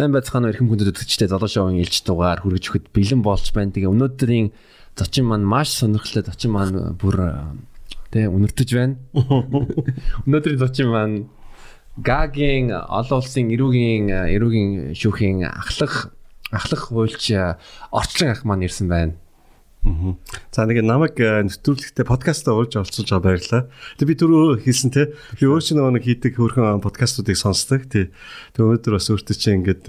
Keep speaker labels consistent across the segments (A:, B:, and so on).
A: Сайн байцгаана эрхэм хүндэт үзэгчтэй золоо шоуын ээлж дугаар хүргэж өгөхөд бэлэн болж байна. Тэгээ өнөөдрийн зочин маань маш сонирхолтой зочин маань бүр тэ үнэртэж байна. Өнөөдрийн зочин маань Гагийн олон улсын эрүүгийн эрүүгийн шүүхийн ахлах ахлах хуульч орчлон ах маань ирсэн байна.
B: За нэг намайг нэвтрүүлэгтээ подкастаа урьж оролцуулж байгаа баярлалаа. Тэг би түрүү хэлсэн те. Би өөр чинь нэг хийдэг хөрхөн подкастуудыг сонсдог. Тэг. Өнөөдөр бас өөртөө чинь ингээд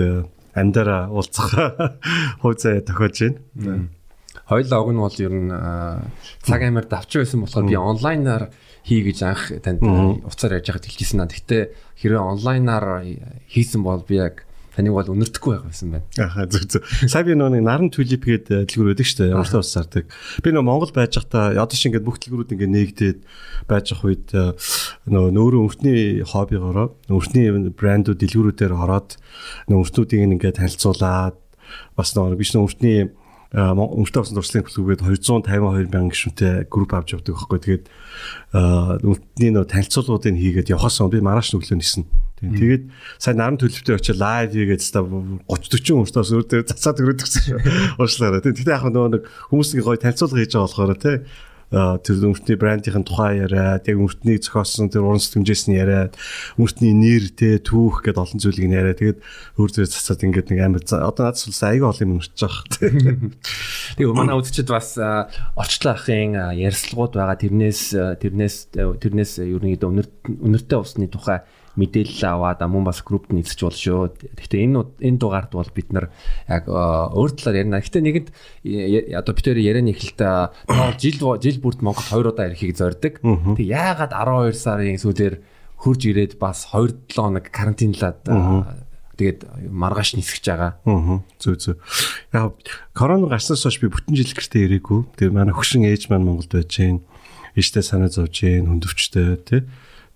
B: амьдараа уулзах хувь зай тохиолж байна.
A: Хоёул ог нь бол ер нь цаг амар давч байсан болохоор би онлайнаар хий гэж анх танд уцаар яаж яхад хэлчихсэн наа. Гэхдээ хэрвээ онлайнаар хийсэн бол би яг таныг бол өнөртөхгүй байх байсан байна.
B: Ахаа зүг зүг. Сая би нөгөө наран tulip гэдэг дэлгүүр байдаг шүү дээ. Ямар ч ус сардаг. Би нөгөө Монгол байж байхдаа одоо шиг ингээд бүх дэлгүүрүүд ингээд нээгдээд байж ах үед э, нөгөө нөөрэө өвчний хоббигоороо өвчний брэндүүд дэлгүүрүүдээр ороод нөгөө өвчнүүдийг ингээд танилцуулаад бас нөгөө биш нөгөө өвчний өмөртэй усан зуршлын бүлгүүгээд 252 мянган гишүүнтэй групп авч явдаг байхгүй. Тэгээд өвчний нөгөө танилцуулгуудыг хийгээд явахаас би маргааш нүглөө нисэн. Тэгээд сайн наран төлөвтэй очиж лайв хийгээд та 30 40 хүмүүстээс өөр дээр цацаад шүү. Уушлаараа. Тэгтээ яг нөгөө нэг хүмүүсийн гоё танилцуулга хийж байгаа болохоор тий тэр өмөртний брендийн тухай яриад яг өмөртний зохиосон тэр уран сэтгэмжээс нь яриад өмөртний нэр тэ түүх гэдээ олон зүйлийг нь яриад тэгээд өөр зөөр цацаад ингээд нэг амар одоо надад бас аяга олон юм өрч байгаа.
A: Тэгээ манай үзэгчд бас орчлон ахын ярьцлагууд байгаа тэрнээс тэрнээс тэрнээс ерөнхийдөө өнөртэй усны тухай мэдээлэл аваад мөн бас группт нийцэж болно шүү. Гэхдээ энэ энэ дугаард бол бид нар яг өөр талаар ярина. Гэхдээ нэгэнд одоо бид хоёр ярианы эхэлтээ жил жил бүрд Монгол 2 удаа ирэхийг зорддог. Тэг яагаад 12 сарын сүүлээр хурж ирээд бас 2 7 хоног карантинлаад тэгээд маргааш нисгэж байгаа.
B: Аа. Зөө зөө. Яг корона гарснаас хойш би бүтэн жил гэртээ ирээгүй. Тэгээд манай хөшин ээж маань Монголд байж гин. Ээжтэй санаа зовж гин, хөндөвчтэй тий.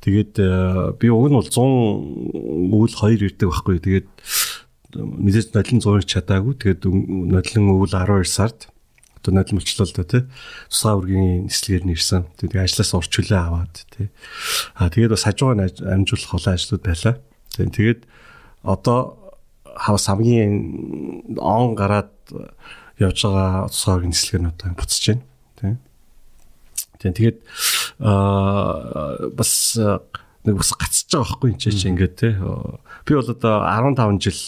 B: Тэгээд э, би уг нь бол 100 өвөл 2 ирдэг байхгүй. Тэгээд мэдээж нодлон 100 чадаагүй. Тэгээд нодлон өвөл 12 сард одоо нодлон болчлоо л да тий. Тусгай үргийн нислэгээр нэрсэн. Тэгээд ажлаас урч хүлээ аваад тий. Аа тэгээд бас хажуугаар амжуулах олон ажлууд байлаа. Тэгээд одоо хавс хамгийн он гараад явж байгаа тусгай үргийн нислэгээр нь одоо буцаж байна. Тий. Тэгээд аа бас нэг бас гацж байгаа байхгүй энэ ч ингээд те. Би бол одоо 15 жил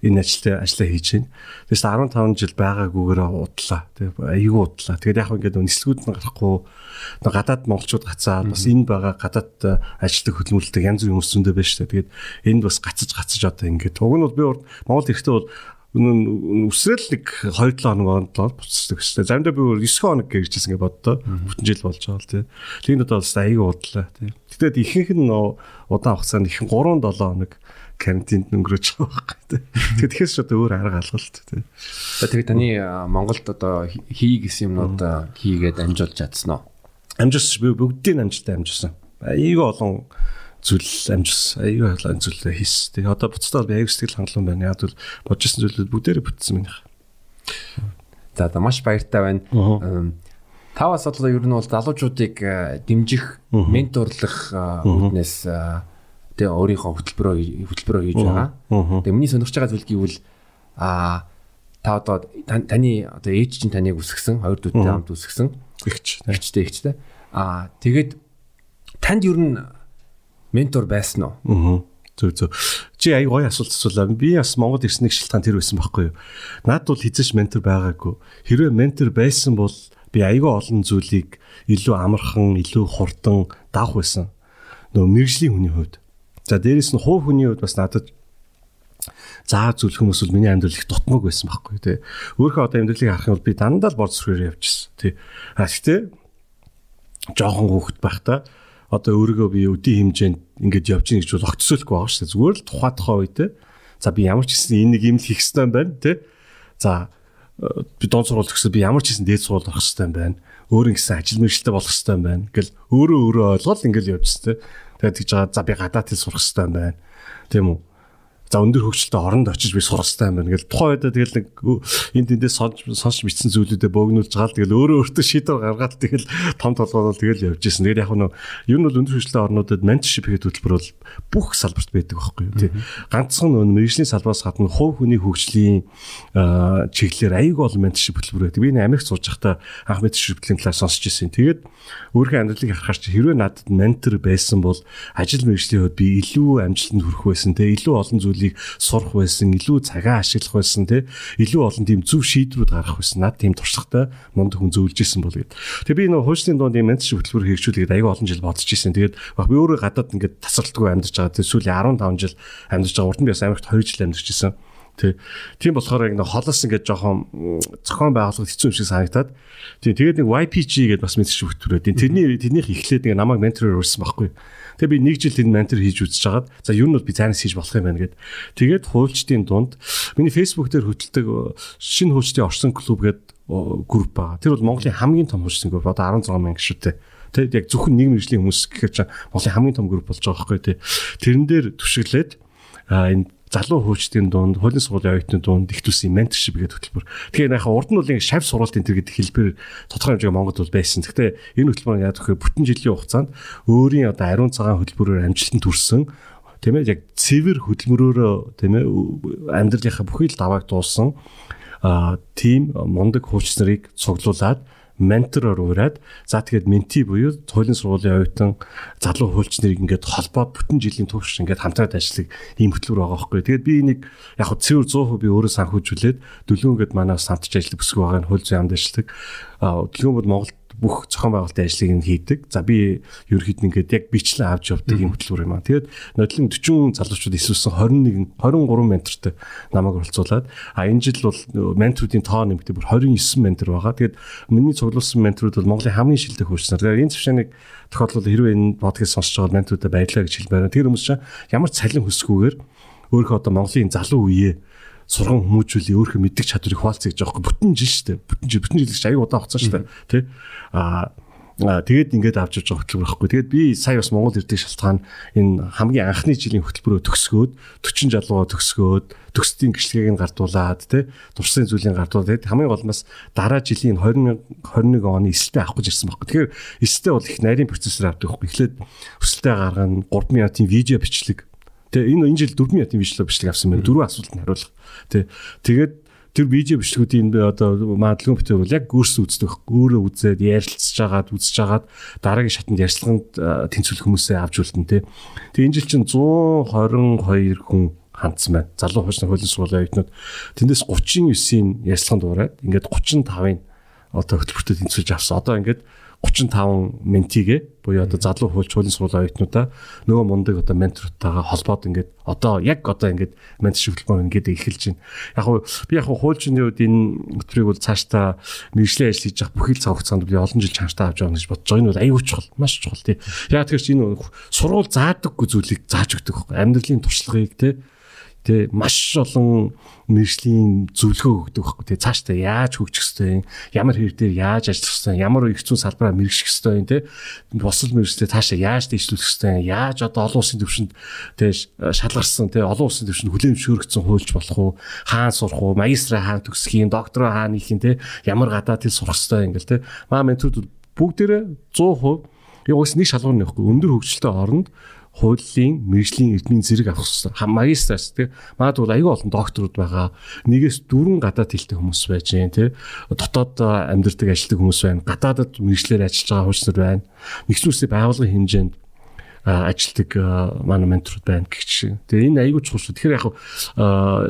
B: энэ ажилтаа ажиллаа хийж байна. Тэгээс 15 жил байгаагүйгээр удлаа. Тэг айгүй удлаа. Тэгээд яг ингээд нислэгүүд нь гарахгүй гадаад монголчууд гацаад бас энэ байгаа гадаад ажилтдаг хөдөлмөрлөлтөд янз бүрийн хүмүүс зөндөө байна шүү дээ. Тэгээд энд бас гацж гацж одоо ингээд. Уг нь бол би Монгол эрэхтэй бол үсрэл нэг 2-7 хоног онлоо буцдаг шүү дээ. Заримдаа би 9 хоног гэрчсэн гэж боддоо. Бүтэн жил болж байгаа л тийм. Тэгнэ одоо бас аяга удлаа тийм. Тэгтээ ихэнх нь удаан хугацаанд ихэнх 3-7 хоног карантинд өнгөрөөж байгаа байхгүй тийм. Тэгэхээр тэгэхээс ч одоо өөр арга алгалт тийм.
A: Тэгээ таны Монголд одоо хий гэсэн юмнууд хийгээд амжуулж чадсан уу?
B: Амжуулсан би бүгдийг амжилттай амжуулсан. Аяга олон зүйл амжс аюу халаан зүйлээ хийс. Тэгээ одоо буцтаа би аюу сэтгэл хангалуун байна. Яг бол бодож исэн зүйлүүд бүгдээрээ бүтсэн минийх.
A: За одоо маш баяртай байна. Та бас одоо ер нь бол залуучуудыг э, дэмжих, менторлох үүднээс э, тэгээ өөрийнхөө хөтөлбөрөө хөтөлбөрөө хийж байгаа. Тэгээ миний сонирхож байгаа зүйл гэвэл а та одоо таны одоо ээж чинь таныг үсгсэн, хоёр дүүтэй хамт үсгсэн.
B: Игч.
A: Игчтэй игчтэй. А тэгээд танд ер нь ментор байсан уу?
B: Аа. Зөв зөв. Чи аяг гоё асуулт асуулаа. Би бас Монгол ирснийг шилтгаан тэр байсан байхгүй юу? Наад бол хизээш ментор байгаагүй. Хэрвээ ментор байсан бол би аягүй олон зүйлийг илүү амархан, илүү хурдан давах байсан. Нөө мэрэгжлийн хүний хувьд. За дээрэс нь хувь хүний хувьд бас надад заа зүйл хүмүүс бол миний амьдрал их дутмаг байсан байхгүй тий. Өөрөө одоо амьдралыг харах юм бол би дандаа л борц сүрээр явчихсан тий. А гэхдээ жоохон хөөхт байхдаа одоо өөрийгөө би өдийн хэмжээнд ингэж явж гин гэж бол огцсойлохгүй байгаа шүү дээ. Зүгээр л тухай тухай үедээ за би ямар ч гэсэн энэ нэг юм л хийх хэрэгтэй байна тий. За би дон сургууль төгсөө би ямар ч гэсэн дээд сургууль орох хэрэгтэй байна. Өөр ингэсэн ажил мэргэжлээ болох хэрэгтэй байна. Ингээл өөрөө өөрөө ойлгоод ингээл явж тий. Тэгээд тэгж байгаа за би гадаад хэл сурах хэрэгтэй байна. Тийм үү? За өндөр хөгжилтэй оронд очиж би хэрэгтэй юм байна. Тэгэл тухайн үедээ тэгэл нэг энд тэндээ сонсч сонсч мэдсэн зүйлүүдэд бөөгнүүлж гаал тэгэл өөрөө өөртөө шийдвэр гаргаад тэгэл том толгоодол тэгэл явж исэн. Тэгэл яг нь ер нь бол өндөр хөгжилтэй орнуудад менторшип хийх хөтөлбөр бол бүх салбарт байдаг байхгүй юу тий. Ганцхан нөө мэрэгжлийн салбараас гадна хувь хүний хөгжлийн чиглэлээр аяг олон менторшип хөтөлбөр байдаг. Би энэ Америкт сууж байхдаа анх менторшип хөтөлбөрийн талаар сонсч ирсэн. Тэгээд өөрийнхөө амьдралыг харахаар чи хэрвээ надад ментор байсан бол ажил мэргэжлийн хувьд би илүү амжилтанд хүрэх байсан те илүү олон зүйлийг сурах байсан илүү цагаа ашиглах байсан те илүү олон тийм зөв шийдвэрүүд гаргах байсан над тийм туршлагатай мундаг хүн зөвлөж исэн бол гэд. Тэгээ би нөгөө хуульчны дунд юм менторшип хөтөлбөр хэрэгжүүлээд аяга олон жил бодож исэн. Тэгээд би өөрөө гадаад ингээд тасралтгүй амьдарч байгаа. Тэгээд сүүлийн 15 жил амьдарч байгаа. Урд нь би бас Америкт 2 жил амьдарч исэн. Тий. Тийм болохоор яг нэг холоос ингээд жоохон зохион байгуулалт хэцүү юм шиг санагтаад. Тийм. Тэгээд нэг YPG гэдээ бас мэдчих хөтөлбөрөө. Тэрний тэрнийх эхлээд нэг намайг ментороор өрсөн байхгүй. Тэгээ би нэг жил энэ ментор хийж үзэж хагаад за юу нь бол би цаанаас хийж болох юм байна гэд. Тэгээд хуульчдын дунд миний Facebook дээр хөтэлдэг шинэ хуульчдын орсон клуб гэдэг групп байгаа. Тэр бол Монголын хамгийн том хуульчдын групп. Одоо 16 мянга гишүүтэй. Тэгээд яг зөвхөн нэг мэржлийн хүмүүс гэхээр Монголын хамгийн том групп болж байгаа байхгүй тий. Тэрэн дээр түшиглээд энэ залуу хөгжтийн дунд, хуулийн сургуулийн оюутны дунд их төслийн менторшип гэдэг хөтөлбөр. Тэгэхээр яхаа урд нь бол ингэ шав сургалтын тэр гэдэг хэлбэр тодорхой хэмжээний Монголд бол байсан. Гэхдээ энэ хөтөлбөр яадаг вэ? Бүтэн жилийн хугацаанд өөрийн одоо ариун цагаан хөтөлбөрөөр амжилтанд хүрсэн тийм ээ яг цэвэр хөдөлмөрөөрөө тийм ээ амьдралынхаа бүхий л давааг дуулсан а тийм мундаг хууч нарыг цуглуулад ментороор ураад за тэгээд менти буюу хуулийн сургуулийн оюутан залуу хуульч нарыг ингээд холбоод бүтэн жилийн турш ингээд хамтраад ажиллах ийм хөтөлбөр байгаа байхгүй. Тэгээд би энийг яг хөө цэвэр 100% би өөрөө санхүүжүүлээд дөлөөнгөд манаас хамтж ажиллах бүсгүй байгаа нь хууль зүйн амд ажилладаг. Дөлөөн бол Монголд бүх зохион байгуулалтын ажлыг нь хийдэг. За би ерөөхдөө ингээд яг бичлэн авч явдаг юм хөтөлбөр юм аа. Тэгээд нодлон 40 залуучууд исвэлсэн 21 23 ментортой намайг оролцуулаад а энэ жил бол менторуудын тоо нэмэгдээ бүр 29 ментор байгаа. Тэгээд миний цуглуулсан менторууд бол Монголын хамгийн шилдэг хөгжснөр. Тэгээд энэ цэвшнийг тохиолдолд хэрвээ энэ подкаст сонсож байгаа менторуудад баярлалаа гэж хэлмээр. Тэр хүмүүс чинь ямар цалин хүсгүүгээр өөрөө одоо Монголын залуу үеэ сурган хүмүүжүүлээ өөрөө мэддэг чадварыг хуваалцъя гэж байгаа бүтэн жил шүү дээ. Бүтэн жил бүтэн жил гэж аяг удаа хугацаа шүү дээ. Тэ? Аа тэгээд ингээд авч явж байгаа хөтөлбөр байхгүй. Тэгээд би сая бас Монгол ирдэг шалтгаан энэ хамгийн анхны жилийн хөтөлбөрөө төгсгөөд 40 жалууга төгсгөөд төгсдийн гэрчлэгийг нь гардуулаад тий туршсан зүйлийг гардуулаад хамгийн гол нь бас дараа жилийн 20 21 оны эсэлтээ авах гэж ирсэн байхгүй. Тэгэхээр эсэлтээ бол их нарийн процессор авдаг байхгүй. Эхлээд өсөлтөө гаргана 3 минутын видео бичлэг Тэ энэ энэ жил 4 минутын бичлэг бичлэг авсан байна. Дөрвөн асуултанд хариулах. Тэ тэгээд тэр видео бичлэгүүдийн одоо маадлагын битэр бол яг өөрсдөө үздэг. Өөрөө үзээд ярилцж агаад үзэж агаад дараагийн шатанд ярьцлаганд тэнцвэрлэх хүмүүсээ авч үлдэн тэ. Тэгээ энэ жил чинь 122 хүн хандсан байна. Залуу хуучны хуулийн сургуулийн оюутнууд тэндээс 39-ийн ярьцлаганд ураад ингээд 35-ын одоо хөтөлбөртөд тэнцвэрж авсан. Одоо ингээд 35 ментигээ буюу одоо залуу хуульч хуулийн сургуулийн оюутнуудаа нөгөө мундаг одоо ментортойгоо холбоод ингээд одоо яг одоо ингээд ментор шивлэлмөр ингээд эхэлж байна. Яг хуу би яг хуульчны үед энэ өтрийг бол цаашдаа мэрэгжлийн ажил хийж явах бүхэл цаг хугацаанд би олон жил чанартай авч байгаа гэж бодож байгаа. Энэ бол аюул чухал, маш чухал тий. Яг тэгэхээр чи энэ сургууль заадаггүй зүйлийг зааж өгдөг байхгүй. Амьдралын туршлагыг тий Тэ маш олон мэржлийн зөвлөгөө өгдөг байхгүй. Тэ цаашдаа яаж хөгжих ёстой юм, ямар хэрэг дээр яаж ажиллах ёстой, ямар их зүүн салбараа мэрэгших ёстой юм те. Бусад мэрэгчлээ цаашаа яаж дэвшлүүлэх ёстой, яаж одоо олон улсын төвшөнд тэ шалгарсан тэ олон улсын төвшөнд хүлээн зөвшөөрөгдсөн хуульч болох уу, хаан сурах уу, магистраа хаан төгсөх юм, доктороо хаан хийх юм те. Ямар гадаад хэл сурах ёстой ингээл те. Маа ментүүд бүгдээрээ 100% яг ус нэг шалгуур нөхгүй өндөр хөгжилтэй оронд хуулийн мэржлийн эрдмийн зэрэг авах хэрэгтэй. Магистрас тий. Магадгүй аюул олон докторууд байгаа. Нэгээс дөрвөн гадаад хэлтэй хүмүүс байж гэн тий. Дотоод амьдардаг ажилтдаг хүмүүс байна. Гадаадад мэржлэр ажиллаж байгаа хуучнар байна. Нэгслүүсээ байгуулгын хэмжээнд ажилтдаг манай менторууд байна гэх чинь. Тэгээ энэ аюул чухал шүү. Тэгэхээр яг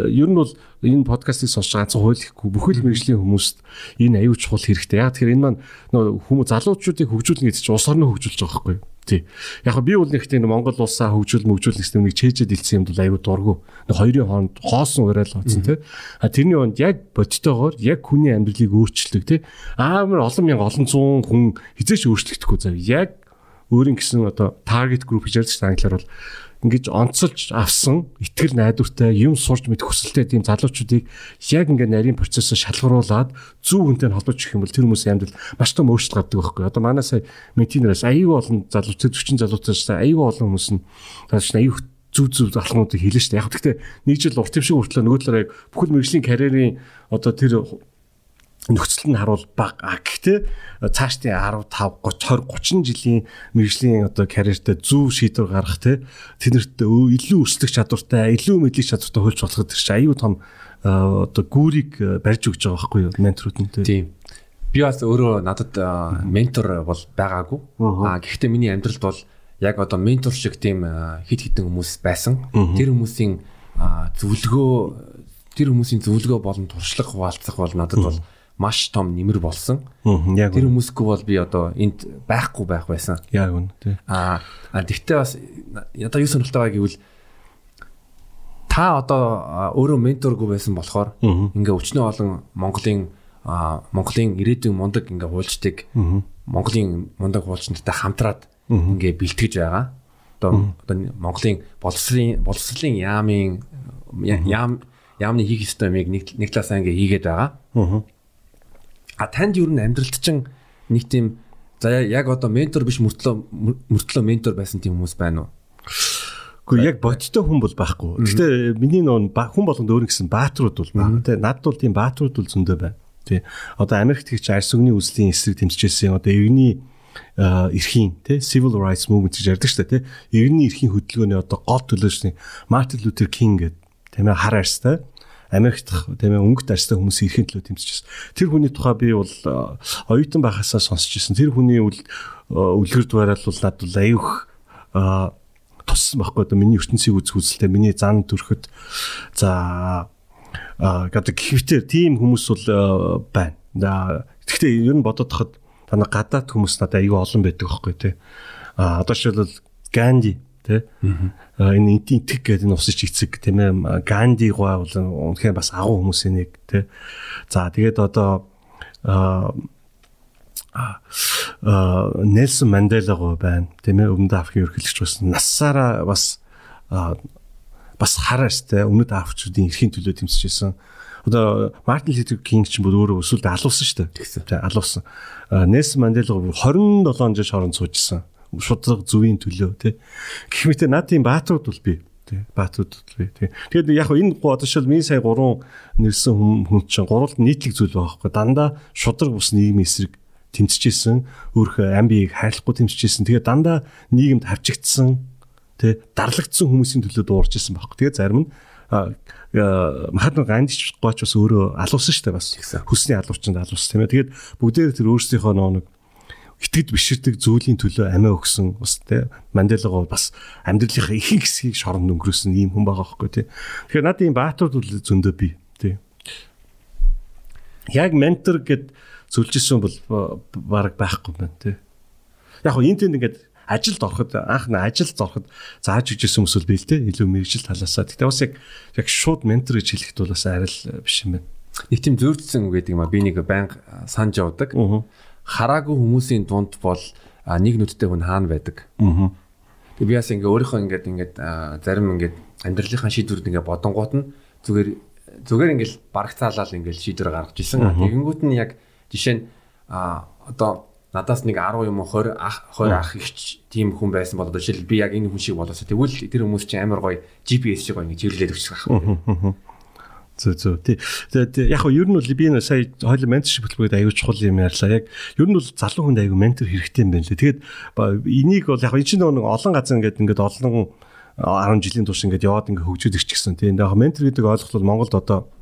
B: ер нь бол энэ подкастыг сонсож байгаа ганцхан хуулихгүй бүхэл мэрэгжлийн хүмүүст энэ аюул чухал хэрэгтэй. Яг тэгэхээр энэ маань нөө хүмүүс залуучуудыг хөгжүүлнэ гэдэг чинь улс орноо хөгжүүлж байгаа байхгүй юу? Тий. Яг би бол нэг тийм Монгол улсаа хөгжүүл мөгжүүл гэсэн нэг чэйжэд илсэн юм бол аюу дургу. Нэг хоёрын хооронд хоосон уриал болсон тий. А тэрний онд яг бодтойгоор яг хүний амьдралыг өөрчилдөг тий. Амар олон мянга олон зуун хүн хизээч өөрчлөгдөхгүй зав. Яг өөрийн гэсэн одоо target group гэж ярьдаг англиар бол ингэж онцолж авсан итгэл найдвартай юм сурч мэдэх хүсэлтэй тийм залуучуудыг яг ингээ нарийн процессор шалгаруулад зөв хүнтэй холбож өгөх юм бол тэр хүмүүсийн амьдрал маш том өөрчлөлт гардаг байхгүй. Одоо манай сая ментинераас аюу олон залуучууд 40 залуучууд аюу олон хүмүүс нь аюу зүв зүв алхмуудыг хэлнэ шүү дээ. Яг гэхдээ нэг жил урт юм шиг хүртлээ нөгөө талаар яг бүхэл мэрэгжлийн карьерийн одоо тэр нөхцөл нь харуул баг. А гэхдээ цаашдын 15 30 20 30 жилийн мэрэгжлийн одоо карьертэй зөв шийдвэр гаргах те тэнэрт илүү өсөлтөх чадвартай, илүү мэдлэг чадвартай хөлж болох тэр чинь аюу тум одоо гүүрийг барьж өгч байгаа байхгүй юу менторууд нь те.
A: Тийм. Би бас өөрөө надад ментор бол байгаагүй. А гэхдээ миний амьдралд бол яг одоо ментор шиг тийм хит хитэн хүмүүс байсан. Тэр хүмүүсийн зөвлөгөө тэр хүмүүсийн зөвлөгөө болон туршлага хуваалцах бол надад бол маш том нэмэр болсон.
B: Яг
A: тэр хүмүүсгүй бол би одоо энд байхгүй байх байсан.
B: Яг үнэ тий.
A: Аа тэгтээ бас одоо юу сонирхолтой байгаа гэвэл та одоо өөрөө менторгүй байсан болохоор ингээ өчнөө олон Монголын Монголын ирээдүйн мундаг ингээ хуульчдыг Монголын мундаг хуульчнартай хамтраад ингээ бэлтгэж байгаа. Одоо одоо Монголын боловсрын боловсролын яамын яам яамны хийх юмыг нэг талаасаа ингээ хийгээд байгаа. А танд юу н амьдралд чинь нэг тийм за яг одоо ментор биш мөртлөө мөртлөө ментор байсан тийм хүмүүс байна уу?
B: Гэхдээ яг бодтой хүн бол байхгүй. Гэхдээ миний нөө хүн болгонд өөр гэсэн бааtruуд бол байна. Тэ надд бол тийм бааtruуд бол зөндөө байна. Тэ одоо Америкт хийх арс өгний үзлийн эсрэг тэмцэжсэн одоо иргэний эрхийн тэ civil rights movement гэж ярьдаг шүү дээ тэ иргэний эрхийн хөдөлгөөний одоо гол төлөөсний Мартин Лютер Кинг гэдэг тийм ээ хар арстай Америкт тийм ээ өнгөт арьстай хүмүүсийн эрхийн төлөө тэмцэж байсан. Тэр хүний тухай би бол оюутан байхасаа сонсч ирсэн. Тэр хүний үлгэр дуурал бол над бол аюух туссан байхгүй одоо миний ертөнцийг үзэх үзэлтэй миний зан төрөхөд за гэдэг гэхдээ тийм хүмүүс бол байна. Гэхдээ ер нь бодоод хахад танаа гадаад хүмүүс надад аюу олон байдаг байхгүй тий. А одоо жишээлбэл Ганди тий энэ интиг гэдэг энэ усч эцэг тийм ээ Ганди гоо бол үнэхээр бас агуу хүмүүсийн нэг тий за тэгээд одоо а Нельсон Мандела гоо байна. Тийм ээ өмнөд Африкийн ерөнхийлөгч байсан насаараа бас бас хараастай өмнөд Африкчуудын эрхийн төлөө тэмцэжсэн. Одоо Мартин Лютер Кинг ч бүр өөрөө өсөлд алуусан шүү дээ. Тэг алуусан. Нельсон Мандела 27 жил шоронд суужсан шудраг зүвийн төлөө тий. Гэх мэт тийм бааtruуд бол би тий. Бааtruуд бол би тий. Тэгээд яг энэ одоо шил миний сая гурван нэрсэн хүн чинь гурвалд нийтлэг зүйл байгаа байхгүй. Дандаа шудраг бус нийгмийн эсрэг тэмцэжсэн, өөрхөө амбийг хайрлахгүй тэмцэжсэн. Тэгээд дандаа нийгэмд хавчигдсан тий дарлагдсан хүмүүсийн төлөө дуурж исэн байхгүй. Тэгээд зарим нь Махатма Гандич гоч бас өөрөө алуусан шүү дээ бас. Хүсний алуучанд алуусан тийм ээ. Тэгээд бүгдээр тэр өөрсдийнхөө нэг итгэж биширдэг зүйлийн төлөө амиа өгсөн бас те Манделагоо бас амьдралынхаа ихэнх хэсгийг шоронд өнгөрөөсөн ийм хүн байгаа байхгүй те. Тэгэхээр надад ийм баатууд үл зөндөө би те. Яг ментор гэд зөвлөжсэн бол баг байхгүй байна те. Яг хөө энэ тэнд ингээд ажилд ороход анх нь ажилд ороход зааж өгчсэн хүмүүс бий л те илүү мэрэгжил талаасаа. Гэтэ бас яг яг шууд ментор гэж хэлэхэд бол бас арай л биш юм байна.
A: Нэг тийм зөрчсөн үг гэдэг юм а би нэг банк санаж явдаг. Аа хараагүй хүмүүсийн дунд бол нэг нүдтэй хүн хаана байдаг. Аа. Тэг би бас ингээ өөрийнхөө ингээд ингээд зарим ингээд амьдралынхаа шийдвэрүүд ингээ бодонгууд нь зүгээр зүгээр ингээл барагцаалал ингээл шийдвэр гаргаж исэн. Тэгэнгүүт нь яг жишээ нь а одоо надаас нэг 10 юм 20 ах 20 ах ихч тийм хүн байсан бол одоо жишээл би яг энэ хүн шиг болоосоо тэгвэл тэр хүмүүс чинь амар гоё GPS шиг гоё ингэ чиглэлээд өгчих байх.
B: Зөө зөө. Тэгээд яг хөө ер нь бол би энэ сая хоёул менторшип хөтөлбөрөд аягүй чухал юм ярьлаа. Яг ер нь бол залуу хүнд аягүй ментор хэрэгтэй юм байна лээ. Тэгээд энийг бол яг энэ чинь нэг олон газар ингээд ингээд олон 10 жилийн турш ингээд яваад ингээд хөгжөөд ирчихсэн. Тийм. Яг ментор гэдэг ойлголт бол Монголд одоо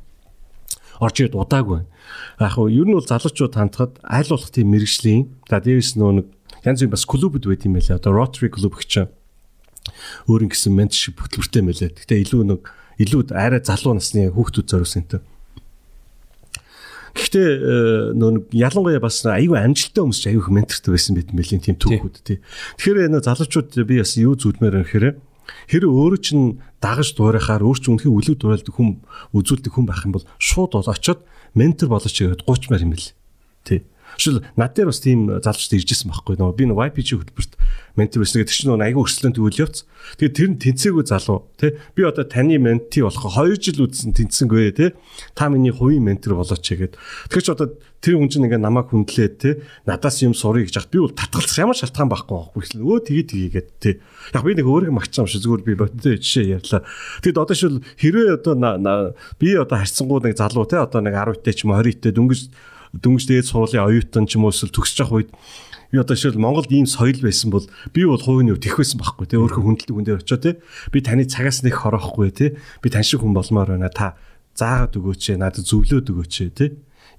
B: орж ирээд удаагүй байна. Яг хөө ер нь бол залуучууд хандхад аль болох тийм мэрэгжлийн за дээрээс нөө нэг янз бүр бас клубуд байт юм байлаа. Одоо Rotary клуб гэж өөр юм гисэн менторшип хөтөлбөртэй байлаа. Гэтэ илүү нэг илүү арай залуу насны хүүхдүүд зориулсан юм. Гэхдээ э, нөө ялангуяа бас аюу амжилттай хүмүүс аюу их ментортой байсан байт юм байлийн тийм түүхүүд тий. Тэгэхээр нөө залуучууд би бас юу зүудмээр гэхээр хэр өөрөө чинь дагаж дуурайхаар өөр чинь үнхээр үлэг дуурайдаг хүн үзүүлдэг хүн байх юм бол шууд бол очиод ментор болооч гэдэг 30 маар юм бэл. Тий. Шил над дээр бас тийм залуучууд иржсэн байхгүй нөгөө би нөгөө YPG хөтөлбөрт ментор байсан гэдэг чинь нөгөө айгүй өрсөлдөөн төвөл явц. Тэгээд тэр нь тэнцээгүй залуу тий. Би одоо таны менти болох 2 жил үдсэн тэнцсэнгүй тий. Та миний хувийн ментор болооч гэгээд. Тэгэхээр ч одоо тэр хүн чинь ингээ намайг хүндлээд тий. Надаас юм сурыг гэж хат би бол татгалзах ямар шалтгаан байхгүй байхгүй гэсэн. Өө тгий тгийгээд тий. Яг би нэг өөрийгөө магтсан юм шиг зүгээр би боттой жишээ ярьлаа. Тэгэд одоо шил хэрвээ одоо би одоо харьцангууд нэг залуу тий одоо нэг 10 тэй ч юм уу 20 тэй дөнгөж дөнгөж дээд сургуулийн оюутан ч юм уу эсвэл төгсөж явах үед би одоо шил Монголд ийм соёл байсан бол би бол хувийн өв тэх байсан байхгүй тий өөрөө хүндэлдэг хүн дээр очоо тий би таны цагаас нэг хороохгүй тий би тань шиг хүн болмоор байна та заагаад өгөөч надад зөвлөөд өгөөч тий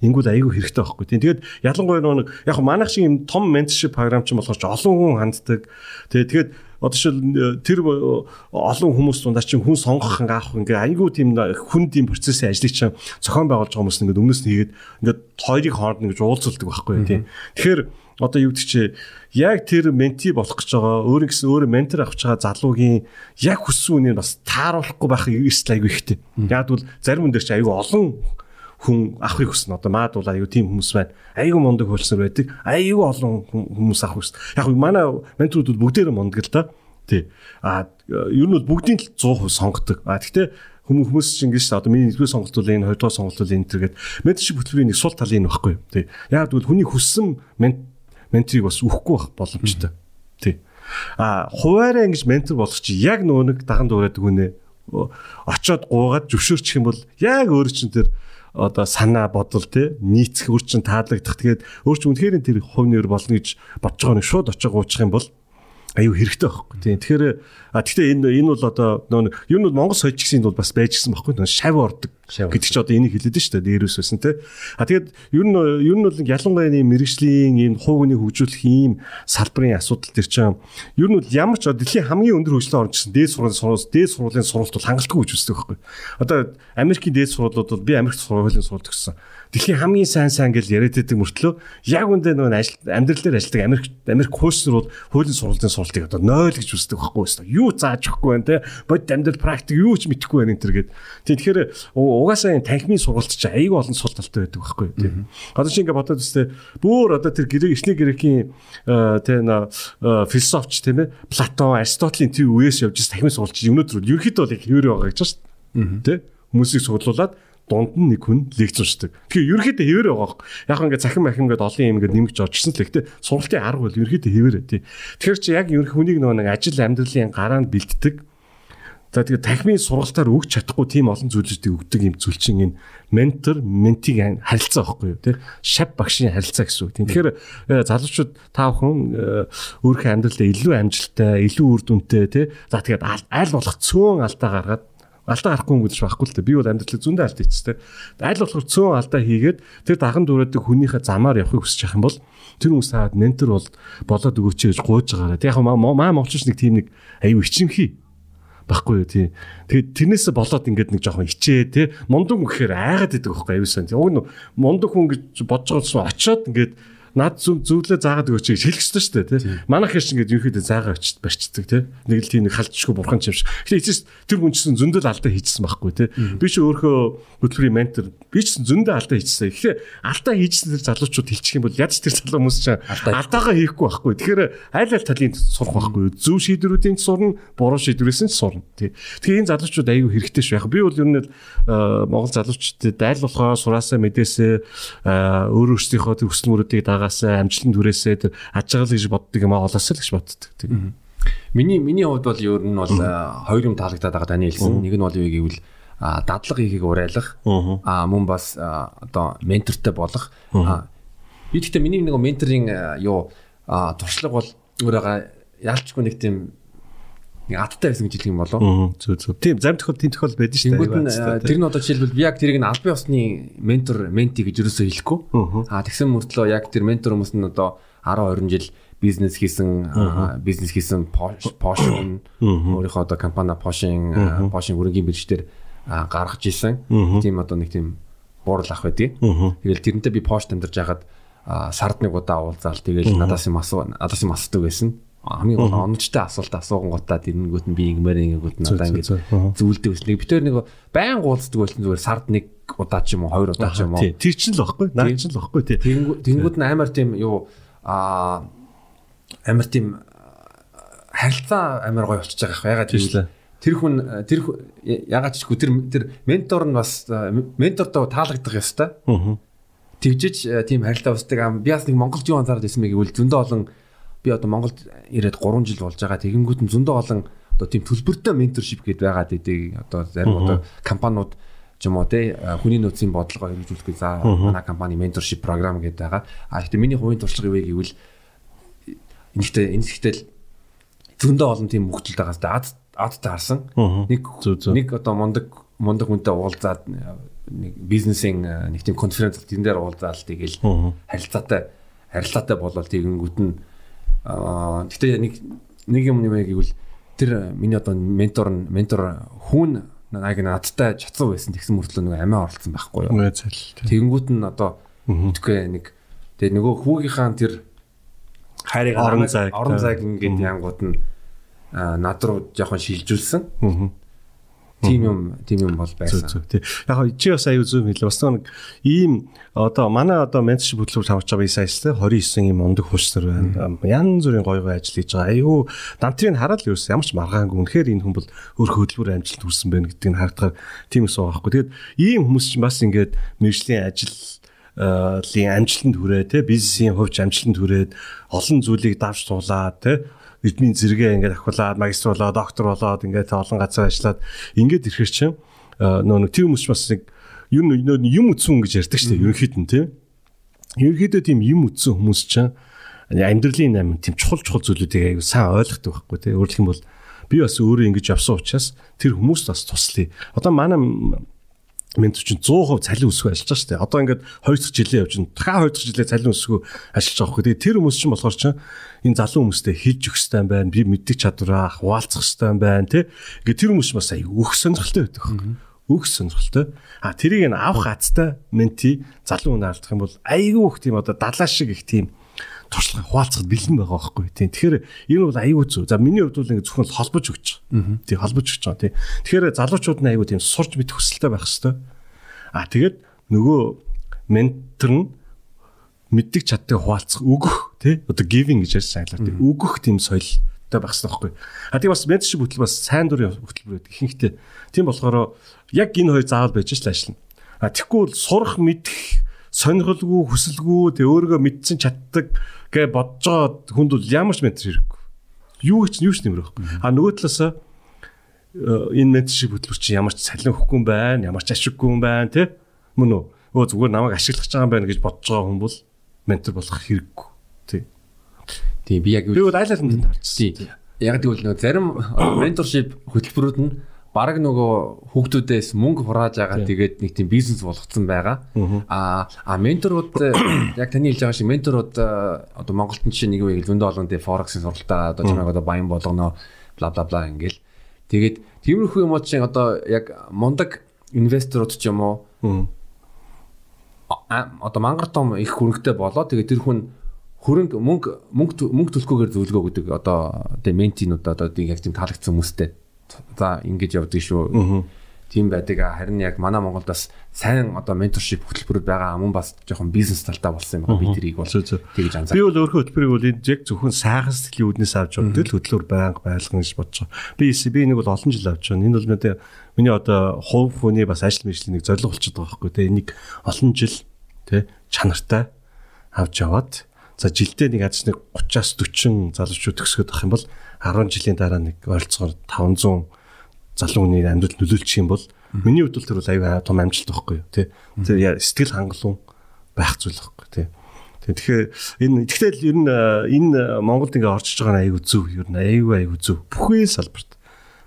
B: Ингүүд айгүй хэрэгтэй байхгүй тийм. Тэгээд ялангуяа нэг яг манайх шиг юм том менторшип програм ч болохоор ч олон хүн ханддаг. Тэгээд тэгээд одоо шил тэр олон хүмүүс дундаа чинь хүн сонгох ангаах ингээ айгүй тийм хүн тийм процессын ажлыг чинь зохион байгуулж байгаа хүмүүс ингээ өмнөөс нь хийгээд ингээ хоёрыг хооронд ингээ уулзалдаг байхгүй тийм. Тэгэхээр одоо юу гэдэг чи яг тэр менти болох гэж байгаа өөр гэсэн өөр ментор авч байгаа залуугийн яг хүссэн үнийг бас тааруулахгүй байх эрсдэл айгүй ихтэй. Яг бол зарим хүн дээр чи айгүй олон хүн авахыг хүснэ. Одоо маадуул аюу тийм хүмүүс байна. Аюу мундаг хөлснөр байдаг. Аюу олон хүмүүс авах хүснэ. Яг манай менторууд бүгдээрээ мундаг л да. Тий. А ер нь бол бүгдийн 100% сонгодог. А гэхдээ хүмүүс хүмүүс чинь ингэж одоо миний нэгдүгээр сонголт бол энэ хоёрдугаар сонголт бол энэ төргээд менторшип хөтөлбөрийн нэг сул тал энэ баггүй. Тий. Яг тэгвэл хүний хүссэн менторыг бас өгөхгүй байх боломжтой. Тий. А хуваараа ингэж ментор болох чи яг нөгөө нэг даган дуурайдаг хүнээ очоод гуугаад зөвшөөрчих юм бол яг өөр чин тэр одоо санаа бодол те нийцэх үр чин таалагдах тэгээд өөр чинь үнэхээр тэр хувь нэр болно гэж бодож байгаа нэг шууд очиж уучих юм бол аюу хэрэгтэй байхгүй. Тийм. Тэгэхээр а тэгтээ энэ энэ бол одоо нөө ер нь Монгол соёлч гэсэн бол бас байж гисэн байхгүй. Нөө шав ордог гэдэг чи одоо энийг хэлээд шүү дээ. Дээрөөс байсан те. А тэгээд ер нь ер нь бол ялангуяа ийм мэрэгжлийн ийм хувийн хөгжүүлэх ийм салбарын асуудал төр чинь ер нь бол ямар ч дэлхийн хамгийн өндөр хөгжлийн орн гэсэн дээд сургуулийн сургууль дээд сургуулийн сургуульд бол хангалтгүй гэж үздэг байхгүй. Одоо Америкийн дээд сургуулиуд бол би Америкт сургуулийн сургуульд төгссөн дэлхийн хамгийн сайн сайн гэж яриад байдаг мөртлөө яг үндэ нөгөө ажил амьдрал дээр ажилладаг Америк Америк хууснэр бол хуулийн сургуулийн сургалтыг одоо 0 гэж үздэг байхгүй? Юу зааж өгөхгүй байна те. Бод амьдрал практик юу ч мэдэхгүй байна энэ төр гэд. Тэгэхээр угаасаа энэ танхимын сургалт чи аягүй олон сул талтай байдаг байхгүй юу? Одоо чи ингээ бодоод өстэй бүр одоо тэр грек эхний грекийн те на философч тийм ээ Платон, Аристотелийн тэр үеэс явж танхимын сургалт чи өнөөдөр ерөөхдөө бол яг хэвээр байгаа гэж байна шүү дээ. Тэ? Хүмүүсийг суглуулад дунд нь нэг хүн лекц уншдаг. Тэгэхээр ерөөхдөө хэвээр байгаа. Яг ингээд захин махин ингээд олон юм ингээд нэмж орчихсон л гэхдээ сургалтын арга бол ерөөхдөө хэвээрээ тий. Тэгэхээр чи яг ерөнх хүнийг нөгөө нэг ажил амьдралын гараанд бэлддэг. За тэгээд тахмын сургалтаар өгч чадахгүй тийм олон зүйлүүдийг өгдөг юм зүйлчин энэ ментор ментиг харилцаа байхгүй юу тий шав багшийн харилцаа гэсэн үг. Тэгэхээр э, залуучууд та бүхэн э, өөрийнхөө амьдралдаа илүү амжилттай, илүү үр дүнтэй тий за тэгээд аль болох цөөн алдаа гаргаад алдаа гарахгүй юм гэж байхгүй л дээ. Би бол амьдралыг зөндөө алдаа хийчихсэн. Аль болохоор цөөн алдаа хийгээд тэр даган дүүрээдэг хүнийхээ замаар явахыг хүсэж байгаа юм бол тэр хүмүүс таад ментор бол болоод өгөөч гэж гуйж байгаараа. Тэг яг маа монголч нэг тийм нэг аюу ичимхий баггүй юу тий. Тэгээд тэрнээсээ болоод ингээд нэг жоохон ичээ тий. Мундаг хүн гэхээр айгаад идэг байхгүй аюусан. Уг нь мундаг хүн гэж бодож байгаа очоод ингээд над зөвлөө заагаад өгөөч гэж хэлэх ёстой шүү дээ тий. Манайх яш ингээд ерөөхдөө заагаа очиж барьцдаг тий. Нэг л тийм нэг халдчихгүй бурхан ч юм шиг. Тэгэхээр эцэс тэр хүн чинь зөндөл алдаа хийчихсэн байхгүй тий. Би ч өөрөө хөтөлбөрийн ментор би ч зөндөө алдаа хийчихсэн. Тэгэхээр алдаа хийчихсэн тэр залуучууд хэлчих юм бол ядч тэр залуу хүмүүс чинь алдаагаа хийхгүй байхгүй. Тэгэхээр аль аль талын сурах байхгүй. Зөв шийдвэрүүдийн сурна, буруу шийдвэрээс нь сурна тий. Тэгэхээр энэ залуучууд аюу хэрэгтэй шүү. Яг би бол ер нь Монгол залуучуудад аль болохоор сураасаа мэдээсээ өөр өөрсдийнхөө төсөл мөрүүдийг байгаас амжилтанд хүрээсээ тэр аж аргал гэж боддог юм аа олоосоо л гэж боддог тийм.
A: Миний миний хувьд бол ер нь бол хоёр юм таалагдаад байгаа таны хэлсэн. Нэг нь бол юу гэвэл дадлага хийхийг урайлах аа мөн бас одоо ментортой болох. Би гэхдээ миний нэг менторын юу туршлага бол өөрөөгөө яалчгүй нэг тийм нэг аттай байсан гэж хэлэх юм болов.
B: Зүг зүг. Тийм зарим тохиол тийм тохиол байдаг шүү
A: дээ. Тэр нь одоо жишээлбэл би яг тэрийг нь албан ёсны ментор менти гэж юусоо хэлэхгүй. Аа тэгсэн мөртлөө яг тэр ментор хүмүүс нь одоо 10 20 жил бизнес хийсэн бизнес хийсэн Porsche өөрийнхөө одоо компани Porsche Porsche өргөгийн бирждэр гаргаж исэн. Тийм одоо нэг тийм буурал ах байдгийг. Тэгэл тэрнтэй би Porsche амьдарч байгаад сард нэг удаа уулзаал тэгэл надаас юм асуу надаас юм асуудаг байсан. Хамгийн гол оновчтой асуулт асуугангуудаа тэрнгүүт нь би ингэмээр ингээгүүд одоо ингэ зүйлдэг ус. Нэг битэр нэг байн гуулцдаг байсан зүгээр сард нэг удаа ч юм уу хоёр удаа ч юм уу.
B: Тэр чинь л баггүй. Наа чинь л баггүй тий.
A: Тэнгүүд нь амар тийм юу а амар тийм харилцаа амар гоё болчихж байгаа. Ягаад гэвэл тэр хүн тэр ягаад ч тэр тэр ментор нь бас ментортой таалагдах ёстой. Тэгжиж тийм харилцаа усдаг. Би бас нэг Монголд юу анзаараад байсан бэ гэвэл зөндөө олон би одоо Монголд ирээд 3 жил болж байгаа. Тэгэнгүүт нь зөндөө олон одоо тийм төлбөртэй менторшип гэдээ байгаад идэг. Одоо зарим одоо компаниуд ч юм уу те хүний нөөцийн бодлогоо хэрэгжүүлэх за манай компани менторшип програм гэдэг байгаа. А гэхдээ миний хувийн туршлага юу вэ гэвэл энэхтэй энэхтэй зөндөө олон тийм хөгжилтэй байгаас ад адтай харсан. Нэг нэг одоо мундаг мундаг хүнтэй уулзаад нэг бизнесийн нэг тийм конференц тэн дээр уулзаал тэгэл харилцаатай харилцаатай болол тэгэнгүүт нь Гэтэ нэг нэг юм юм гэвэл тэр миний одоо ментор ментор хүн яг надтай чацсан байсан тэгсэн мөртлөө нэг амиа оролцсон байхгүй юу. Тэгэнгүүт нь одоо үтгэе нэг тэгээ нөгөө хүүгийнхаа тэр хайрыг орон зайг орон зайг ингээд янгууд нь над руу жоохон шилжүүлсэн. Тим юм тим юм бол байсан.
B: Яг чи бас аюу зөв хэлээ. Бас нэг ийм одоо манай одоо менторшип хөтөлбөр тавьж байгаа саяс те 29 ийм ундаг хүчнэр байна. Ян зүрийн гоё гоё ажил хийж байгаа. Аюу дамтрыг хараад л ерөөс ямар ч маргаангүй. Үнэхээр энэ хүн бол өөр хөтөлбөр амжилт хүрсэн байна гэдгийг харагдахаар тийм ус байгаа байхгүй. Тэгээд ийм хүмүүс чинь бас ингээд мэржлийн ажил лин амжилтанд хүрээ те бизнесийн хувьч амжилтанд хүрээд олон зүйлийг давж туулаад те эдний зэрэгээ ингээд ахуулаад магистр болоод доктор болоод ингээд олон газар ажиллаад ингээд ирэхэр чинь нөө нэг тийм хүмүүс бас нэг юм юм үтсэн гэж ярьдаг шүү дээ ерөнхийд нь тийм. Ерөнхийдөө тийм юм үтсэн хүмүүс чинь амьдралын амин тийм чухал чухал зүйлүүдийг аягүй сайн ойлгохдаг байхгүй тийм. Өөрөлдөх юм бол би бас өөрөө ингэж явсан учраас тэр хүмүүст бас туслая. Одоо манай ментор чинь 100% цалин өсгөө ажиллаж байгаа шүү дээ. Одоо ингээд 2 дахь жилээ явж байна. Дахиад 2 дахь жилээ цалин өсгөө ажиллаж байгаа хөөе. Тэгээ тэр хүмүүс чинь болохоор чинь энэ залуу хүмүүстэй хэлж өгөх хэрэгтэй байна. Би мэддэг чадвараа хуваалцах хэрэгтэй байна, тий. Ингээд тэр хүмүүс бас аяа өөх сонирхолтой байдаг хөөе. Өөх сонирхолтой. А тэрийг н авах хацтай менти залуу хүн алдах юм бол айгүй их тийм одоо далаа шиг их тийм туршлага хуваалцахад бэлэн байгаа байхгүй. Тийм. Тэгэхээр энэ бол аюу зү. За миний хувьд бол ингэ зөвхөн холбож өгч. Тийм холбож өгч байгаа. Тийм. Тэгэхээр залуучууд нь аюу тийм сурч мэдэх хүсэлтэй байх хэвээр а тэгээд нөгөө ментор нь мэддэг чаддаг хуваалцах өгөх тий одоо giving гэж ярьсан айлаа тий өгөх тийм соёлтой байх хэрэгтэй байхгүй. А тийм бас менторшип хөтөл бас сайн дурын хөтөлбөр байдаг. Ихэнхдээ тийм болохоор яг энэ хоёр заавал байж л ажиллана. А тэгэхгүй бол сурах мэдэх сонирхолгүй хүсэлгүй тэг өөрийгөө мэдсэн чаддаг гэ бодож байгаа хүнд бол ямар ч ментор хэрэггүй. Юу ч юу ч нэмэр байхгүй. А нөгөө талаас энэ менторшип хөтөлбөр чинь ямар ч салин өгөхгүй юм байна, ямар ч ашиггүй юм байна, тий? Мөн үү? Өө зүгээр намайг ашиглах гэж байгаа юм байна гэж бодож байгаа хүн бол ментор болох хэрэггүй. Тий.
A: Тий би яг
B: би бол айлал хүнд
A: харчихсан. Яг тэгвэл нөгөө зарим менторшип хөтөлбөрүүд нь баг нөгөө хүүхдүүдээс мөнгө хурааж байгаа тэгээд нэг тийм бизнес болгоцсон байгаа. Аа а менторууд яг таны хэлж байгаа шиг менторууд одоо Монголд нь жишээ нэг үеийг зөндөө олон тийм форексын сургалтаа одоо чамайг одоо баян болгоно бла бла бла ингээл. Тэгээд тиймэрхүү юмуд чинь одоо яг мундаг инвесторууд ч юм уу одоо мангар том их хөрөнгөтэй болоо. Тэгээд тэр хүн хөрөнгө мөнгө мөнгө мөнгө төлөхгүйгээр зөвлөгөө гэдэг одоо тийм ментинууд одоо яг тийм таалагдсан хүмүүстэй за ингэж явдаг шүү. Тийм байдаг. Харин яг манай Монголд бас сайн одоо менторшип хөтөлбөрүүд байгаа мөн бас жоохон бизнес талдаа болсон юм байна. Би тэрийг бол тэгж анзаар.
B: Би бол өөрөө хөтөлбөрийг бол энэ яг зөвхөн сайхан сэтгэлийн үүднээс авч байгаа. Тэгэл хөтөлбөр байнга байлгана гэж бодож байгаа. Би би нэг бол олон жил авч байгаа. Энэ бол мэдээ миний одоо хувь хүний бас ажил мэргэжлийн нэг зорилго болчиход байгаа байхгүй тий. Энийг олон жил тий чанартай авч яваад за жилдээ нэг аз нэг 30-аас 40 залуучууд төгсгöd ах юм бол 10 жилийн дараа нэг ойролцоогоор 500 залуу хүний амьдралд нөлөөлчих юм бол миний хувьд тэр бол аюу том амжилт байхгүй юу тий. Тэр сэтгэл хангалуун байх зүйл байхгүй тий. Тэгэхээр энэ тэгэхээр ер нь энэ Монголд ингээ орчиж байгаа аюу зөв ер нь аюу аюу зөв бүхий салбарт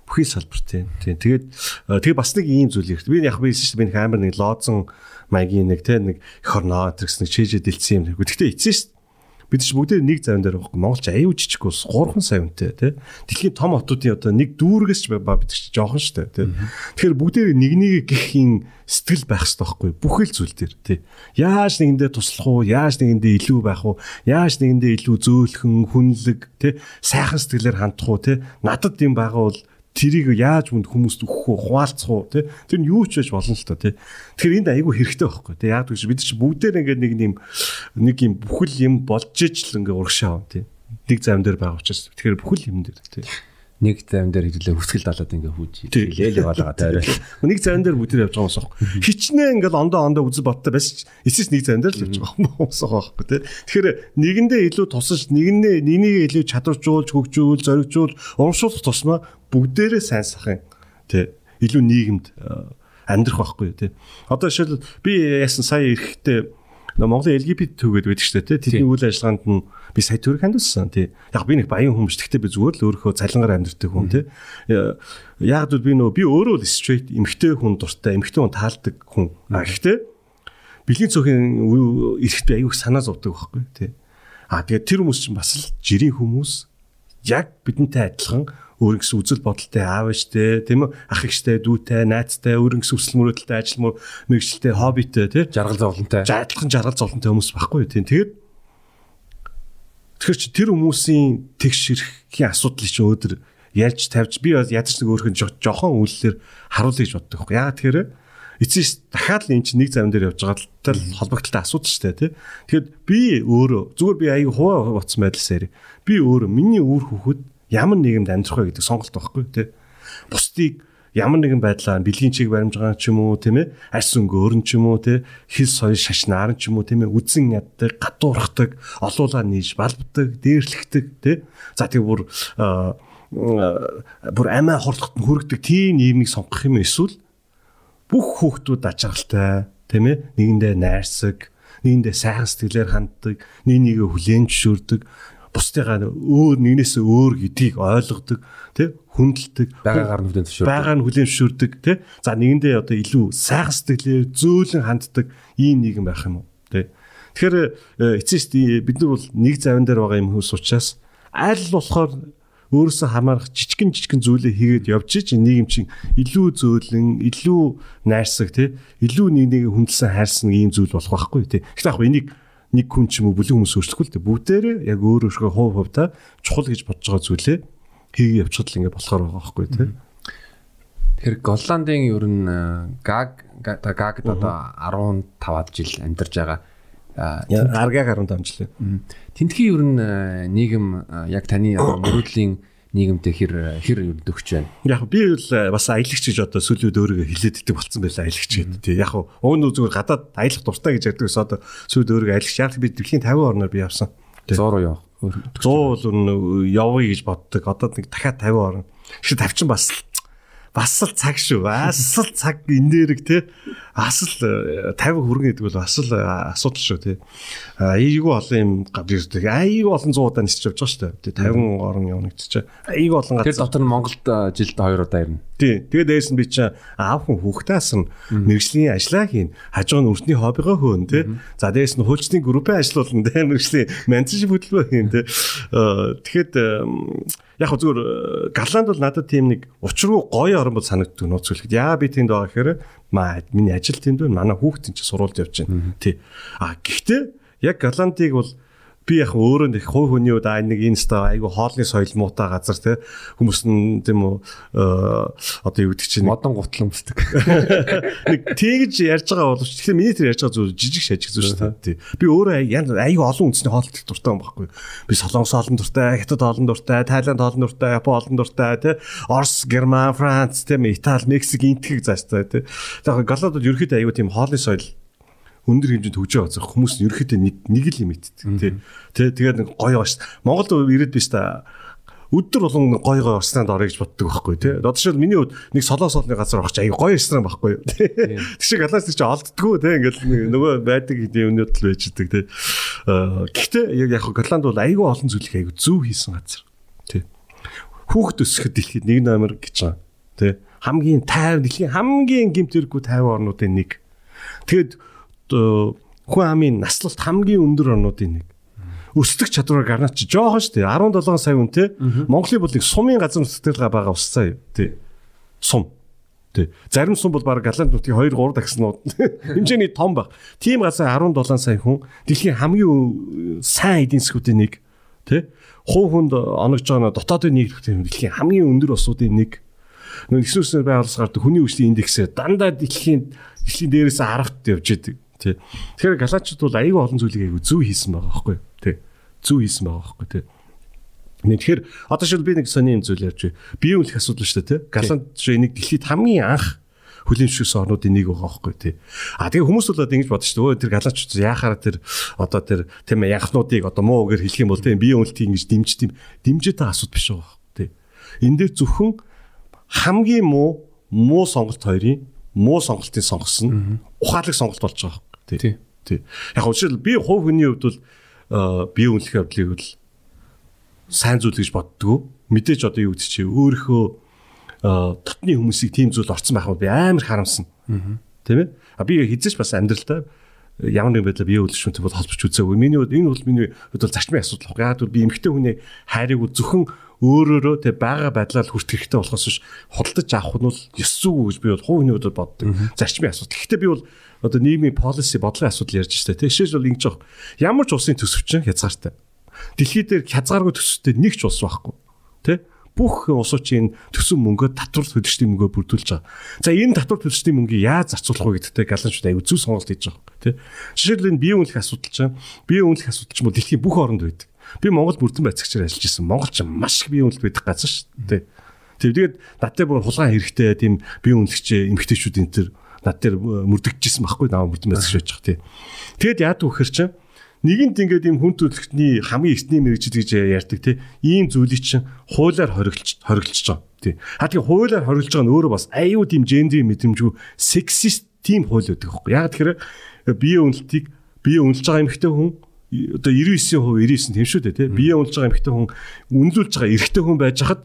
B: бүхий салбарт тий. Тэгээд тэгээ бас нэг ийм зүйл ихтэй. Би яг хэлсэн шүү дээ би амар нэг лоозон маягийн нэг тий нэг хорноо тэр гэсэн нэг чэжэ дэлсэн юм. Гэхдээ шүү Бид ч бүгдээ нэг завин дээр байхгүй. Монголч аюу жижиг ус 3 сая үнэтэй тий. Дэлхийн том хотуудын одоо нэг дүүргээс ч ба бид ч жоохон штэ тий. Тэгэхээр бүгдээ нэг нэг гихийн сэтгэл байх хэрэгтэй байхгүй. Бүхэл зүйл дээр тий. Яаж нэгэндээ туслах уу? Яаж нэгэндээ илүү байх уу? Яаж нэгэндээ илүү зөөлхөн, хүнлэг тий. Сайхан сэтгэлээр хандах уу тий. Надад юм байгаа бол тэрийг яаж хүнд хүмүүст өгөх үү хуваалцах уу тий тэр нь юу ч байж болно л та тий тэгэхээр энд айгүй хэрэгтэй байхгүй тий яг гэж бид чи бүгдээр ингээд нэг юм нэг юм бүхэл юм болж иж л ингээд урагшаа тий нэг зам дээр байгаа учраас. Тэгэхээр бүхэл юм дээр тий
A: нэг завин дээр хэвлээ хүсгэл далаад ингээ хүүж хэлээл яваалгаа таарай.
B: Нэг завин дээр бүгд явж байгаа юмсах. Хичнээн ингээл ондоо ондоо үзэл бодтой байсан ч эцэс нэг завин дээр л явж байгаа байхгүй тий. Тэгэхээр нэгэндээ илүү тусаж нэгэндээ нэгнийг илүү чадваржуулж хөгжүүл зоригжуул урамшуулах тусмаа бүгдээрээ сайн сахын тий илүү нийгэмд амьдрах байхгүй тий. Одоо жишээл би яасан сая эрэхтэй Монголын LGBT төгөөд байдаг шүү дээ тий. Тэдний үйл ажиллагаанд нь би сая төрөг хандсан тий. Яг би нэг баян хүмүүс гэхдээ би зүгээр л өөрийнхөө цалингаар амьдэрдэг хүн тий. Яг л би нөө би өөрөө л straight эмгтэй хүн дуртай, эмгтэй хүн таалдаг хүн. А гэхдээ бэлгийн цөхийн эрэхт би аюух санаа зовдөг байхгүй тий. А тэгээд тэр хүмүүс чинь бас л жирийн хүмүүс яг бидэнтэй адилхан өөр гэсэн үзэл бодолтой аав ээжтэй тийм үү ах ихтэй дүүтэй найзтай өөр гэсэн өсөл мөрөөдөлтэй ажил мэрэгчлээ хоббитэй тийм
A: жаргал зовлонтой
B: жаадлахын жаргал зовлонтой хүмүүс байхгүй тийм тэгээд тэгэхээр чи тэр хүмүүсийн тэгш ирэхийн асуудлыг чи өөдөр ярьж тавьж би бас ядаж нэг өөрхөн жохон үйллэр харуулъя гэж боддог байхгүй яа тэгэхээр эцэс дахиад л эн чинь нэг зам дээр явж байгаа тал холбогдлолтой асуудал шүү дээ тий. Тэгэхэд би өөрөө зүгээр би аяг хуваа боцсон байдлаар би өөрөө миний үр хөхөд ямар нийгэмд амьдрах вэ гэдэг сонголт байхгүй тий. Бусдыг ямар нэгэн байдлаар бэлгийн чиг баримжгаа ч юм уу тийм ээ арьс өнгө өрн ч юм уу тий хэл соёл шаш наарн ч юм уу тийм ээ үзэн яддаг гадуурхдаг олуулаа нийж балбдаг дээрлэгдэг тий за тэг бүр бүр амиа хорлоход хүрэгдэг тийм нийгмийг сонгох юм эсвэл бүх хүүхдүүд ачаалтай тийм ээ нэгэндээ найрсаг нэгэндээ сайхан сэтгэлээр ханддаг нэг нэгэ хүлээн зөвшөөрдөг бусдыгаа өөр нэгнээс өөр гэдгийг ойлгодог тий хүндэлдэг
A: байгаагаар нь хүлээн зөвшөөрдөг.
B: Байгааг нь хүлээн зөвшөөрдөг тий за нэгэндээ одоо илүү сайхан сэтгэлээр зөөлөн ханддаг ийм нийгэм байх юм уу тий тэгэхээр э, эцэст бид нар бол нэг завин дээр байгаа юм хүмүүс учраас аль болохоор өөрөөсөө хамаарах жижигэн жижигэн зүйлээ хийгээд явж ич нийгэм чинь илүү зөөлөн, илүү найрсаг тий илүү нэг нэг хүндэлсэн хайрсан ийм зүйл болох байхгүй тий. Гэхдээ яг энийг нэг хүн ч юм уу бүлэг хүмүүс өөрчлөхгүй л дээ. Бүгдээрээ яг өөр өөргөө хувь хувьдаа чухал гэж бодож байгаа зүйлээ хийгээ явчихад л ингэ болохоор байгаа байхгүй тий.
A: Тэгэхээр Голландын ер нь гаг гагд одоо 15-аад жил амьдарч байгаа.
B: Аргаг 15 жил.
A: Тэнтхийн ер нь нийгэм яг таны мөрөөдлийн нийгэмдээ хэр хэр өгч байна.
B: Яг би бол э, бас аялагч гэж одоо сүлүүд өөрийгөө хилээд идэх болцсон байлаа аялагч гэдэг. Тий. Яг нь зүгээр гадаад аялах дуртай гэж ярьдаг ус одоо сүлд өөрийгөө аялагч. Яг би дэлхийн 50 орноор би явсан.
A: 100 руу яв.
B: 100 бол явъя гэж боддог. Одоо нэг дахиад 50 орно. 50 ч бас бас л цаг шүү. Бас л цаг энэ дээрэг те. Бас л 50 хүргэн гэдэг бол бас л асуудал шүү те. Айгүй олон юм гадар ирдэг. Айгүй олон 100 удаа нисч явж байгаа шүү дээ. 50 орн чинь. Айгүй олон
A: газар. Тэр дотор нь Монголд жилд 2 удаа ирнэ.
B: Тий. Тэгээд дээрс нь би чинь аав хүн хүүхдээс нь мэрэгжлийн ажиллаа хийн. Хажуу нь өртний хоббигоо хөөн те. За дээрс нь хуульчдын группээ ажиллуулна те. Мэрэгжлийн менторшип хөтөлбөр хийн те. Тэгэхэд яг хөө зүгээр э, Галанд бол надад тийм нэг учруу гоё орон бол санагддаг нууц хэлэхэд яа би тэнд байгаа гэхээр маа миний ажил тэнд байна. Манай хүүхдэн чи сурвалж явж байна. Тий. А гэхдээ яг Галантыг бол би яг өөрөө нэг хувь хүний үед аа нэг инста айгу хоолны соёл муутай газар те хүмүүс нь тийм үү одоо юу гэдэг чинь
A: модон гутал өмсдөг.
B: Нэг тэгж ярьж байгаа боловч тэгэхээр миний тэр ярьж байгаа зүйл жижиг шажиг зүйл шүү дээ. Би өөрөө айгу олон үндэсний хоолт дуртай юм байхгүй. Би солонгос олон дуртай, хятад олон дуртай, тайланд олон дуртай, япон олон дуртай те Орос, Герман, Франц, тийм Итали, Мексик интгэх заастай те. Тэгэхээр бол ерөөхдөө айгу тийм хоолны соёл өндөр хэмжээнд хөгжөө байгаа хүмүүс нь ерөөхдөө нэг нэг л юм иддэг тий. Тэ тэгээд нэг гоё ш. Монголд ирээд биш та өдөр болгон гой гой ресторанд орё гэж боддог байхгүй тий. Одоо шил миний хувьд нэг солоос олны газар орох чи аяа гоё ресторан байхгүй юу. Тэг шиг галаас чи олддггүй тий. Ингээл нөгөө байдаг гэдэг юмнууд л байж идэг тий. Гэхдээ яг яг Голланд бол аягүй олон зүйлийг аягүй зөв хийсэн газар. Тий. Хүүхд өсгөхөд дэлхийд нэг номер гэж байгаа. Тий. Хамгийн тайв дэлхийн хамгийн гимтэргүй 50 орнуудын нэг. Тэгэд хүн амын наслалт хамгийн өндөр орнуудын нэг. өсөлтөх чадвараар гарна чи жоохон шүү дээ. 17 сая хүн те. Монголын бол нэг сумын газар нутагтаа байгаа усцаа юу тий сум. Тий зарим сум бол баг галанд нутгийн 2 3 дахиснууд хэмжээний том баг. Тийм газар 17 сая хүн дэлхийн хамгийн сайн эдийн засгуудын нэг тий хуу хүнд оногж байгаа дотоодын нийгмийн дэлхийн хамгийн өндөр усуудын нэг. Нөө нэгсүүснээр байгуулсан гардаг хүний хүчний индексээр дандаа дэлхийн дэлхийн дээрээс 10-т явж идэг тий Тэгэхээр галаачууд бол аюу олон зүйлийг аягүй зөв хийсэн байгаа байхгүй тий зүү хийсэн байгаа байхгүй тий. Нэг тэгэхээр одоо шил би нэг сони юм зүйл ярьж байна. Бие үлэх асуудал шүү дээ тий. Галант жишээ нэг дэлхийд хамгийн анх хүлэмжшүүлсэн орнуудын нэг байгаа байхгүй тий. А тэгээ хүмүүс бол одоо ингэж бодож шүү дээ. Тэр галаач яахаараа тэр одоо тэр тийм янхнуудыг одоо муу үгээр хэлэх юм бол тийм бие үлтийг ингэж дэмжиж тийм дэмжээтэй асууд биш байгаа тий. Энэ дээр зөвхөн хамгийн муу муу сонголт хоёрын муу сонголтын сонгосон ухаалаг сонголт болж байгаа байхгүй тий. Тий. Яг учраас би хувь хүний хувьд бол бие үнэлэх явдлыг бол сайн зүйл гэж боддгоо. Мэдээж одоо юу гэдэг чи өөрийнхөө дотны хүмүүсийг тийм зүйл орцсон байх нь би амар харамсан. Тийм ээ. А би хизээч бас амьдралдаа ямар нэг байдлаар бие үлдшмэнтэй бол холбож үзээгүй. Миний хувьд энэ бол миний хувьд бол зарчмын асуудал. Яг бол би эмгтэй хүний хайрыг зөвхөн өөрөөрөө тэг бага байдлаар хүртэх хэрэгтэй болохоос биш худалдаж авах нь бол ёс зүг гэж би бол хувийн хувьд боддог. Зарчмын асуудал. Гэхдээ би бол одоо нийгмийн policy бодлогын асуудал ярьж штэ тий. Жишээж бол ингэж байгаа. Ямар ч улсын төсөвчин хязгаартай. Дэлхий дээр хязгааргүй төсөвтэй нэг ч улс байхгүй. Тий бүх улсуудын төсөв мөнгөө татвар төлөгчдийн мөнгөө бүрдүүлж байгаа. За энэ татвар төлөгчдийн мөнгийг яаж зарцуулах вэ гэдэгтэй галанчууд аягүй зөв сонголт хийж байгаа. Тэ. Жишээлбэл энэ бие үнэлэх асуудал чинь бие үнэлэх асуудал чинь дэлхийн бүх оронд байдаг. Би Монгол бүрдэн байцаагчаар ажиллаж исэн. Монгол ч маш их бие үнэлт байдаг газар шүү дээ. Тэгээд надад бүр хулгайн хэрэгтэй тийм бие үнэлэгч эмгтээчүүд энэ төр над дээр мөрдөгчсэн байхгүй наваа мөрдөн байцаагч байж байгаа тий. Тэгэд яад вөхөр чинь нэгэнт ингээд ийм хүн төрөлхтний хамгийн эртний мэрэгжил гэж ярьдаг тий. Ийм зүйлийг чинь хуулиар хориглож хориглож байгаа тий. А тэгээ хуулиар хориглож байгаа нь өөрөө бас аюу тийм гендерийн мэдрэмжгүй сексист тийм хууль байдаг байхгүй. Яг тэгэхээр бие үнэлтийг бие үнэлж байгаа эмэгтэй хүн одоо 99% 99 тийм шүү дээ тий. Бие үнэлж байгаа эмэгтэй хүн үнэлүүлж байгаа эрэгтэй хүн байж хахад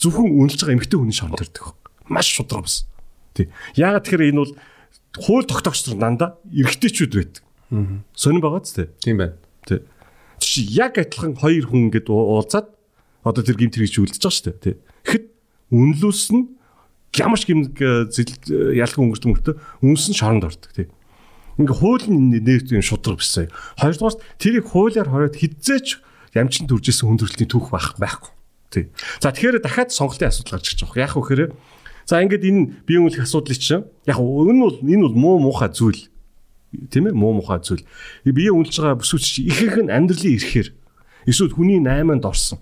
B: зөвхөн үнэлж байгаа эмэгтэй хүний шоронд төрдөг. Маш шудраг бас. Тий. Яагаад тэгэхээр энэ бол хууль тогтоогч нар дандаа эрэгтэйчүүд байдаг. Аа. Сонирн байгаа ч тий.
A: Тийм байна.
B: Тий. Чи яг адилхан хоёр хүн ингээд уулзаад одоо тэр гимт хэрэгч үлдэж байгаа шүү дээ тий. Тэгэхэд үнэлүүлсэн ямар ч гимт ялган өнгөрт мөртөө үнсэн шоронд ордог тий. Ингээ хуулийн нэрт юм шудраг бисээ. Хоёрдугаар тэрийг хуулиар хориод хідзээч ямчин төржсэн хүндрэлтийн түүх байх байхгүй. Тий. За тэгэхээр дахиад сонголтын асуудал гарч ирж байгаа. Яг үхээр За ингээд энэ бие үнэлэх асуудлыг чинь яг энэ бол энэ бол муу муухай зүйл тийм ээ муу муухай зүйл. Бие үнэлж байгаа бүсүүч ихэнх нь амьдралын ирэхээр эсвэл хүний найманд орсон.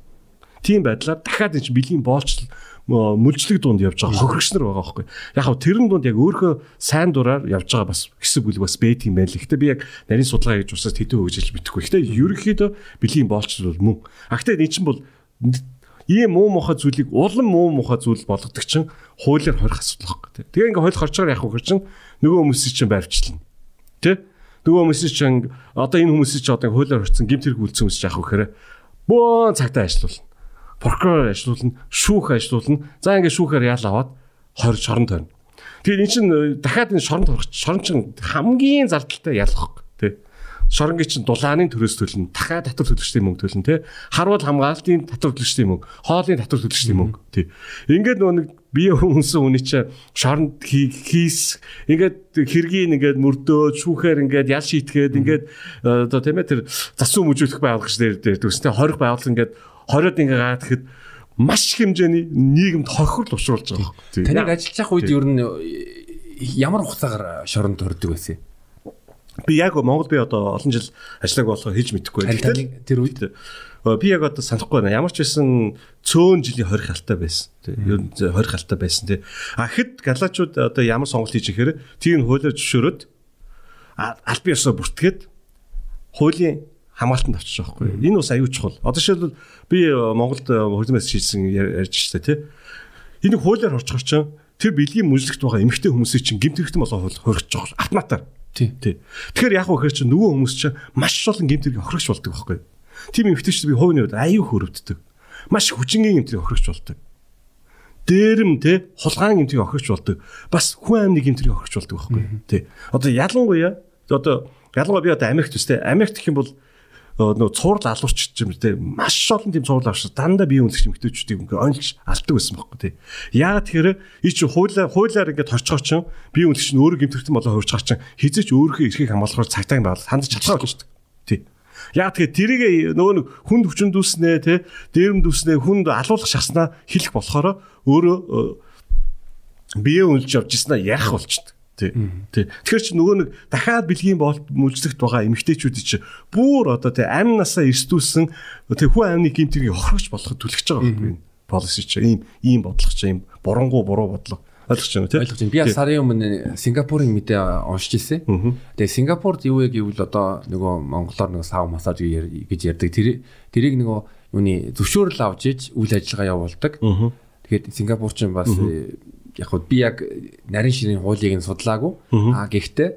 B: Тийм байдлаар дахиад энэ биеийн боолчлол мүлжлэг дунд явж байгаа хохирогч нар байгаа байхгүй. Яг хав тэрэн дунд яг өөрөө сайн дураар явж байгаа бас хэсэг бүлэг бас байт юм байна л. Гэтэ би яг нарийн судалгаа хийж усаас хэдэн хөгжиж мэдэхгүй. Гэтэ ерөнхийдөө биеийн боолчлол бол мөн. А гэтэ энэ чинь бол ийм муу муухай зүйлийг улам муу муухай зүйл болгодог чинь хуулиар хорих асуудал байхгүй тий. Тэгээ ингээ хойл хорчоор явах хөр чинь нөгөө хүмүүсийг чинь байвчлана. Тий? Нөгөө хүмүүсийг чинь одоо энэ хүмүүсийг чинь одоо хуулиар хорцсон гимт хэрэг үлдсэн хүмүүс яах вэ гэхээр бөө цагтаа ажиллуулна. Прокурор ажиллуулна, шүүх ажиллуулна. За ингээ шүүхээр яал аваад 20 шоронд тойрно. Тэгэхээр эн чинь дахиад энэ шоронд хорих шорон чинь хамгийн зардалтай ялах тий шоронгийн чинь дулааны төрөөс төлнө. Дахиад татвар төлөгчдийн мөнгө төлнө тий. Харуул хамгаалтын татвар төлөгчдийн мөнгө, хоолны татвар төлөгчдийн мөнгө тий. Ингээд нөгөө нэг бие хүнсэн хүний чинь шоронд хийс ингээд хэргийн ингээд мөрдөөд шүүхээр ингээд ял шийтгээд ингээд э, одоо тийм ээ тэр засуу мүжүүлэх байгууллагч дээр дээр төстэй хорих байгууллага ингээд хориод ингээд гаад гэхэд маш хэмжээний нийгэмд хохирол учруулж байгаа.
A: Таныг ажиллах үед ер нь ямар хугацаагаар шоронд төрдөг байсан юм?
B: Би яг Монгол би одоо олон жил ажиллаг болохоор хийж мэдэхгүй.
A: Гэтэл тэр үед
B: би яг одоо санахгүй байна. Ямар ч байсан цөөн жилийн 20 хальтай байсан. Ер нь 20 хальтай байсан тий. А хэд галаачууд одоо ямар сонголт хийж ихээр тийг хуулиар зөвшөөрөөд аль бие ёсоо бүртгээд хуулийн хамгаалтанд авчиж байгаа байхгүй. Энэ бас аюул чухал. Одоо жишээлбэл би Монголд хөрдмэс хийсэн ярьж штэ тий. Энэ хуулиар орчгоор чинь тэр бэлгийн мүжлэгт байгаа эмэгтэй хүмүүсийг чинь гэмт хэрэгтэн болоо хөргөж байгаа автоматар. Тий. Тий. Тэгэхээр яг хөөр чи нөгөө хүмүүс чинь маш олон гэмтэрийг охирогч болдог байхгүй. Тийм эмгтээч би хувийн хувьд аюу хөрөвддөг. Маш хүчингийн гэмтрийг охирогч болдог. Дээрэм те хулгаан гэмтрийг охирогч болдог. Бас хүн амны гэмтрийг охирогч болдог байхгүй. Тий. Одоо ялангуяа одоо ялангуяа би одоо Америкт үстэй Америкт гэх юм бол нөгөө цуврал алуурч юм те маш олон тийм цуврал авч дандаа бие үнэлж эмгтээчүүдийг ингээ онлж алдаг байсан байхгүй тий. Яагаад тэгэхээр ий чи хуулиар хуулиар ингээ торчгоо чин бие үнэлж нь өөрөө гэмтэрсэн болоо хуурчгаа чин хизээч өөрийнхөө эрхийг хамгаалахаар цагтаа байгаад хандж чадахгүй шүү дээ. Тий. Яг тэгээ тэрийг нөгөө нэг хүнд хүчин дүүснэ те дээрэм дүүснэ хүнд алуулах шахснаа хэлэх болохоор өөрөө бие үнэлж явж ирсэн ярих болчихдог. Тий. Тэгэхээр чи нөгөө нэг дахиад бэлгийн болт мүлжлэгт байгаа эмэгтэйчүүд чи бүр одоо тий амь насаа эрсдүүлсэн тий хүн амны гимтгийг хохирогч болгоход түлхэж байгаа байхгүй юу? Полиси чи ийм ийм бодлого чи ийм бурангу буруу бодлого ойлгож байна тий.
A: Ойлгож байна. Би сарын өмнө Сингапурын мэдээ уншиж ирсэн. Тэгээ Сингапурд юу вэ гэвэл одоо нөгөө монголоор нөгөө сав массаж гэж ярьдаг. Тэр тэрийг нөгөө юуны зөвшөөрөл авч иж үйл ажиллагаа явуулдаг. Тэгээд Сингапурч бас яг би яг нарийн ширийн хуулийг нь судлаагүй. А гэхдээ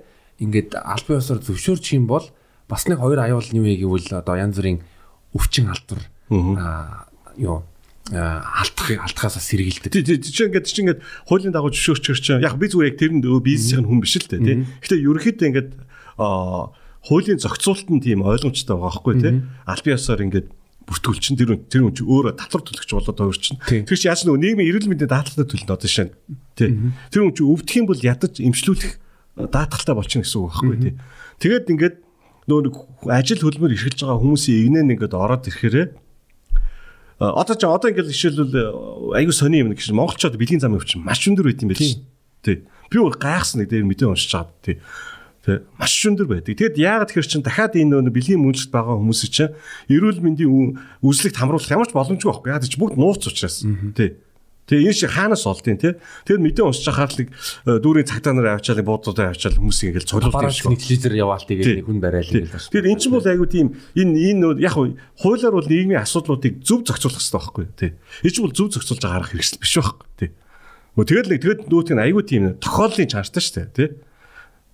A: ингээд албан ёсоор зөвшөөрчих юм бол бас нэг хоёр аюул нь юу вэ гэвэл одоо янз бүрийн өвчин алдар а юу алдах алдахаас сэргийлдэг.
B: Тий, тий чи ингээд чи ингээд хуулийн дагуу зөвшөөрч чинь яг би зүгээр яг тэр нь бизнесийн хүн биш л дээ тий. Гэхдээ ерөөхдөө ингээд хуулийн зохицуулт нь тийм ойлгомжтой байгаа байхгүй тий. Албан ёсоор ингээд бүртгүүлчин тэр тэр хүн чи өөрөө татвар төлөгч болоод байгаа чинь. Тэр чи яаж нэг нийгмийн эрүүл мэндийн даатгалтай төлнө одоо шин. Тий. Тэр хүн чи өвдөх юм бол ядаж имшлүүлэх даатгалтай болчихно гэсэн үг байхгүй тий. Тэгээд ингээд нөө ажил хөлмөр эрхэлж байгаа хүмүүсийн игнэн ингээд ороод ирэхээрээ одоо ч одоо ингээд жишээлбэл аюу сони юм гэж монголчууд бэлгийн замын өвчин маш өндөр байт юм байл шин. Тий. Би өөр гайхсан нэг дээр мэдээ уншиж байгаа. Тий. Тэ маш өндөр байдаг. Тэгэд яагаад тэр чин дахиад энэ нөө бэлгийн мөнчлөлт байгаа хүмүүс чинь эрүүл мэндийн үзлэгт хамруулах ямар ч боломжгүй байхгүй. Яагаад ч бүгд нууц учраас. Тэ. Тэгээ энэ шиг хаанаас олдیں۔ Тэ. Тэгэд мэдээ уншиж хахаар л э, дүүрийн цагтаа нар авчаал буудуудаа авчаал хүмүүсийг ингээл цоглуулдаг
A: юм шиг. Бараг телевизээр яваал тэгээд хүн барайл
B: ингээл. Тэгэхээр эн чинь бол айгу тийм энэ энэ яг хуулиар бол нийгмийн асуудлуудыг зөв зохицуулах хэрэгтэй байхгүй. Тэ. Энэ чинь бол зөв зохицуулж байгаа арга хэрэгсэл биш байхгүй. Тэ. Тэгэл нэг тэгэд нүүт нь айгу тийм тохиоллын чанартай шүү дээ. Тэ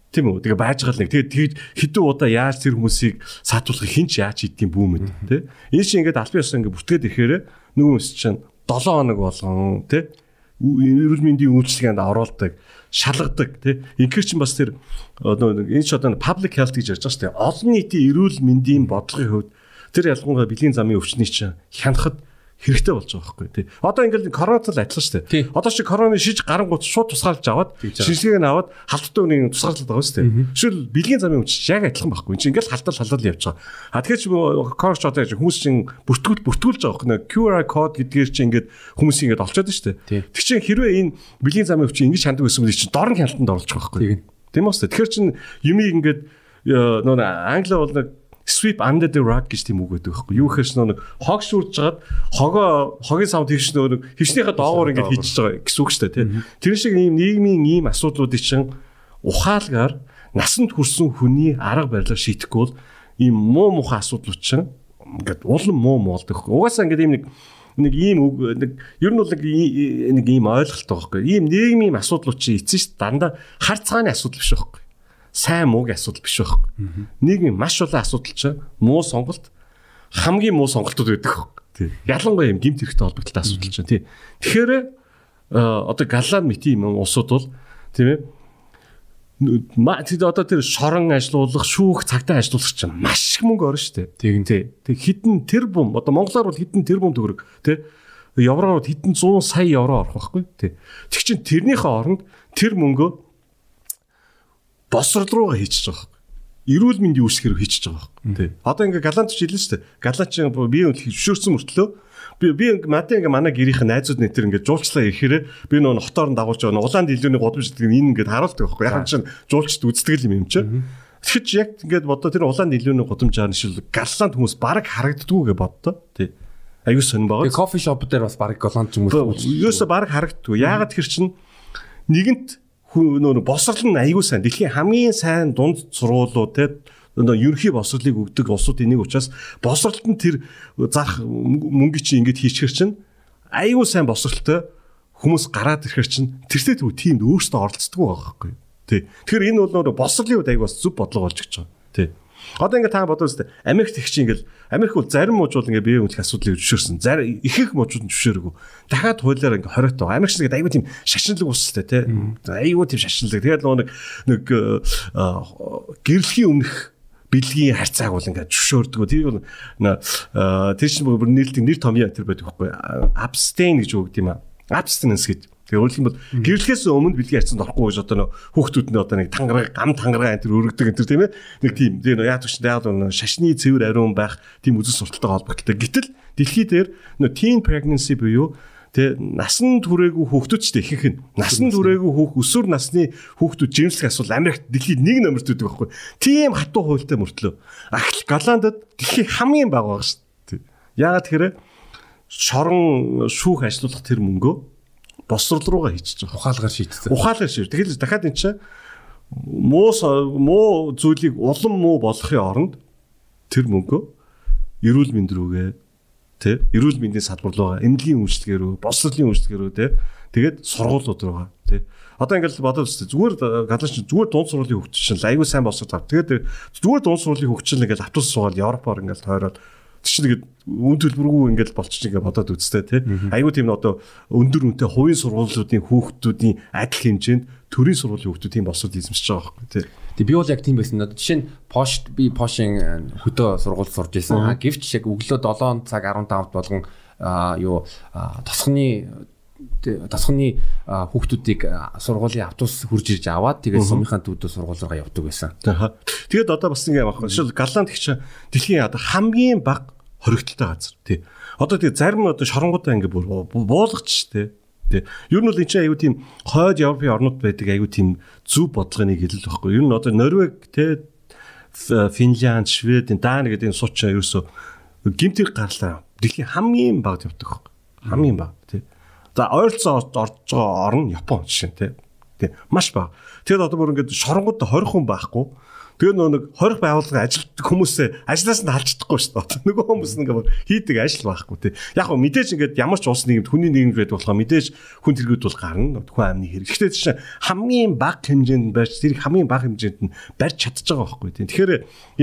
B: Тийм үү. Тэгээ байж гал нэг. Тэгээд тэгэд хэдэн удаа яаж тэр хүмүүсийг саатуулах хинч яаж хийдгийг бүүмэд тий. Энэ чинь ингээд албан ёсоо ингээд бүтгээд ирэхээр нөгөө хүмүүс чинь 7 хоног болгон тий эрүүл мэндийн үйлчлэгэнд оруулдаг, шалгадаг тий. Инхээр чинь бас тэр энэ ч одоо public health гэж ярьж байгаа шүү дээ. Олон нийтийн эрүүл мэндийн бодлогын хувьд тэр ялангуяа бэлгийн замын өвчний чинь хянахад хэрэгтэй болж байгаа байхгүй тий. Одоо ингээл коронавирус адилхан шүү дээ. Одоо чи коронавирус шиж гарангууд шууд тусгаалж аваад шинжилгээг нь аваад халдтай үнийг тусгаарлаад байгаа шүү дээ. Жишээл бэлгийн замын үуч яг адилхан байхгүй. Энд чи ингээл халтал халтал явж байгаа. А тэгэхээр чи коронавирус одоо хүмүүс чинь бүртгүүл бүртгүүлж байгаа байхгүй. QR код гэдгээр чи ингээд хүмүүс ингээд олцоод шүү дээ. Тэг чи хэрвээ энэ бэлгийн замын үуч ингэж хандаг байсан бол чи дорн хяналтанд оруулах байхгүй. Тийм үү? Тэгэхээр чин юмыг ингээд нөө англи бол нэг sweep under the rug гэж тийм үг байдаг байхгүй. Юу гэхээр нэг хог шүрж жагаад хогоо хогийн сав тэгш нэг хичнээнийхээ доогуур ингэж хийчихэж байгаа гэсэн үг шүү дээ тийм тэр шиг ийм нийгмийн ийм асуудлуудыг чинь ухаалгаар насанд хүрсэн хүний арга барилга шийдэхгүй бол ийм муу муухай асуудлууд чинь ингээд улам муу муулдаг. Угаасаа ингээд ийм нэг нэг ийм нэг ер нь бол нэг нэг ийм ойлголт байгаа байхгүй. Ийм нийгмийн асуудлууд чинь эцэн ш дандаа харцгааны асуудал биш байхгүй сайн муугийн асуудал биш байхгүй. Нийгмийн маш олон асуудал чинь муу сонголт хамгийн муу сонголтууд байдаг байхгүй. Ялангуяа юм гимт хэрэгтэй холбогдолтой асуудал чинь тий. Тэгэхээр э, одоо галлан мити юм улсууд бол тийм ээ ма тэд одоо тэр шорон ажилуулах шүүх цагтаа ажилуулах чинь маш их мөнгө орно шүү дээ. Тэгин тий. Тэг хідэн тэр бум одоо монголоор бол хідэн тэр бум төгрөг тий. Евроор хідэн 100 сая евро орох байхгүй тий. Тэг чин тэрнийхээ оронд тэр мөнгөө босрол руугаа хийчихэж байгаа хэрэг. Эрүүл мэндийн үүсгэр хийчихэж байгаа хэрэг. Тий. Одоо ингээ галант ч хэлнэ шүү дээ. Галант чинь би зөвшөөрсөн мөртлөө би би мадаа ингээ манай гэрийнх найзууд нэтер ингээ жуулчлаа ирэхээр би нөө хотоор нь дагуулж байгаа улаанд илүүний годамждаг энэ ингээ харуулдаг байхгүй. Яг чинь жуулчд үздэг юм юм чинь. Тэгэхэд яг ингээд бодоо тэр улаанд илүүний годамжаар нь шил галант хүмүүс баг харагддггүй гэж боддоо. Тий. Аюу сонь байгаа.
A: Тэгээ кофе шоп дээр бас баг голланд хүмүүс.
B: Юусо баг харагддгүй. Яагаад тэр чинь нэгэнт нөө босрол нь аягүй сайн. Дэлхийн хамгийн сайн дунд сургуулиуд те нөө ерөнхий босрлыг өгдөг улсууд энийг учраас босролт нь тэр зарах мөнгө чи ингэж хийчихэр чинь аягүй сайн босролтой хүмүүс гараад ирэхэр чинь тэрсээ тэгв тиймд өөрсдөө оролцдог байгаа байхгүй. Тий. Тэгэхээр энэ бол нөө босрлын үед аягүй бас зүв бодлого болж гэж байгаа. Тий. Одоо ингээ та бодвол тест Америкт их чинь ингээл Америк бол зарим мужууд ингээ бие үнэлэх асуудлыг зөвшөөрсөн. Зарим ихэнх мужууд нь зөвшөөрөгүй. Дахиад хуулиар ингээ хориот байгаа. Америк шиг айгүй тийм шашинлаг устай тий. Айгүй тийм шашинлаг. Тэгээд нөгөө нэг нэг гэрлэхийн өмнөх бэлгийн харьцааг бол ингээд зөвшөөрдөг. Тэр бол тэр чинь бүр нийлдэг нэр томьёо тэр байдаг байхгүй. Abstain гэж үг тийм аа. Abstinence гэж. Тэгээ өөрөлдөх бол гэрлэхээс өмнө бэлгийн харьцаанд орохгүй гэж одоо нөө хүүхдүүд нь одоо нэг тангараг гам тангараа энэ төр өргөдөг энэ төр тийм ээ. Нэг тийм тийм яа түвч яг нөө шашны цэвэр ариун байх тийм үзэл сурталтай холбогддог. Гэтэл дэлхий дээр нөө teen pregnancy буюу Тэ насан турээгүй хүүхдүүд ч ихэнх нь насан турээгүй хүүх өсвөр насны хүүхдүүд жимслэх асуудал Америкт дэлхийд нэг номерт байдаг байхгүй. Тийм хатуу хуультай мөртлөө. Ахл Голландд дэлхийн хамгийн бага байгаа шүү дээ. Яагаад тэгэхээр шорон шүүх ажиллуулах тэр мөнгөө босрол руугаа хийчихэж байгаа.
A: Ухаалгаар шийдсэн.
B: Ухаалгаар шийд. Тэгэхээр дахиад энэ чинь муу муу зүйлийг улам муу болгохын оронд тэр мөнгөө эрүүл мэнд рүүгээ тий эрүүл мэндийн салбар руу эмнэлгийн үйлчлэгээр рүү боловсролын үйлчлэгээр рүү тий тэгээд сургуулиуд руу тий одоо ингээл бодоод үстэй зүгээр гадаач зүгээр дунд сургуулийн хөгжиж чинь айгүй сайн болсод тав тэгээд зүгээр дунд сургуулийн хөгжил ингээл автобус суугаад европоор ингээл тойроод чинь тэгээд үн төлбөргүй ингээл болчих ингээ бодоод үзтээ тий айгүй тийм одоо өндөр үнэтэй хувийн сургуулиудын хүүхдүүдийн адил хэмжээнд төрийн сургуулийн хүүхдүүд тийм болсод эзэмшиж байгаа байхгүй тий
A: Тэг би бол яг тийм байсан. Жишээ нь Posh би Posh-ын э, хөдөө сургууль сурж байсан. Гэвч яг өглөө 7 цаг 15-д болгон юу тосхны тасхны хүүхдүүдийг сургуулийн автобус хурж ирж аваад тэгээд сумынхаа дүүдөө сургууль руугаа явдаг байсан.
B: Тэгээд одоо бас ингэ явах. Жишээл Галланд гэх чинь дэлхийн одоо хамгийн бага хоригдолтой газар тий. Одоо тэгээд зарим одоо шоронгуудаа ингэ буулгач тий. Тэ. Ер нь бол энэ чинь аюу тийм хойд Европын орнууд байдаг аюу тийм зөв бодлогыг хэлэл байхгүй. Ер нь одоо Норвег тэ Финлянд, Швед, Дани гэдэг энэ сууч ерөөсө гимтэр гарлаа. Дэлхийн хамгийн бага явдаг. Хамгийн бага тий. За ойролцоо орж байгаа орн Япон жишээ тий. Тий. Маш бага. Тэгэд одоо бүр ингээд шоронгууд 20 хүн байхгүй Тэгээ нөө нэг хорих байгууллага ажилтдаг хүмүүсээ ажлаас нь халждахгүй шүү дээ. Нөгөө хүмүүс нэг хийдэг ажил байхгүй тий. Яг хөө мэдээж ингээд ямар ч улс нийгэмд хүний нийгэм гэдэг болохоор мэдээж хүн тэргүүд бол гарна. Хүн амны хэрэг. Гэхдээ чинь хамгийн бага хэмжээнд барьж тэр хамгийн бага хэмжээнд нь барьж чадчих байгаа байхгүй тий. Тэгэхээр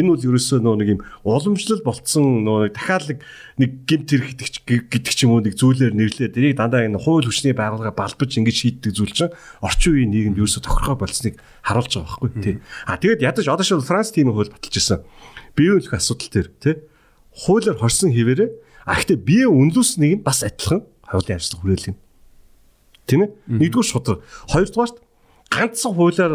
B: энэ бол ерөөсөө нөө нэг юм уламжлал болцсон нөө дахиад нэг гимт хэрэг гэдэг ч юм уу нэг зүйлээр нэрлээд тэрийг дандаа энэ хууль хүчний байгууллага балбаж ингэж шийддэг зүйл чинь орчин үеийн нийгэмд ерөөсөө тохиргоо болцсныг харуулж байгаа байхгүй тий. А тэгээд ядаж одоо шил Франц тим хууль баталж ирсэн. Биеийн нөх асуудал дээр тий. Хуулиар хорсон хэвээрээ а гэхдээ бие үнэлүүлснийг нь бас адилхан хуулийн ажил хүрээлэн. Тийм ээ? Нэгдүгээр шудар. Хоёрдугаарт ганцхан хуулиар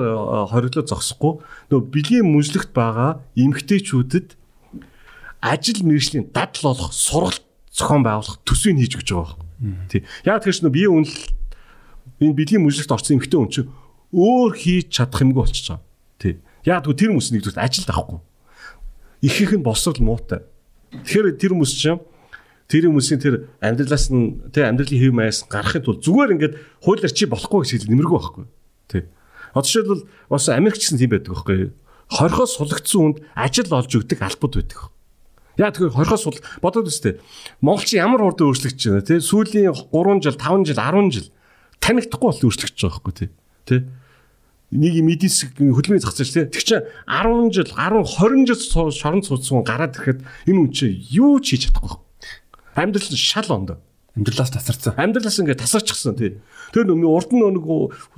B: хориглоо зогсохгүй нөө биеийн мүжлэгт байгаа эмгтээчүүдэд ажил мэргэжлийн дадал болох сургалт зохион байгуулах төсвийг хийж өгч байгаа байна. Тий. Яг тэгэхээр нөө биеийн үнэл энэ биеийн мүжлэгт орсон эмгтээ хүн чинь өөр хийж чадах юмгүй болчихж байгаа. Тий. Яг тэгвэл тэр хүмүүс нэгдүгээр ажилд авахгүй. Ихэнх нь босрол муутай. Тэгэхээр тэр хүмүүс чинь тэр хүмүүсийн тэр амьдралаас нь тэр амьдралын хэв маяс гарахын тулд зүгээр ингээд хуулиар чи болохгүй гэж хэлэл нэмэргүй байхгүй. Тий. Одоо жишээлбэл бас Америкчсан тийм байдаг байхгүй. Хорхоос сулагдсан хүнд ажил олж өгдөг албад байдаг. Яа тэгэхээр хорхоос сул бодоод үстэй. Монголч ямар хурдан өөрчлөгдөж байна тий. Сүүлийн 3 жил, 5 жил, 10 жил танигдахгүй бол өөрчлөгдөж байгаа байхгүй тий. Тий нэг юм эдис хөдөлмөрийн зах зээл тий. Тэг чи 10 жил 10 20 жил шорон цуцсан гараад ирэхэд энэ хүн чи юу ч хийж чадахгүй. Амьдрал шал ондоо.
A: Амьдралаас тасарсан.
B: Амьдралаас ингээд тасарчихсан тий. Тэр нэг урд нь нэг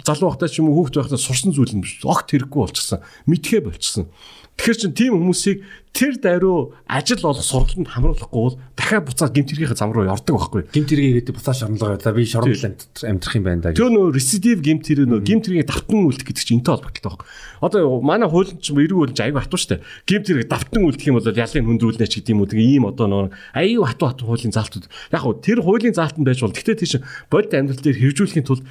B: залуу байхдаа ч юм уу хүүхд байхдаа сурсан зүйл юм биш. Огт хэрэггүй болчихсон. Мэдхээ болчихсон. Тэгэхээр чин тийм хүмүүсийг тэр даруй ажил олох сургалтанд хамруулахгүй бол дахиад буцаад гимт хэргийн зам руу ордог байхгүй.
A: Гимт хэргийн гэдэг буцаа шорондоо за би шорондол амьдрах юм байна да.
B: Тэр нөө рецидив гимт хэрэг нөө гимт хэргийн давтан үлдэх гэдэг чинь энтэй холбогдолтой байхгүй. Одоо манай хуулийн чинь эрэг хуулийн аягүй хатуу штэ. Гимт хэрэг давтан үлдэх юм бол ялын хөндрүүлнэ ч гэдэг юм уу. Тэгээ ийм одоо нөө аягүй хатуу хатуу хуулийн заалтууд. Яг хөө тэр хуулийн заалтанд байж бол гэхдээ тийш бодит амьдрал дээр хэрэгжүүлэхийн тулд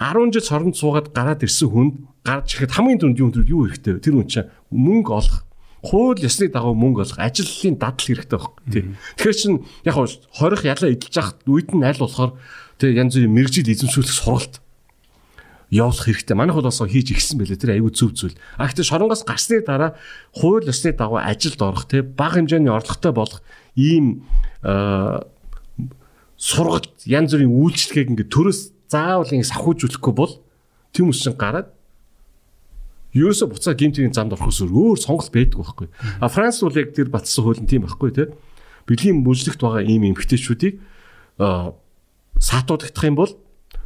B: 10 жил соронд суугаад гараад ирсэн хүнд гарч ирэхэд хамгийн түрүүнд юу юу хэрэгтэй тэр хүн чинь мөнгө олох хууль ёсны дагуу мөнгө олох ажлын дадал хэрэгтэй байхгүй тий. Тэгэхээр чин яг хорих ялаа эдэлж явах үед нь аль болохоор тий янз бүрийн мэрэгжил эзэмшүүлэх сургалт явуулах хэрэгтэй. Манайх бол бас хийж ихсэн байлээ тэр аюу зөв зүйл. А гэхдээ шоронгоос гарсны дараа хууль ёсны дагуу ажилд орох тий бага хэмжээний орлоготой болох ийм сургалт янз бүрийн үйлчлэгийг ингээд төрөөс заавал ингэ сахиужүүлэхгүй бол тийм хүмүүс чинь гараад ерөөсө буцаа гимтийн замд орохоос өөр сонголт байдаг байхгүй. А Франц бол яг тэр батсан хуулийн тийм байхгүй те. Бэлгийн мөжлөгт байгаа ийм эмгтээчүүдийг саатуудагдах юм бол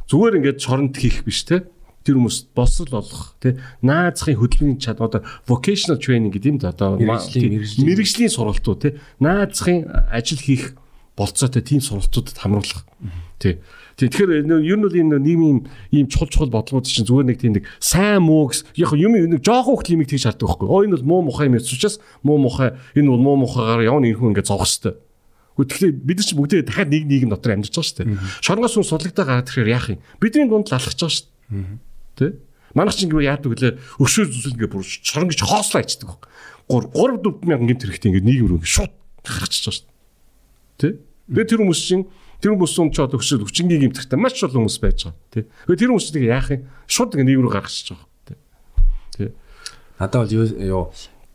B: зүгээр ингээд шоронд хийх биш те. тэр хүмүүс боловсрол олох тий наазахын хөдөлмөрийн чад одоо vocational training гэдэг юм да одоо мэрэгжлийн сургалтууд тий наазахын ажил хийх болцоотой тийм сургалтуудад хамруулах тий Тэгэхээр ер нь бол энэ нийгмийн ийм чухал чухал бодлогууд чинь зүгээр нэг тийм нэг сайн муу гэс яг юм нэг жоохон хөлт лимиг тэгж шаарддаг байхгүй. Оо энэ бол муу мухай юм учраас муу мухай энэ бол муу мухайгаар явна энэ хүн ингээд зовх хэвээр. Тэгэхээр бид нар ч бүгдээ дахиад нэг нийгэм дотор амьдарч байгаа шүү дээ. Шоронгоос хүн судлагдаа гараад ирэхээр яах юм? Бидний дунд л алхаж байгаа шүү дээ. Тэ? Манайх чинь яадаг вүлээ өшөө зүсэл ингээ бүр шорон гэж хоослоо ичдэг баг. 3 3 4 мянган гэмт хэрэгтэй ингээ нийгэм рүү шууд гаргачихж байгаа шүү дээ. Тэ? Тэгээ тэр хүмүүс чинь тэр хүмүүс юм ч одоо өшөө хүчингийн гэмтэртэй маш олон хүмүүс байж байгаа. Тэ? Тэгээ тэр хүмүүс чинь яах юм? Шууд ингээ нийгэм рүү гаргачихж байгаа. Тэ?
A: Тэ? Надад бол юу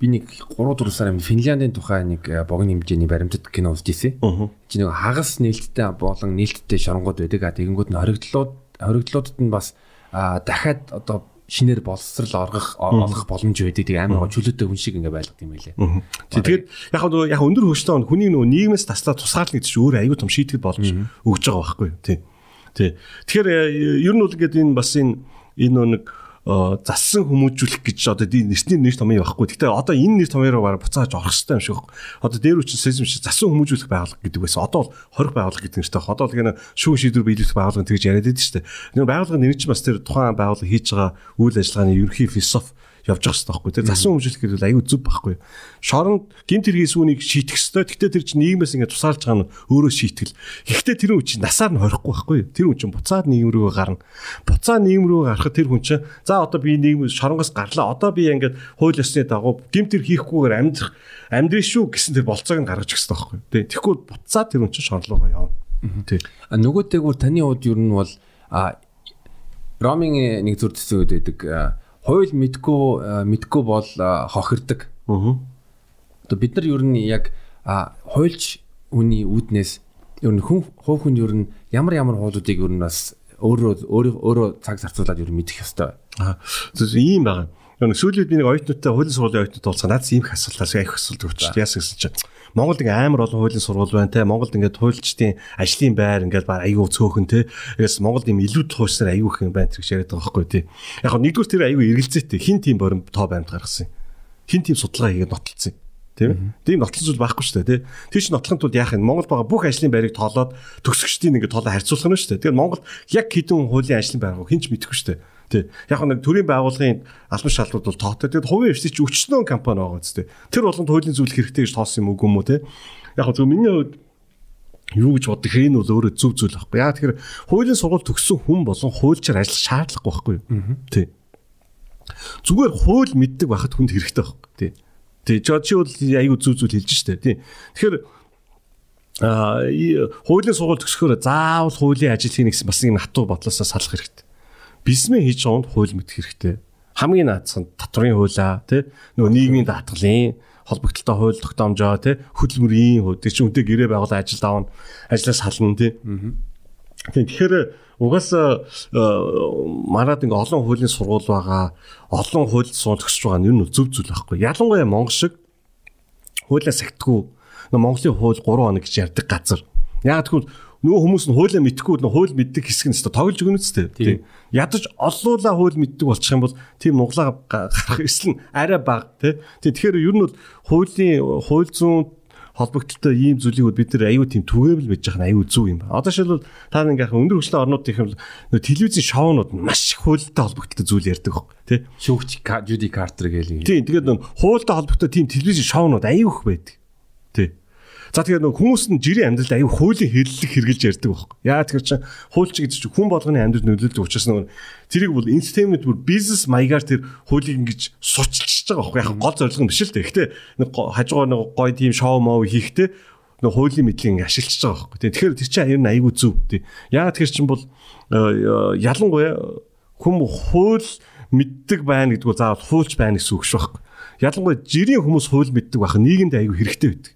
A: би нэг 3 4 сар өмнө Финляндийн тухай нэг э, богино хэмжээний баримтат кино үзэж ирсэн. Чи нэг хагас нээлттэй болон нээлттэй шоронгууд байдаг. Тэгэнгүүт нь хоригдлууд хоригдлуудад нь бас дахиад одоо шинээр боловсрал оргох олгох боломж байдаг. Тэг амар чөлөөтэй хүн шиг ингээ байлгад юм байлээ.
B: Тэгээд яг нөгөө яг өндөр хөгжлөө хүний нөгөө нийгмээс таслаа тусгаал гэдэг чинь өөр аюу том шийтгэл болж өгж байгаа байхгүй юу? Тий. Тий. Тэгэхээр э, ер нь бол ингээд энэ бас энэ энэ нэг зассан хүмүүжүүлэх гэж одоо нэрсний нэр томьёо байхгүй. Гэтэ одоо энэ нэр томьёороо бараг буцааж орох хэрэгтэй юм шиг байна. Одоо дээр үчин сезм шиг зассан хүмүүжүүлэх байгууллага гэдэг байсан. Одоо бол хорих байгууллага гэдэг нэртэй. Одоо л гэнэ шүүх шийдвэр биелүүлэх байгууллага тэгж яриад байдаг шүү дээ. Энэ байгууллагын нэр чинь бас тэр тухайн байгууллага хийж байгаа үйл ажиллагааны ерөнхий философи явж байгаа хэрэгтэй байхгүй. Тэр засан өмжлөх гэдэг аюу зүв байхгүй. Шоронд гинт хэргийн сүүнийг шийтгэх хэрэгтэй. Гэхдээ тэр чинь нийгмээс ингээд тусаалж байгаа нь өөрөө шийтгэл. Гэхдээ тэр хүн чинь насаар нь хорихгүй байхгүй. Тэр хүн чинь буцаад нийгэм рүү гарна. Буцаад нийгэм рүү гарахад тэр хүн чинь за одоо би нийгэм шоронгоос гарлаа. Одоо би ингээд хууль ёсны дагуу гинт хэр хийхгүйгээр амьдрах амьдрын шүү гэсэн тэр болцоог нь гаргаж өгсөн байхгүй. Тэ. Тэгэхгүй буцаад тэр хүн чинь шорлогоо явна.
A: Тэ. А нөгөөтэйгүр таны хувьд ер нь бол а ромын нэг зүр төсөөд байдаг хууль мэдгүй э, мэдгүй бол э, хохирдог. Аа. Одоо бид нар ер нь яг хуульч хүний үүднээс ер нь хүн хувь хүн ер нь ямар ямар хуулиудыг ер нь бас өөрөө өөрөө цаг зарцуулаад ер нь мэдэх ёстой.
B: Аа. Ийм байна. Нэг сүүлийн би нэг оюутнуудтай хуулийн сургуулийн оюутнууд уулзсан. Надаас ийм их асуултаас их асуулт өгч. Яасан гэсэн чинь Монголд ингээ амар олон хуулийн сургууль байна те. Монголд ингээ хуульчдын ажлын байр ингээ баг аюу цөөхөн те. Ээс Монголд юм илүү туушнаар аюу их юм байна гэж яриад байгаа байхгүй тий. Яг нь нэгдүгээр тэр аюу эргэлзээтэй хин тийм борин тоо баримт гаргасан юм. Хин тийм судалгаа хийгээд нотолцсон юм тийм тийм нотлон зүйл байхгүй шүү дээ тий. Тэр чинь нотлохын тулд яах юм Монгол байгаа бүх ажлын байрыг тоолоод төгсөгчдийн ингээд тоолоо харьцуулах нь шүү дээ. Тэгэхээр Монгол яг хэдэн хуулийн ажлын байрыг хинч мэдэхгүй шүү дээ. Тий. Яг нэг төрийн байгууллагын албан шалрууд бол тоотой. Тэгэд хувийн эвсэж өчнөө компани байгаа үстэй. Тэр болгонд хуулийн зүйл хэрэгтэй гэж тоосон юм уу юм уу те. Яг зөв миний хувьд юу гэж боддог хэр энэ бол өөрөө зөв зүйл байхгүй. Яа тэгэхээр хуулийн сургууль төгссөн хүн болон хуульчаар ажиллах шаардлагагүй байхгүй юу? Тий. Зүгээр хууль мэддэг байхад хүнд хэрэгтэй байхгүй. Тий. Тий. Чи бол аюу зөв зүйл хэлж штэ. Тий. Тэгэхээр а хуулийн сургууль төгсөхөөр заавал хуулийн ажил хийнэ гэсэн бас нэг натуу бодлосоо салах хэрэгтэй бизнес хийж байгаа хүнд хууль мэдэх хэрэгтэй. Хамгийн наацхан татврын хуулаа тий нөгөө нийгмийн даатгалын холбогдлолтой хууль тогтоомжоо тий хөдөлмөрийн хууль тий чи үнтэй гэрээ байгуулан ажилд авна ажлаас хална тий. Тэгэхээр угаасаа э, мараад ингээ олон хуулийн сургууль байгаа олон хууль суул төгсөж байгаа нь юу зөв зүйл байхгүй. Ялангуяа Монгол шиг хуулиа сахитгүй Монголын хууль 3 хоног гэж ярьдаг газар. Яг тэгвэл нөгөө хүмүүс нь хуулиа мэдхгүй нөгөө хууль мэддэг хэсэг нь өстой тоглож өгнө үстэй. Тийм. Ядаж оллуулаа хууль мэддэг болчих юм бол тийм нуглаа гарах эсэл нь арай бага тий. Тэгэхээр ер нь бол хуулийн хууль зүйн холбогдлолтой ийм зүйлийг бид нар аюу тийм түгээвэл байж байгаа нь аюу зүг юм байна. Одоо шилбэл та нэг яг өндөр хүчтэй орнууд гэх юм бол телевизийн шоунууд маш их хуультай холбогдлолтой зүйл ярьдаг баг тий.
A: Шүүгч Жуди Картер гээл.
B: Тийм тэгээд хуультай холбогдлолтой тийм телевизийн шоунууд аюу их байдаг. Тий. За тэгэхээр нөгөө хүмүүс нь жирийн амьдралд аюу хуулийн хэрэглэг хэрэгжилж ярьдаг байхгүй. Яа тэгэхээр чи хуульч гэж чи хүн болгоны амьдралд нөлөөлдөг учраас нөгөө тэрийг бол entertainment бүр бизнес маягаар тэр хуулийг ингэж сучилж байгаа байхгүй. Яг гол зорилго нь биш л дээ. Гэхдээ нэг хажуугаар нэг гоё тийм шоу моо хийхдээ нөгөө хуулийн мэдлийг ингэ ашиглаж байгаа байхгүй. Тэгэхээр тэр чинь ер нь аюу зүв. Яа тэгэхээр чин бол э, ялангуяа хүм хууль мэддэг байна гэдгүү заавал хуульч байна гэсэн үг шүү байхгүй. Ялангуяа жирийн хүмүүс хууль мэддэг байх нийгэмд аюу хэрэгтэй байдаг.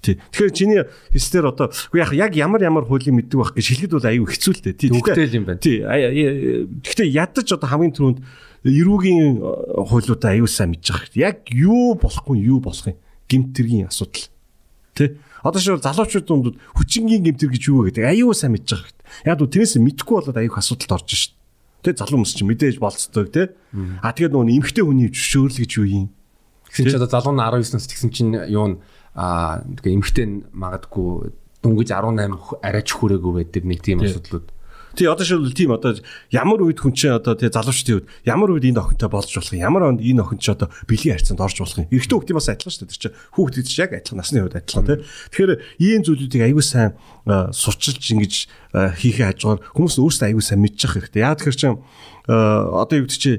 B: Тий. Тэгэхээр чиний хэлснээр одоо яг яг ямар ямар хуулийн мэддэг байх гэж хэлэхэд бол аюу хэцүү л дээ.
A: Тий. Төвхтэй юм байна.
B: Тий. Гэхдээ ядаж одоо хамгийн түрүүнд эрүүгийн хуулиудаа аюу сайн мэдж байгаа. Яг юу болохгүй юу болох юм? Гимтэргийн асуудал. Тий. Одоо шууд залуучууд дунд хүчингийн гимтэр гэж юу гэдэг аюу сайн мэдж байгаа. Яг л тэрнээс мэдхгүй болоод аюух асуудалд орж шít. Тэ залуу хүмүүс чинь мэдээж болцдог тэ. А тэгээд нөгөө эмхтэй хүний зөвшөөрөл гэж юу юм?
A: Тэгсэн чинь одоо залуу нь 19 нас тэгсэн чинь юу н а тэгээ эмхтэй магадгүй дөнгөж 18 арайч хүрээгүй байдаг нэг тийм асуудлууд.
B: Тий одоо шил тийм одоо ямар үед хүн чинь одоо тий залуучдын үед ямар үед энэ охинтой болж болох юм? Ямар онд энэ охин чинь одоо бэлгийн харьцаанд орж болох юм? Эрэгтэй хүүхдийн бас адилхан шүү дээ. Тэр чинь хүүхд гэж яг адилхан насны үед адилхан тий. Тэгэхээр ийм зүйлүүдийг аягүй сайн сурчилж ингэж хийхээ хажуугаар хүмүүс өөрсдөө аягүй сайн мэдчих хэрэгтэй. Яа тэгэхээр чинь одоо юу гэдэг чи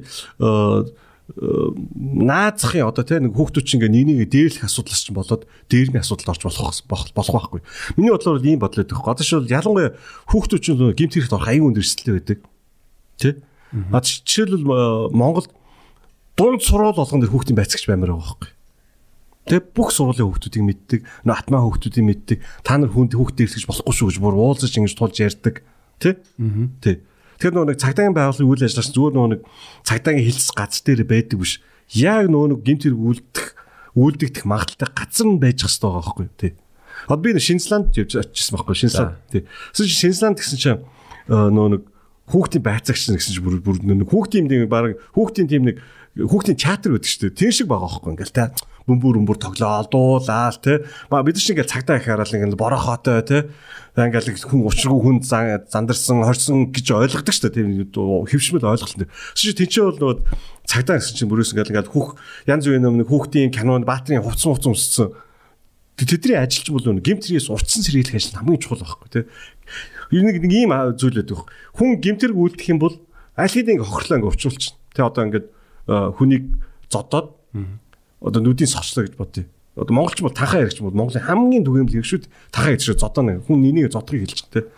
B: наазахын одоо тийм нэг хүүхдүүд чинь ингээ нэг нэгээ дээрлэх асуудалс чинь болоод дээрний асуудалд орж болох болох байхгүй. Миний бодлоор ийм бодлоо өгөх. Одоо шил ялангуяа хүүхдүүд чинь гимт хэрэгт орох аюун өндөрсөлтэй байдаг. Тэ? А жишээлбэл Монголд дунд сургууль болгон дэр хүүхдийн байцаагч баймаар байгаа байхгүй. Тэг бүх сургуулийн хүүхдүүдийг мэддэг, нөө атмаа хүүхдүүдийг мэддэг. Та нар хүнд хүүхд дээрлэж болохгүй шүү гэж бүр уулзаж ингэж тулж ярьдаг. Тэ? Тэ. Тэр нөгөө нэг цагдаагийн байгууллагын үйл ажиллагаач зүгээр нөгөө нэг цагдаагийн хилцс гац дээр байдаг биш. Яг нөгөө нэг гинт хэрэг үлдэх үлдэгдэх магадaltaй газар нь байж хэвээр байгаа байхгүй тий. Одоо би Шинзланд явж очижсэн байхгүй Шинзланд тий. Шинзланд гэсэн чинь нөгөө нэг хүүхдийн байцаагч гэсэн чинь бүр бүр нэг хүүхдийн юм баг хүүхдийн тим нэг хүүхдийн театр гэдэг чинь тийм шиг байгаа байхгүй ингээл та бөмбөр өмбөр тоглоо алдуулаад те бид чинь ингээл цагдаа их хараал ингээл борохоотой те ингээл хүн учиргүй хүн зандарсан хорсон гэж ойлгодог шүү дээ тийм хөвшмөл ойлголт. Тэсч тэнцээ бол нөгөө цагдаа гэсэн чинь бүрээс ингээл ингээл хүүх янз бүрийн нэг хүүхдийн кинонд баатрийн хувцсан хувцсан өссөн. Тэдний ажилч бол нөгөө гимтрээс урдсан сэргийлэх ажил хамгийн чухал байхгүй те нэг нэг ийм зүйл байдаг хүн гимтэрг үлдэх юм бол аль хэдийн ингээ хохирлоо ингээ өвчүүлчихнэ те одоо ингээд хүнийг зодоод одоо нүдийн сочлоо гэж бодъё. Одоо монголч бол танхаа яригч бол Монголын хамгийн түгээмэл хэрэгшүүд танхаа гэж зодоо нэг хүн нэнийг зодохыг хэлж байгаа те.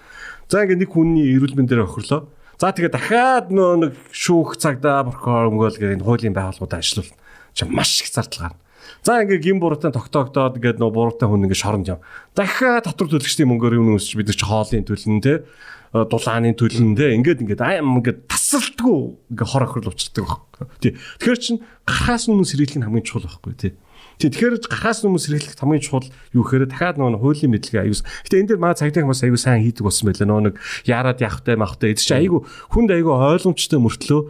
B: За ингээ нэг хүний эрүүл мэнд дээр охирлоо. За тэгээ дахиад нөө нэг шүүх цагдаа прокурор өнгөөл гэх энэ хуулийн байгууллагуудад ажиллавал чи маш их зардал гарна. За ингээ гин буруутай тогтоогдоод ингээд нөө буруутай хүн ингээ шоронд яв. Дахиад татвар төлөгчдийн мөнгөөр юм өсч бид нар чи хоолын төлн те дулааны төлн те ингээд ингээд аим ингээд тасралтгүй ингээ хор охирол учирдаг баг. Тий. Тэгэхээр чин гарахаас өмнө сэргийлэх нь хамгийн чухал байхгүй тий. Тий. Тэгэхээр гарахаас өмнө сэргийлэх хамгийн чухал юу гэхээр дахиад нөгөө хуулийн мэдлэгээ аюус. Гэтэ энэ дээр маа цагдаа хүмүүс аюу сайн хийдэг болсон байлаа. Нөгөө нэг яарад явахтай махтай. Это чи аюу хүнд аюу ойлгомжтой мөртлөө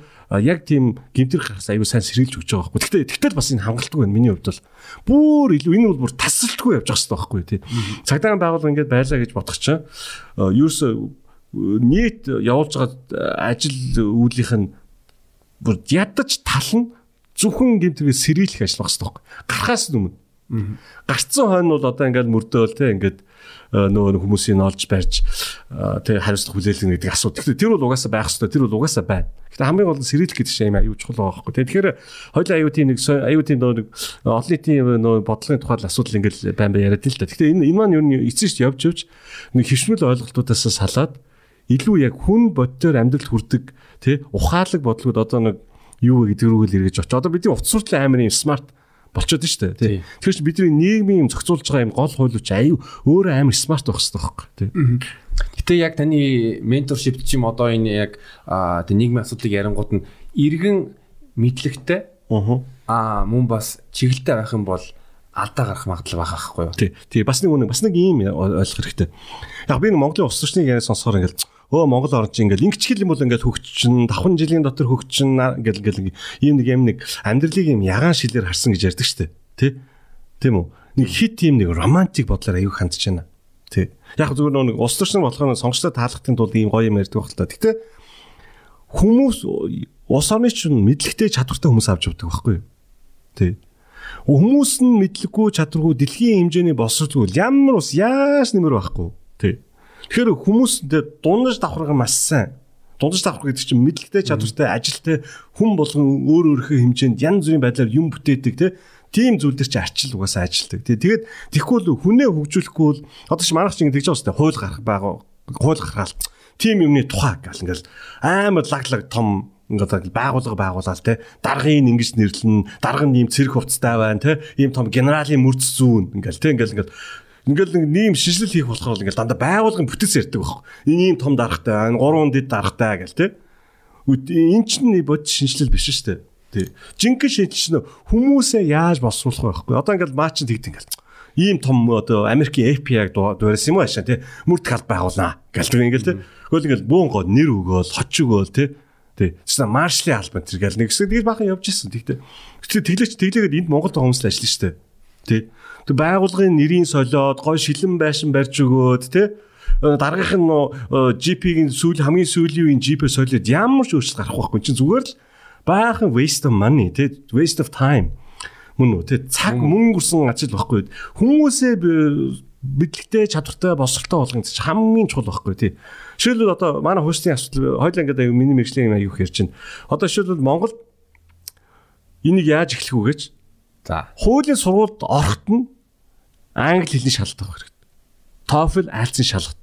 B: яг тийм гимтэр гарахаас аюу сайн сэргийлж өгч байгаа байхгүй. Гэтэ тэгтэл бас энэ хангалтгүй байна миний хувьд бол. Бүр илүү энэ бол бүр тасралтгүй явж байгаа хэрэгтэй байхгүй тий. Цагдаагийн байгууллага ингэж байлаа гэж бодох чинь ерөөсө нийт явуулж байгаа ажил үүлийнх нь бүр ядаж тал нь зөвхөн гинтгээ сэргийлэх ажил багс тох. Гарахаас өмнө. Гарцсан хойно бол одоо ингээд мөрдөөл те ингээд нөгөө хүмүүсийн олж барьж тэг хариуцлага хүлээлгэнэ гэдэг асуудал. Тэгэхээр тэр бол угаасаа байх хэрэгтэй. Тэр бол угаасаа байна. Гэхдээ хамгийн гол нь сэргийлэх гэдэг чинь аюу чухал байгаа байхгүй. Тэгэхээр хоёул аюутын нэг аюутын нөгөө олон нийтийн нөгөө бодлогын тухай асуудал ингээд байн бай яриад л та. Гэхдээ энэ энэ маань юу н эцсийн ш явж явж нэг хөвшмөл ойлголтуудаас салаад илүү яг хүн бодтоор амьдрал хүрдэг тий ухаалаг бодлогод одоо нэг юу гэдэг рүүгэл эргэж очиж одоо бидний утас сурлын амар юм смарт болчиход шүү дээ тий. Тэгэхээр чи бидний нийгмийн юм зохицуулж байгаа юм гол хууль чи аюу өөрөө амар смарт байх хэрэгтэй байхгүй тий.
A: Гэтэ яг таны менторшип чи юм одоо энэ яг тий нийгмийн асуудлыг ярингууд нь иргэн мэдлэгтэй аа мөн бас чиглэлтэй байх юм бол алдаа гарах магадлал байх байхгүй юу.
B: Тий. Тий бас нэг үнэ бас нэг ийм ойлгох хэрэгтэй. Яг би Монголын улс төрчнийг яриа сонсохоор ингээл өө Монгол чинь ингээл ингэчгэл юм бол ингээл хөгжчин давхан жилийн дотор хөгжчин ингээл ингээл ийм нэг юм нэг амьдралыг юм ягаан шилээр харсан гэж ярьдаг штэ. Тий. Тийм үү? Нэг хит ийм нэг романтик бодлоор аюу хандж байна. Тий. Яг зүгээр нэг улс төрчин болохоор сонгогчтой таалахтын тулд ийм гоё юм ярьдаг байх л та. Гэтээ хүмүүс улс орны чинь мэдлэгтэй чадвартай хүмүүс авч явдаг байхгүй юу? Тий хүмүүс нь мэдлэггүй чадваргүй дэлхийн хэмжээний боловсролгүй ямар ус яаж нэмэр байхгүй тий Тэгэхээр хүмүүс дундаж давхарга маш сайн. Дундаж давхар гэдэг чинь мэдлэгтэй чадвартай, ажилтай хүн болгон өөр өөрийнхөө хэмжээнд янз бүрийн байдлаар юм бүтээдэг те. Тийм зүйл дээр чи арчил угаасаа ажилдаг. Тэгээд тэгэхгүй л хүнээ хөгжүүлэхгүй бол одоо чи манайх чинь тэгж байгаа сте хууль гарах байгаа. Хууль гаргаал. Тим юмны тухай гал ингээл амар лаглаг том ингээд байгуулга байгуулаад те даргын ингэж нэрлэн даргын ийм цэрэг хувцастай байна те ийм том генералын мөрц зүүн ингээл те ингээл ингээд Ингээл нэг нэм шижлэл хийх болохоор ингээл дандаа байгуулгын бүтэц ярьдаг баг. Энэ ийм том даргатай, энэ гурван дэд даргатай гэл те. Энд чинь бод шинжлэл биш шүү дээ. Тий. Жинхэнэ шинжлэл хүмүүсээ яаж боловсруулах вэ? Одоо ингээл маа чинь тэгт ингээл ийм том одоо Америкийн API-г дуурайсан юм аашаа тий. Мөрд халт байгуулнаа. Гэлдэг ингээл тий. Хөл ингээл бөөн гоо нэр өгөөл, хоч өгөөл тий. Тий. Тэсээ маршлийн албан тэр гэл нэг хэсэг тэгэл бахан явж исэн. Тэгтээ. Тэглэж тэглээгээд энд Монголд байгаа хүмүүс л ажиллана штэ. Тий. Тэг байгуулгын нэрийн солиод гой шилэн байшин барьж өгөөд тий дараагийнх нь GP-ийн сүүл хамгийн сүүлийн үеийн GP солиод ямар ч өөрчлөлт гарах байхгүй чинь зүгээр л баахан waste of money тий waste of time мөн үү тий цаг мөнгө гүсэн ажил байхгүй хүмүүсээ мэдлэгтэй чадвартай босролтой болгоно гэж хамгийн чухал байхгүй тий жишээлбэл одоо манай хөөсний асуудал хоёул ингээд миний мэрэгжлийн аюух ярьж байна одоо жишээлбэл Монгол энийг яаж эхлэх үү гэж
A: за
B: хуулийн сургуульд орохт нь англи хэлний шалгалт авах хэрэгтэй TOEFL айлцсан шалгалт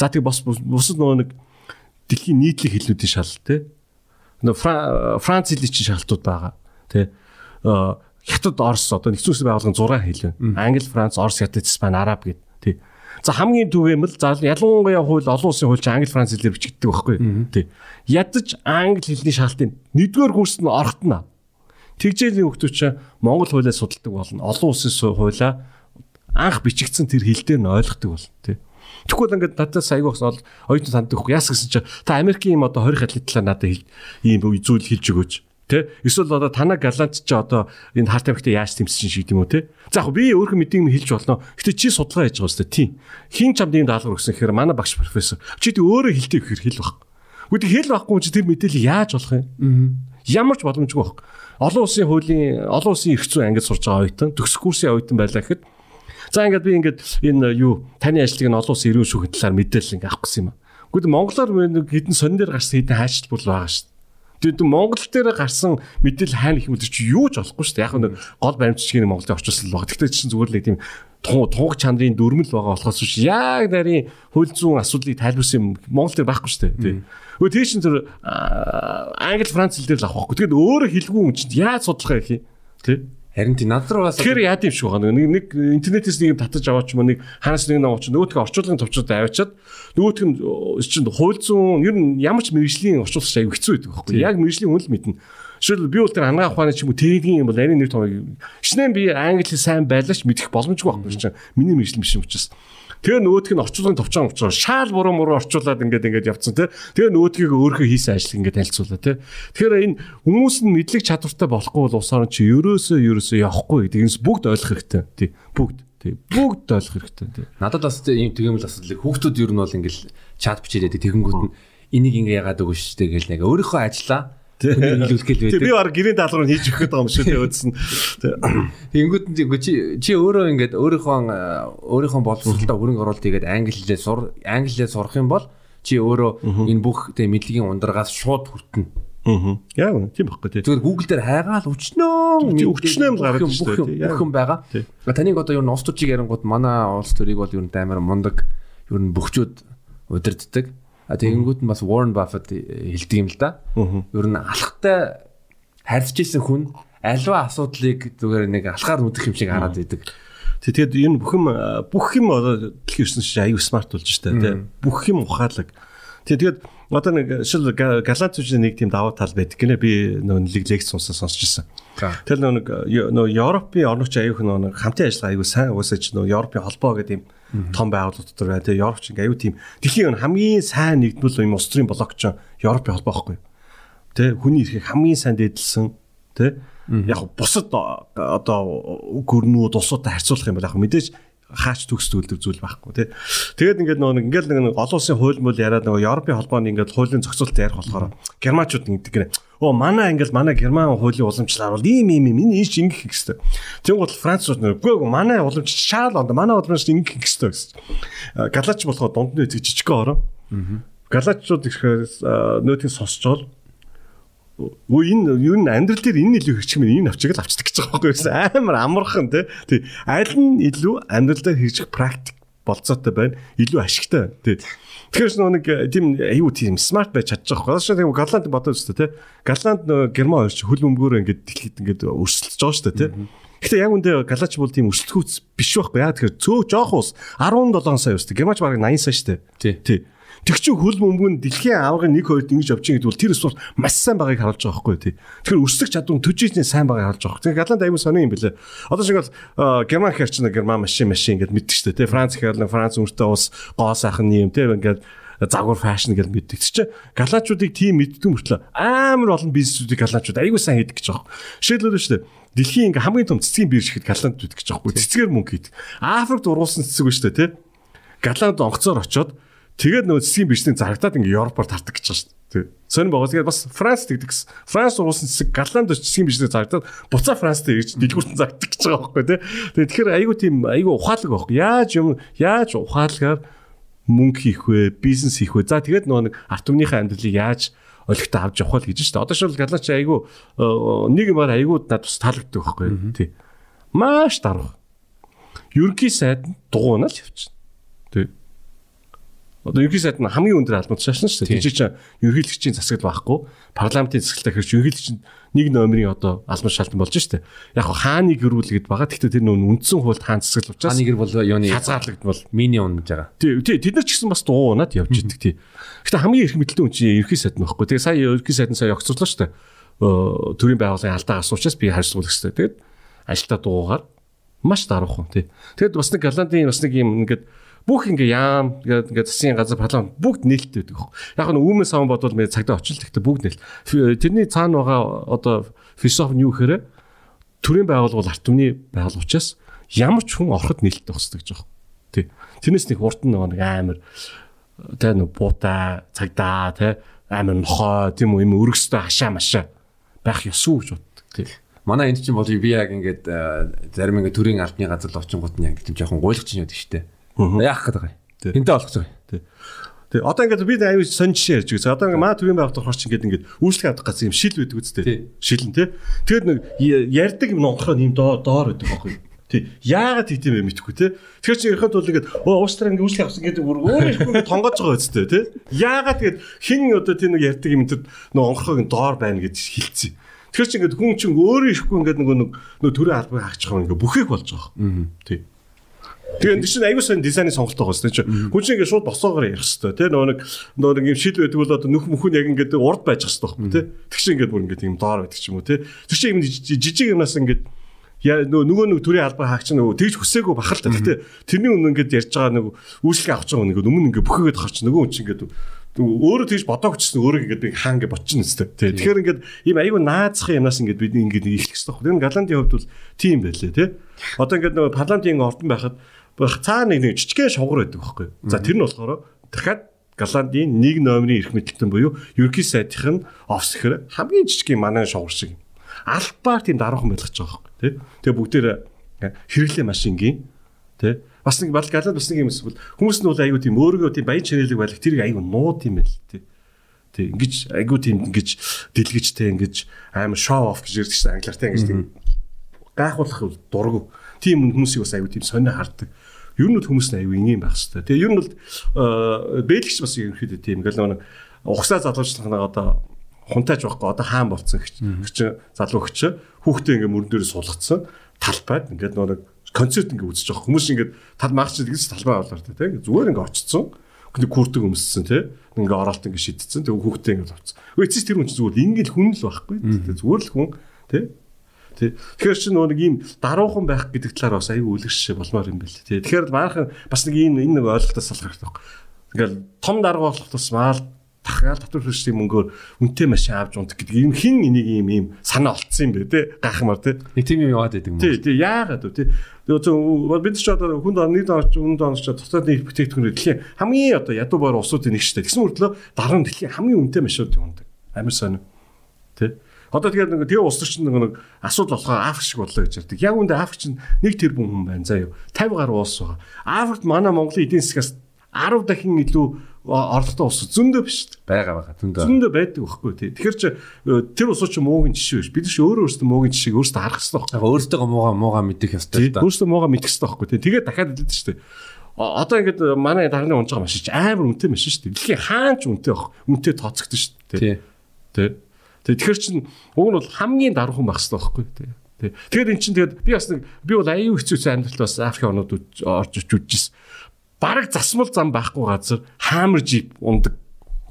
B: За тэг бос бусад нөгөө нэг дэлхийн нийтлэг хэлнүүдийн шалгалт. Нөгөө Франц хэлний чинь шалгалтууд байгаа. Тэ. Хятад, Орос одоо нэгдсэн улсын байгууллагын 6 хэл байна. Англи, Франц, Орос, Хятад, Испани, Араб гэд. Тий. За хамгийн түгээмэл за ялангуяа хууль олон улсын хууль англи, Франц хэлээр бичигддэг байхгүй. Тий. Ядаж англи хэлний шалгалтын нэгдүгээр курст нь орохтно. Тэгжээлийн хүмүүс чинь Монгол хуулиа судалдаг болно. Олон улсын хуулиа анх бичигдсэн тэр хэл дээр нь ойлгодог болно. Тий. Тэгвэл ингээд надад саягаас ол оюутан санд өгөх яас гэсэн чинь та Америкийн юм одоо 20 хатлын талаар надад ийм зүйл хэлж өгөөч. Тэ? Эсвэл одоо танаа галант чи одоо энэ харт амигтай яаж тэмцсэн шиг юм уу те? За яг би өөрөө мэдээ юм хэлж болно. Гэтэ чи судалгаа хийж байгаа өстой тийм. Хин чамд ийм даалгавар өгсөн гэхээр манай багш профессор чи тэг өөрөө хэлтэй гэхээр хэл баг. Гэхдээ хэл байхгүй чи тэр мэдээлэл яаж болох юм? Ямар ч боломжгүй баг. Олон улсын хуулийн олон улсын эрх зүйн ангид сурж байгаа оюутан төгсөх курсын оюутан байлаа гэхэд За ингээд би ингээд энэ юу таны ажлыг нь олон улсын иргэн шүүхийн талаар мэдээлэл ингээд авах гэсэн юм. Гэхдээ монголоор хэдэн сонин дээр гарсан хэдэн хайшил бол байгаа шүү дээ. Тэгээд Монгол дээр гарсан мэдээлэл хайна их мэдэр чи юу ч болохгүй шүү дээ. Яг нэг гол баримтчгийн Монголд орчуулсан л баг. Гэхдээ чинь зүгээр л нэг тийм тунг чанарын дүрмэл байгаа болохоос биш яг нарийн хууль зүйн асуудлыг тайлбарсан юм Монгол дээр байхгүй шүү дээ. Өө тийм чинь тэр англи франц хэл дээр л авахгүй. Тэгээд өөрөө хэлгүй юм чинь яаж судлах юм тий?
A: Харин тий над руу бас
B: Тэгэхээр яа гэм шиг байна. Нэг нэг интернетээс нэг юм татаж аваач юм нэг ханаас нэг нэг аваач нөгөөдгөө орчуулгын товчууд аваачаад нөгөөдг нь чинь хууль зүүн ер нь ямар ч мэрэгжлийн орчуулагч аяг хэцүү байдаг байхгүй. Яг мэрэгжлийн хүн л мэднэ. Жишээл би бол тэр ангаа ухааны ч юм уу тэрийн юм бол арийн нэр томыг шинэ би англи сайн байлаач мэдэх боломжгүй байхгүй чинь. Миний мэрэгжил биш юм учраас. Тэгээ нөгөөдг нь орчуулгын товчон учраас шаал буруу муруу орчуулад ингээд ингээд явцсан тий. Тэгээ нөгөөдгийг өөрийнхөө хийсэн ажил ингээд танилцуулаа тий. Тэгэхээр энэ хүмүүс нь мэдлэг чадвартай болохгүй бол усаар чи ерөөсөө ерөөсөө явахгүй гэдэг энэ бүгд ойлгох хэрэгтэй тий. Бүгд тий. Бүгд ойлгох хэрэгтэй тий.
A: Надад бас ийм тэгэмэл асуудал хүүхдүүд ер нь бол ингээд чат бичээд тэгэнгүүт нь энийг ингээ яагаад өгөө шүү дээ гэл нэг өөрийнхөө ажиллаа Гэл байдаг.
B: Би баг гэрийн даалгавар хийж өгөх гэдэг юм шүү дээ өөдсөн.
A: Тэнгүүд чи чи өөрөө ингээд өөрийнхөө өөрийнхөө боловсролтой хөрөнгө оруулалт хийгээд англи хэлээ сур англи хэлээ сурах юм бол чи өөрөө энэ бүх тэ мэдлэгийн ундрагаас шууд хүртэнэ.
B: Аа. Яг үнэ тийм байхгүй тий.
A: Зүгээр Google дээр хайгаал өчнөө
B: өчнөө юм гараад шүү
A: дээ. Бүх юм байгаа. Таныг одоо юу н ус төжиг ярингууд манай улс төрийг бол юу амар мундаг юу бөхчүүд удирддаг. Тэгэнгүүт нь бас Warren Buffett хэлдэг юм л да. Ер нь алхахтай харьцаж исэн хүн альва асуудлыг зүгээр нэг алхаар нүдэх юм шиг хараад идэг.
B: Тэгээд энэ бүх юм бүх юм одоо дэлхийн ертөнцийн чинь аюу смарт болж штэ тий. Бүх юм ухаалаг. Тэгээд одоо нэг шил галант зүжийн нэг тийм даваа тал байдаг гинэ би нөө лекц сонсон сонсч ирсэн. Тэр нөө нөө Европын орногч аюух нөө хамтын ажиллагаа аюу сайн уусаж нөө Европын холбоо гэдэг юм том байгууллага дотор байна. Тэгээ Европч ингээ аюу тийм дэлхийн хамгийн сайн нэгдмэл юм устрын блокч Европын холбоо байхгүй. Тэ хүний эрхийг хамгийн сайн дээдэлсэн тэ яг бусад одоо гөрнүүд улсуудтай харьцуулах юм бол яг мэдээж хаач төгс төлдөг зүйл байхгүй тий. Тэгээд ингээд нөгөө ингээд нэг олон улсын хууль мөл яриад нөгөө Европын холбооны ингээд хуулийн зохицуулт ярих болохоор германчууд ингэдэг гэнэ. Оо манай ингээд манай герман хуулийн уламжлалаар бол ийм ийм ийм энэ ийш ингэх гэсэн. Тэнгуут Францууд нөгөө манай уламж шаал онд манай уламж ингэх гэсэн гэсэн. Галач болохоо дунд нь жижигхэн орон. Галачууд ихээр нөөтийн сонсчоол Өө энэ юу н амьдрал дээр энэ илүү хэрэгжих юм энэ авчиг л авчдаг гэж байгаа байхгүй юу? Амар амархан тий. Тий. Аль нь илүү амьдрал дээр хэрэгжих практик болцоотой байна. Илүү ашигтай тий. Тэгэхээр нөгөө нэг тийм юу тийм смарт байж чадчих واخ. Шин тийм Галанд бодож өстө тий. Галанд нөгөө Герман хоёр ч хөл өмгөөр ингээд дэлхийд ингээд өрсөлдөж байгаа шүү дээ тий. Гэхдээ яг үндэ Галач бол тийм өрсөлдөхүүц биш байхгүй яа. Тэгэхээр цөө жоох ус 17 сая өстө. Германч бараг 80 сая шүү дээ. Тий. Тий. Тэг чи хөл бөмбөг нь дэлхийн аврагын 1 2-д ингэж явж байгаа гэдэг бол тэр спорт маш сайн байгааг харуулж байгаа байхгүй тий. Тэгэхээр өрсөлдөх чадвар төжижний сайн байгааг харуулж байгаа. Тэгээ Галанд аюул сони юм бэлээ. Одоо шиг бол герман хэрч нэг герман машин машин ингэж мэддэг шүү дээ тий. Франц хэрэл Франц өртөө ус гоо сайхан юм тий ингээд загвар фэшн гэж мэддэг. Тэг чи галаачуудыг тийм мэддэг мөртлөө амар олон бизнесүүдийг галаачууд аягүй сайн хийдэг гэж байгаа. Жишээлбэл шүү дээ. Дэлхийн ингээ хамгийн том цэцгийн бирж ихэд галанд үүдэг гэж байгаа. Цэцгээр мөнгө хийдэг. Африкт уруулсан цэцэг ба шүү дээ, тий. Галанд онцоор очоод тэгээд нөгөө цэцгийн биржний зарагдаад ингээ Европоор тардаг гэж байгаа шүү дээ. Сонир байгаа. Тэгээд бас Франц гэсэн. Франц уруулсан цэцэг галанд очсон бизнес зарагдаад буцаа Францд ирж дэлгүүртэн зардаг гэж байгаа байхгүй тий. Тэгээд тэгэхээр айгүй тийм айгүй ухаалаг байхгүй. Яаж юм яаж ухаалгаар мөнгө хийх вэ, бизнес хийх вэ. За тэгээд нөгөө нэг арт түмнийхээ амьдралыг яаж олигтой авч явах вэ гэж шүү дээ. Одоо шил галаач айгүй нэг юмар айгүй надад бас таалагддаг байхгүй тий. Маш дарах. Ерөнхий сайд дугуйна л явчихна. Тий. Одоо ерөнхий сайд нь хамгийн өндөр албан тушаална шүү дээ. Тийч чинь ерөнхийлөгчийн засагт байхгүй, парламентын засагтаа хэрэг ерөнхийлөгч нэг номерын одоо албан шалтан болж штэ. Яг хааны гэрүүлгээд байгаа. Гэхдээ тэр нүүн үндсэн хуульд хаан засаг учраас
A: хааны гэр бол юуны
B: хязгаарлагдвал
A: миний гэж байгаа.
B: Тий, тий тэд нар ч гэсэн бас дуунаад явж идэг тий. Гэхдээ хамгийн их мэдлэг үн чинь ерөнхий сайд нөхгүй. Тэгээ сая ерөнхий сайд нь сая огцорлоо штэ. Төрийн байгууллагын алдаа асуучаас би харьцуулах хэрэгтэй. Тэгээд ажилтаа дуугаар маш даруухан тий. Тэгэд бас нэг Голландын бас нэг юм ингээд бүх ингээ яам ингээд ингээ засгийн газар парламент бүгд нээлттэй байдаг. Яг нь үүмэн савн бодвол мэ цагдаа очил гэхдээ бүгд нээлт. Тэрний цаана байгаа одоо философи нь юу гэхээр төрийн байгууллага арт түмний байгууллага учраас ямар ч хүн ороход нээлттэй хөсдөг гэж байгаа. Тий. Тэрнээс нэг нь нэг амар тэ нэг буута цагдаа тэ амар нохоо тийм үү юм өргөстэй хашаа машаа байх ёсгүй гэж боддог. Тий.
A: Манай энд чинь бол би яг ингээд зарим ингээд төрийн албаны газар л очингууд нь яг тийм жоохон гуйлгч юм яд штэ. Яах гээд байгаа юм. Тэнтэй болох гэж байгаа.
B: Тэг. Одоо ингээд би аюу сонь жишээ ярьж байгаа. Одоо ингээд маа төрийн байгууллага хорч ингээд ингээд үйлчлэг авах гэсэн юм шил байдаг үстэй. Шилэн тий. Тэгээд нэг ярддаг юм онгохоо юм доор доор байдаг байхгүй юу? Тий. Яагаад тийм юм мэдэхгүй те. Тэгэхээр чи ярихад бол ингээд оо уушлаар ингээд үйлчлэг авсан гэдэг бүр өөрөө их тонгож байгаа үстэй те. Яагаад тэгээд хин одоо тийм нэг ярьдаг юм тэр нөө онгохоог доор байна гэж хэлсэн. Тэгэхээр чи ингээд хүн чинь өөрөө ихгүй ингээд нөгөө нөгөө төрийн албыг хаачих юм ингээд бүхийг болж байгаа. Тий. Тэгээ энэ чинь аягүй сайн дизайны сонголт байгаа шүү дээ. Хүн чинь ингээд шууд босоогоор ярих хэрэгтэй тий. Нөгөө нэг нөгөө нэг юм шил байдаг бол одоо нөх мөхөн яг ингээд урд байж хэвээр байхгүй тий. Тэг чи ингээд бүр ингээд юм доор байдаг ч юм уу тий. Тэр чинь юм жижиг юмнаас ингээд яа нөгөө нэг төрийн албаа хаагч нөгөө тэгж хүсээгүй бахал та. Гэтэ тэрний өмнө ингээд ярьж байгаа нөгөө үйлчлэг авч байгаа нэг өмнө ингээд бүхэгээд харч нөгөө хүн чинь ингээд өөрөө тэгж бодоог чсэн өөрөө ингээд би хаан гэж бодчихно зү. Тэ. Тэгэхээр ингээд ийм аюу наацхан юмнаас ингээд бид ингээд ихлэх хэрэгтэй. Тэр нь Голландын хувьд бол тийм байлээ тий. Одоо ингээд нөгөө парламентын ордон байхад цаа нэг нэг жижигхэн шугар байдаг байхгүй. За тэр нь болохоор дахиад Голландын нэг номерын эрх мэдэлтэн буюу ерөнхий сайдын офс гэхээр хамгийн жижиг манай шугар шиг. Альбаар тийм дараахан байлгаж байгаа байхгүй тий. Тэгээ бүгдээр хэрэглээ машингийн тий бас нэг бал галаад бас нэг юм эсвэл хүмүүс нь бол айгүй тийм өөргөө тийм баян чирэлэг байлах тэрийг айгүй нууд юм байл тий. Тий ингэж айгүй тийм ингэж дэлгэжтэй ингэж амар show off гэж ярьдаг чинь англиар тий ингэж тийм гайхуулах дургу. Тийм хүмүүсийг бас айгүй тийм сонио хардаг. Ер нь бол хүмүүс айгүй ингийн байх хэвээр. Тэгээ ер нь бол бэлгч бас ерөнхийдөө тийм ингээл нэг ухсаа залуучлагнаа одоо хунтайж байхгүй одоо хаан болцсон гэж залуу өгч хүүхдээ ингээ мөрөн дээр суулгацсан талбайд ингээд нэг концерт ингээ үзэж байгаа. Хүмүүс ингээ тал маагч гэж талбай болоор тэ. Зүгээр ингээ очицсон нэг күрдэг өмссөн тэ. Ингээ оролт ингээ шидсэн тэг хүүхдээ ингээ авцсан. Үгүй тэр хүн зүгээр ингээл хүн л байхгүй зүгээр л хүн тэ Тэ. Тэгэхээр чи нөгөө нэг ийм даруухан байх гэдэг талаар бас аюу үлгэршээ болмоор юм байл. Тэ. Тэгэхээр баахан бас нэг энэ энэ нэг ойлголтоос салах хэрэгтэй байна. Ингээл том дарга болох тусмаа дахиад татвар хөрсний мөнгөөр үнэтэй машин авч унтах гэдэг юм хин энийг ийм ийм санаа олцсон юм бэ те гайхмаар те
A: нэг тийм юм яваад байдаг юм
B: тий тий яагаад вэ те тэгээ бид ч одоо хүнд нэг донч хүнд донч дотоод нэг бүтээгдэхүүн дэлхийн хамгийн одоо ядуу боор усуудын нэг штэ тэгсэн мөртлөө дараа нь дэлхийн хамгийн үнэтэй машинууд ундаг амар сонио те Одоо тэгээд нэг тэгээ улс төрчин нэг асуудал болохоор Африк шиг бодлоо гэж ярьдаг. Яг үүндээ Африк чинь нэг тэрбум хүн байна заа юу. 50 гаруй улс байгаа. Африкт манай Монголын эдийн засгаас 10 дахин илүү орлоготой улс зөндөө биш.
A: Бага бага зөндөө.
B: Зөндөө байдаг байхгүй тий. Тэгэхээр ч э, тэр улсууд ч муугийн жишээ биш. Бид ч өөрөө өөрсдөө муугийн жишээг өөрсдөө харах хэрэгтэй
A: байхгүй. Өөрсдөө муугаа муугаа мэдэх ёстой
B: да. Өөрсдөө муугаа мэдэх хэрэгтэй байхгүй тий. Тэгээд дахиад хэлдэг шүү дээ. Одоо ингээд манай дарны унж байгаа машин ч амар үнэтэй машин дээ. Дэлхийн хаан ч үнэтэй баг. Үнэтэй тооцогдсон дээ. Тий. Тий. Тэгэхээр чин уг нь бол хамгийн даруухан байх хэрэгтэй байхгүй тий. Тэгээд эн чинь тэгээд би бас нэг би бол аюу хэцүүсэн амьдралд бас Африк орнууд орж үжижсэн бараг засмал зам байхгүй газар хаамар жип ундаг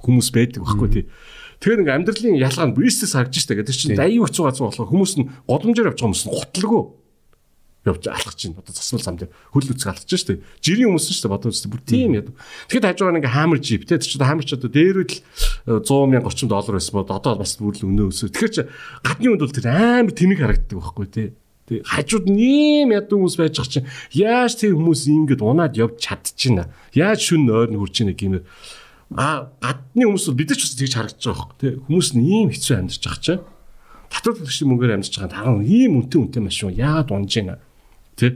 B: хүмүүс байдаг байхгүй тий. Тэгэхээр ингээм амьдралын ялгаа нь бизнес харагдаж штэ гэдэг чинь аюу хэцүү газар болохоор хүмүүс нь годомжоор явж байгаа хүмүүс нь гутлгүй. Явж алхаж чинь одоо засмал зам дээр хөл үцэг алхаж шүү дээ. Жирийн хүмүүс шүү дээ бодож үзтээ бүр тийм яд. Тэгэхэд хажуугаар ингээ хамер жип те чи хамер ч одоо дээрүүд л 100 мянга 30 доллар байсан бод одоо бас бүр л өнөө өсөв. Тэгэхээр чи гадны үнд бол тэр амар тэнэг харагддаг байхгүй те. Тэг хажууд нэм яд хүмүүс байж байгаа чинь яаж тэр хүмүүс ингэж унаад явж чадчихна. Яаж шүн ойр нь хурж ийнэ гэмээр а гадны хүмүүс бол бид нар ч бас тэгж харагдаж байгаа байхгүй те. Хүмүүс нь ийм хэцүү амьдарч байгаа чинь татвар төлөгчийн мөнгөөр амьдарч байгаа таран ийм үнэтэй үнэтэй машин яагаад унж ийна Тэ.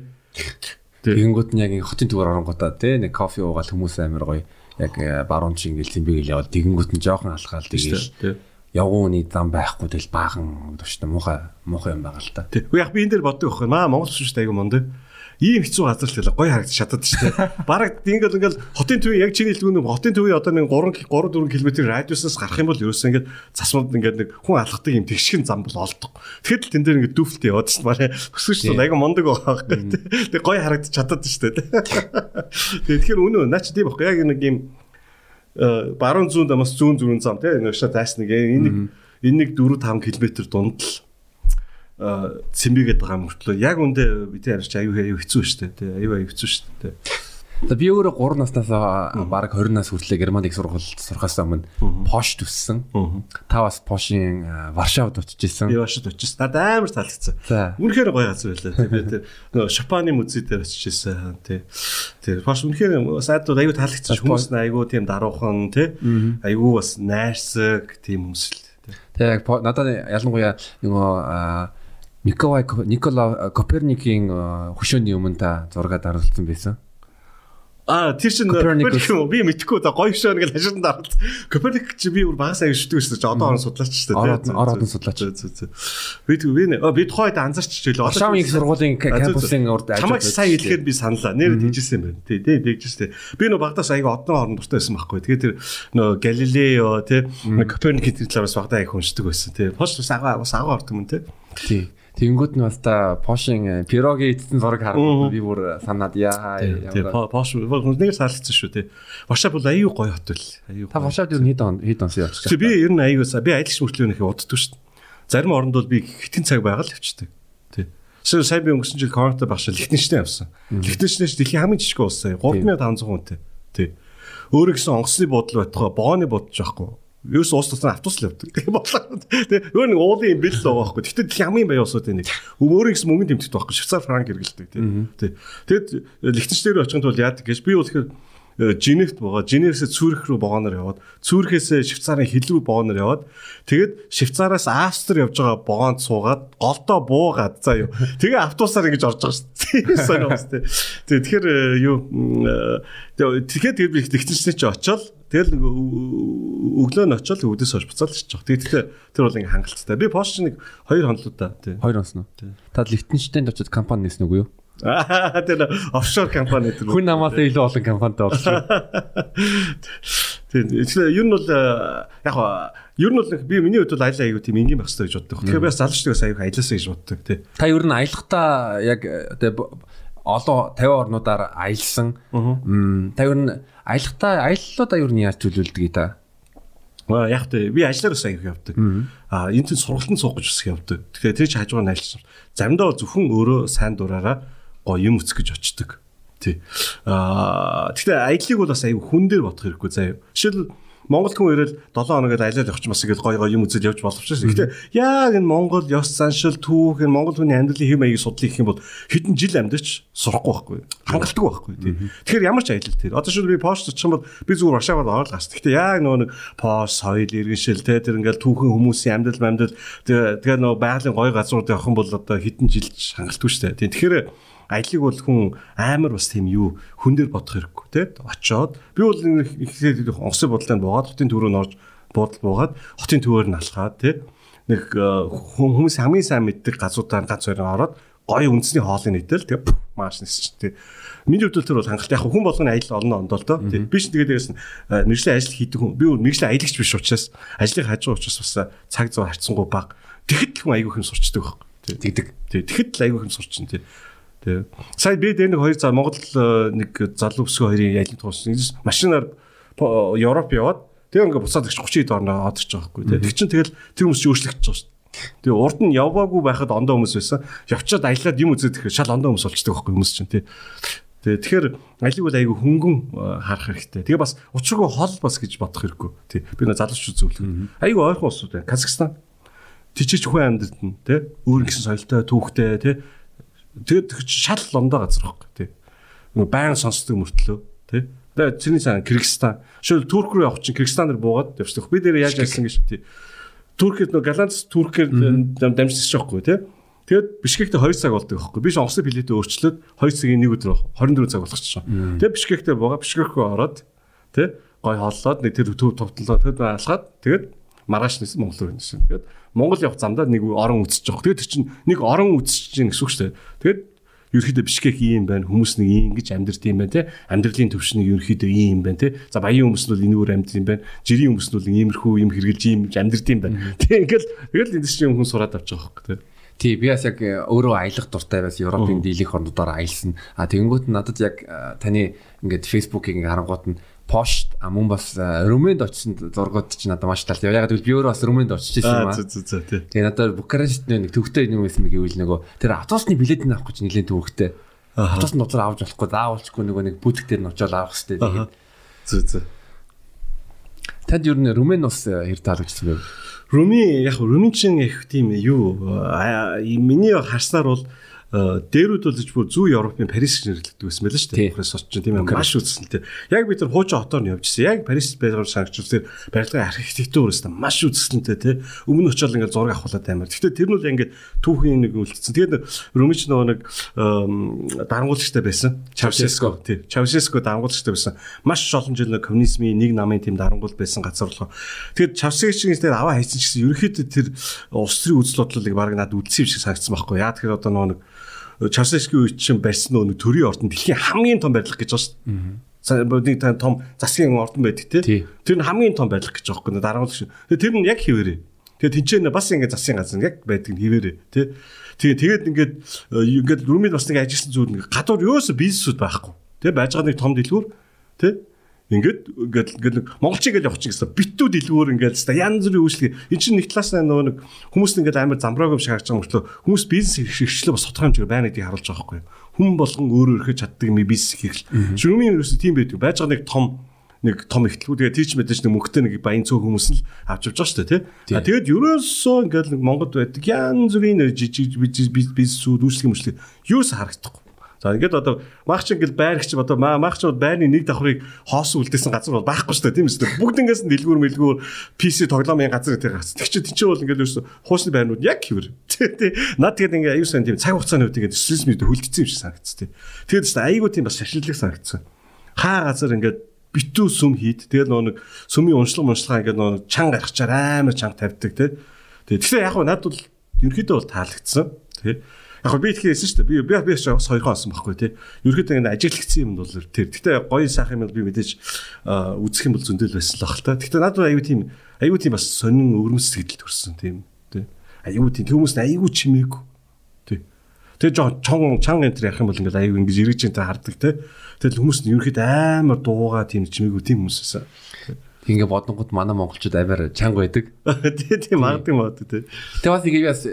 A: Тэгэнгүүт нь яг ин хотын түгээр оронгуудаа тий нэг кофе уугаал хүмүүс амар гоё яг э, баруун чи ингээл тэмбэг яваад тэгэнгүүт нь жоохон алхаал тэгээл явууны зам байхгүй тэл баахан төвчтэй муухай муухай юм байгаа л та.
B: Тэг. Яг би энэ дээр боддог байхгүй. Маа Монгол шүү дээ айгу мондөө ийм хэцүү газар л гоё харагдаж чадаад шүү дээ. Бараг ингээл ингээл хотын төвийн яг чиний хэлгүүн хотын төвийн одоо нэг 3 3 4 км радиуснаас гарах юм бол ерөөсөө ингээд засмууд ингээд нэг хүн алхдаг юм тэгшгэн зам бол олдог. Тэгэхэд л тэн дээр ингээд дүүфэлт яваад шүү дээ. Өсөж шүү дээ. Айгу мондөг байгаа байхгүй. Тэг гоё харагдаж чадаад шүү дээ. Тэгэхээр үнэ наа чи тийм байхгүй. Яг нэг ийм э, баруун зүүн дамаас зүүн зүүн зам тийм нэг шат тайс нэг энэ нэг энэ нэг 4 5 км дунд л цэмбигээд байгаа мөртлөө яг үндэ бид ярьж аюу аюу хэцүү шүү дээ. Аюу аюу хэцүү шүү дээ.
A: За би өөрөө 3 наснаас баг 20 нас хүртлээр Германд их сургуульд сурахаас өмнө Пош төссөн. Та бас Пошийн Варшавд очижсэн.
B: Би Варшавд очижсэн. Надад амар таалагдсан. Үнэхээр гоё газар байлаа. Би тэр нөгөө Шопаны музей дээр очижсэн. Тий. Тэр Пош үнэхээр сайдууд аюу таалагдсан. Хүмүүс нь аюу тийм даруухан тий. Аюу бас найрсаг тийм хүмүүс л.
A: Тэг надад ялангуяа нөгөө Николай Никола Коперникийн хөшөөний өмнө та зураг даралцсан байсан.
B: А тэр чинь Коперник би мэдхгүй да гоё шоо нэг хашид даралт. Коперник чи би бүр багасаа ишдэг гэсэн чи одоо орон судлаач шүү
A: дээ. Орон судлаач.
B: Би би би тухайд анзарч чилээ.
A: Шам их сургуулийн кампусын урд
B: ажиллаж. Чамайг сайн хэлэхээр би саналаа. Нэр дийжсэн байна. Тий, тий, дийжсэн. Би нөө багтаас аяга одон орон дуртай байсан байхгүй. Тэгээд тэр нөө Галилео тий Коперник гэдэг талаас багтаа их уншдаг байсан. Тий. Пош бас агаа бас агаа орд юм тий.
A: Тий. Тэнгүүд нь бас та Пошин пироги идсэн зураг хараад би бүр санаад яа
B: ямар Пош нэг саалцсан шүү тий. Варшав бол аюу гоё хот л.
A: Аюу. Та ер нь хэд он хэд онс явчихсан.
B: Би ер нь аюу би аялал мөртлөө нөхөө уддаг шүү. Зарим оронд бол би хитэн цаг байгаад л явчихдаг. Тий. Сая сая би өнгөрсөн жил Конго багш Лихтенштейн явсан. Лихтенштейн дэлхийн хамгийн жижиг улс сая 3500 хүнтэй. Тий. Өөрөө гэсэн онгоцны бодол байтугай бооны бодож байхгүй Юус уус тусна автобус л явдаг. Тэгээ бодлоо. Тэгээ өөр нэг уулын бил л байгаа байхгүй. Тэгтээ хамгийн баяа усууд энэ. Өөрийн гэсэн мөнгөнд тэмцдэг байхгүй. Швейцар франк хэрэгэлдэг тий. Тэгэд Лихтенштейн очихын тулд яадаг гэж би бол тэгэхээр Э, Женевт байгаа. Женевээс Цүрх рүү богоноор яваад, Цүрхээс Швейцарын хил рүү богоноор яваад, тэгээд Швейцараас Австри явж байгаа богоонд суугаад, голдоо буугаад заа юу. Тэгээ автобусаар ингэж орж байгаа шүү дээ. Сониос тий. Тэгэхээр э, юу тэгэхээр тэр би тэгтэнчнээ чи очоод Тэгэл нэг өглөө нь очил өвдөс хож буцаал шиж байгаа. Тэгэхдээ тэр бол ингээ хангалттай. Би Porsche нэг 2 хонлоо та.
A: Хоёр онсноо. Та Лихтенштейнд очиж компани нээсэн үгүй юу?
B: Аа тэр офшор компани
A: тэр. Хүн намаас илүү олон компанитай болсон.
B: Тийм. Ер нь бол э, яг ер нь бол би миний хувьд бол аялал аягүй тийм энгийн байх хэрэгтэй гэж боддог. Тэгэхээр би бас залуучдаас аягүй аялаасаа гэж боддог тий.
A: Та ер нь аялахдаа яг тий олон 50 орнуудаар аялсан. Та ер нь аялахдаа аяллуудаа ер нь яаж төлөвлөдөг та?
B: Аа яг тий би ажиллаар бас аягүй явдаг. Аа энэ тийм сургалтанд суух гэж бас явдаг. Тэгэхээр тэр чи хажуугаар нь аялсан. Заримдаа зөвхөн өөрөө сайн дураараа гоё юм өцөх гэж очдөг. Тий. Аа гэхдээ аяллыг бол бас аюу хүн дээр бодох хэрэггүй заяа. Жишээл Монгол хүн ирэл 7 хоногод аялал юм шиг гой гой юм үзэл явж болох шээ. Гэхдээ яг энэ Монгол ёс заншил түүх энэ Монгол хүний амьдралын хэм маягийг судлах гэх юм бол хэдэн жил амьдарч сурахгүй байхгүй. Хангалттай байхгүй тий. Тэгэхээр ямар ч аялал тий. Одоо шил би пост очих юм бол би зүгээр Варшавад ороод гарч. Гэхдээ яг нөгөө нэг пост соёл иргэншил тий тэр ингээл түүхэн хүмүүсийн амьдрал амьдрал тэгээ нөгөө байгалийн гой газрууд явах юм бол одоо хэдэн жил хангалтгүй шүү дээ. Тэгэхээр аялыг бол хүн амар бас тийм юу хүн дээр бодох хэрэггүй те очоод би бол ихлээд онгоцны бодлоонд буугаад хотын төрөөр нь орж буудал буугаад хотын төвөөр нь алхаад те нэг э, хүмүүс хамгийн сайн мэддэг газруудаар ганц хоёр ороод гоё үндэсний хоолыг нэтэл тэгээ маш нэсч тий. Миний хувьд тэр бол хангалт яг хүн болгоны аялал олно ондоо л доо. Тий. Би ч тэгээд дээрээс нь мэрэгжлийн ажил хийдэг хүн би мэрэгжлийн аялагч биш учраас ажлыг хажуу учраас бас э, цаг зав харьцангуй баг. Тэгэхэд хүн аягүй хэм сурчдаг баг. Тэгдэг. Тэгэхэд л аягүй хэм сурчин тий. Тэ. Сая би дээр нэг хоёр за Монгол э, нэг залуу өсгөө хоёрын ялын туус машинаар Европ яваад тэгээ ингээ буцаад гэж 30 хэд орноо одорч байгаа хгүй. Тэг чинь тэгэл тэр хүмүүс чи өөрчлөгдөж байгаа шүү. Тэгээ урд нь яваагүй байхад ондоо хүмүүс байсан. Явчаад аялаад юм үзээд тэгэхээр шал ондоо хүмүүс болчдөг байхгүй хүмүүс чинь тий. Тэгээ тэгэхээр алиг бол айгүй хөнгөн харах хэрэгтэй. Тэгээ бас учиргүй хол бас гэж бодох хэрэггүй. Тий. Би нөө залуучууд зөвлөх. Айгүй ойрхон улсууд байна. Казахстан тийчээч хүн амьдрал нь тий. Өөр гисэн соёлтой, түүхтэй тий. Тэгээд шал лондоо газар байхгүй тий. Нөгөө баян сонсдог мөртлөө тий. Тэгээд чиний цаана Кыргызстан. Шил Турк руу явах чинь Кыргызстан дээр буугаад явчихдаг. Би дээр яаж яасан гэж тий. Туркэд нөгөө Галанц Туркээр дамжчихсан шохгүй тий. Тэгээд Бишкект 2 цаг болдог байхгүй. Би онгоцны билетээ өөрчлөөд 2 цагийн 1 өдөр 24 цаг болгочихсон. Тэгээд Бишкектээ буугаа Бишкек рүү ороод тэ гой хооллоод нэг тэр төв товтлоо тэгэд алхаад тэгээд маргааш нисэн Монгол руу нисэн. Тэгээд Монгол явах замдаа нэг орон үзэж байгаа. Тэгээд чинь нэг орон үзэж чинь гэсэн үг шүү дээ. Тэгээд ерөөхдөө Бишкек ийм байна. Хүмүүс нэг ийм гэж амьдрт юм байна те. Амьдралын төвш нэг ерөөхдөө ийм байна те. За баян хүмүүс нь бол энэгээр амьдрт юм байна. Жирийн хүмүүс нь бол иймэрхүү юм хэрглэж ийм амьдрт юм байна. Тэг ингээл тэгэл энэ чинь хүн сураад авч байгаа хөөх те.
A: Тий, би бас яг э, өөрөө аялах дуртай бас Европын дийлэх орнуудаар аялсан. А тэгэнгүүт надад яг э, таны ингээд Facebook-ийг харангуут нь пошт а мөн бас Румынд очисон зургууд чинь надад маш талтай. Яг гэвэл би өөрөө бас Румынд очиж ирсэн юм аа. Тэгээ надад Букарешт нэг төвхтэй юм байсан гэвэл нөгөө тэр автобусны билетийг авах гэж нэлээд төвхтэй. Автобусны нуцаар авч болохгүй заавалчгүй нөгөө нэг бүтэг дээр нь очиод авах хэрэгтэй. Тэгээд
B: зөө зөө.
A: Танд юу нэ Румын ус хэр таалагдсан бэ?
B: Руми яг Румичин их тийм юу миний харснаар бол дээрүүд бол бүр зүү Европын Парис гэж нэрлэгддэг байсан байл шүү дээ. Парис очиж тийм юм маш үзэсгэлэнтэй. Яг бид нар хуучин хотоор нь явжсэн. Яг Парис байгаар санагчлаар барилгын архитектурээс маш үзэсгэлэнтэй тий. Өмнө очиод ингээд зураг авахлаад амар. Гэхдээ тэр нь бол ингээд түүхийн нэг үлдсэн. Тэгээд Румич нөгөө нэг дарангуулагчтай байсан. Чавшеско тий. Чавшеско дарангуулагчтай байсан. Маш олон жил коммунизмын нэг намын тийм дарангуул байсан газар болохоо. Тэгээд Чавшеско дээр аваа хайсан ч гэсэн ерөөхдөө тэр улс төрийн үзэл бодлыг баг надад үдсэн юм шиг санагдсан байхгүй. Яа тэгэхээр одоо нөгөө Чавшевский үед чинь барьсан нөө төрийн ордон дэлхийн хамгийн том барилга гэж байна шүү дээ. Нэг том засгийн ордон байдаг тий. Тэр нь хамгийн том барилга гэж байгаа юм. Дараагийн шиг. Тэр нь яг хിവэрээ. Тэгээ тэнцэн бас ингээд засгийн газар яг байдаг нь хിവэрээ тий. Тэгээ тэгээд ингээд ингээд румид бас нэг ажилласан зүйл нэг гадуур юусо бизнесүүд байхгүй. Тий байж байгаа нэг том дэлгүүр тий Ингээд ингээд ингээд монголчиг л явчих гэсэн битүү дэлгүүр ингээд хэвээр янз бүрийн үйлчлэг. Энд чинь нэг талаас нь нөгөө нэг хүмүүс ингээд амар замбрааг шиг харж байгаа мөртлөө хүмүүс бизнес хэрэгчлээ бас тодорхой хэмжээгээр байна гэдгийг харуулж байгаа байхгүй. Хүн болгон өөрөө өрхөж чаддаг юм бизнес хийх. Шүрмийн ерөөсөө тийм байдаг. Байж байгаа нэг том нэг том ихтлгүү тэгээ тийч мэдээж нэг мөнгөтэй нэг баян цөөх хүмүүс л авч явж байгаа шүү дээ тий. А тэгээд ерөөсөө ингээд нэг Монгод байдаг янз бүрийн жижиг бизнесүүд үйлчлэг мөчлөг юус харагдахгүй. За ингээд одоо мах чи ингээд байрагч одоо мах чи байрны нэг давхрыг хоосон үлдээсэн газар бол байхгүй шүү дээ тийм үстэй. Бүгд ингээс дэлгүүр мэлгүүр PC тоглоомын газар гэдэг гацсан. Тэг чи тийч бол ингээд ерөөсө хуусны байрнууд яг хэвэр. Тий. Наад тэгээд ингээд аюу сан тийм цаг хугацааны үед ингээд стрессмэд хөлдсөн юм шиг санагдсан тий. Тэгээд тест айгуу тийм бас шашиллаг санагдсан. Хаа газар ингээд битүү сүм хийд. Тэгээд нөө нэг сүмийн уншлаг уншлагаа ингээд нөө чан гаргачаар амар чанга тавьдаг тий. Тэгээд тэгэхээр яг надад бол ерөөхдөө бол таалагдсан. Тий. Яг би итгэж хэлсэн шүү дээ. Би би би бас хоёрхан олсон байхгүй тий. Ерөөдөө ингэ ажиглагцсан юм бол тэр. Гэтэ гоё сайхан юм би мэдээж үзэх юм бол зөндөл байсан л бах та. Гэтэ надад аюу тийм аюу тийм бас сонин өвөрмөс сэтгэл төрсөн тийм тий. Аюу тийм хүмүүс аюу чимээгүй. Тий. Тэгээ жоо чон чан энэ ярих юм бол ингээл аюу ингэж эргэж энэ хардаг тий. Тэгэл хүмүүс нь ерөөд амар дуугаа тийм чимээгүй тийм хүмүүс байсан.
A: Ингээ бодонгууд манай монголчууд аваар чанга байдаг.
B: Тий, тийм магадгүй мод тий.
A: Тэгээ бас ингээ бас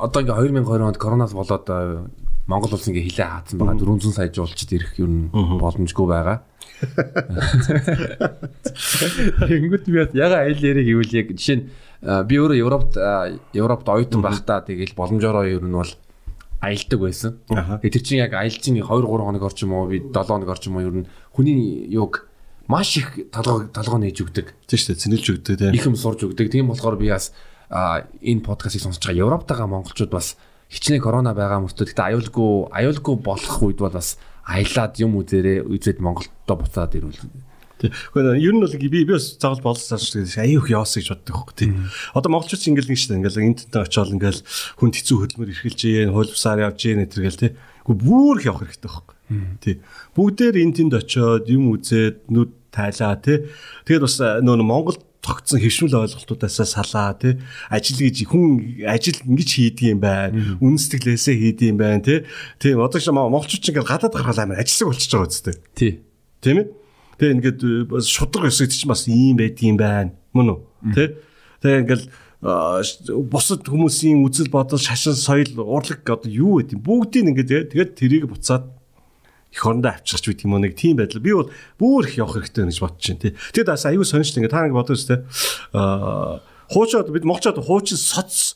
A: одоо ингээ 2020 онд коронавирус болоод Монгол улс ингээ хилээ хаацсан байгаа 400 сая жуулчд ирэх юм боломжгүй байгаа. Тэнгүүт би бас яга айл яриг гэвэл яг жишээ нь би өөрөө Европт Европт оюутан байхдаа тэгэл боломжоор ер нь бол аялдаг байсан. Тэр чинь яг аялцын 2 3 хоног орчим уу би 7 хоног орчим уу ер нь хүний юг маш их толгой толгой нээж өгдөг.
B: Тийм шүү дээ, цэнэлж өгдөг тийм.
A: Их юм сурж өгдөг. Тийм болохоор би бас энэ подкастыг сонсож байгаа Европтойгоо монголчууд бас хичнээн корона байгаа мөртөө гэхдээ аюулгүй аюулгүй болох үед бол бас аялаад юм үзээрээ үзээд Монголдо буцаад ирвэл
B: Тэг. Гэхдээ ер нь бол би би бас заавал болсон шүү дээ. Аюух яасан гэж боддог хөөх тий. Одоо монголчууд ингээл нэг шүү дээ. Ингээл интернет очиод ингээл хүн хэцүү хөдөлмөр эрхэлж ийн, хууль бусаар явж ийн гэтэргээл тий. Гэхдээ бүр их явах хэрэгтэй хөөх. Тий. Бүгдээр энэ тэнд очиод юм үзээд нүд тайлаа тий. Тэгээд бас нөө Монгол тогтсон хэвшмэл ойлголтуудаасаа салаа тий. Ажил гэж хүн ажил ингэж хийдэг юм байна. Үнсэтгэлээсээ хийдэг юм байна тий. Тийм одоо ч монголчууд ч ингээд гадаад гаргал амар ажилсаг болчихж байгаа үстэй
A: тий.
B: Тийм ээ тэгээ ингээд бас шудраг өсөж чинь бас ийм байдаг юм байна. Мөн үү? Тий. Тэгээ ингээд бусад хүмүүсийн үзэл бодол, шашин, соёл, урлаг одоо юу гэдэг юм? Бүгдийг ингээд тэгээд тэрийг буцаад эх орондоо авчирч байт юм уу нэг тийм байдал. Би бол бүр их явах хэрэгтэй гэж бодож байна тий. Тэгэд бас аюу сонирхолтой ингээд та нэг бодож өстэй аа хуучаад бид монголчууд хуучин соц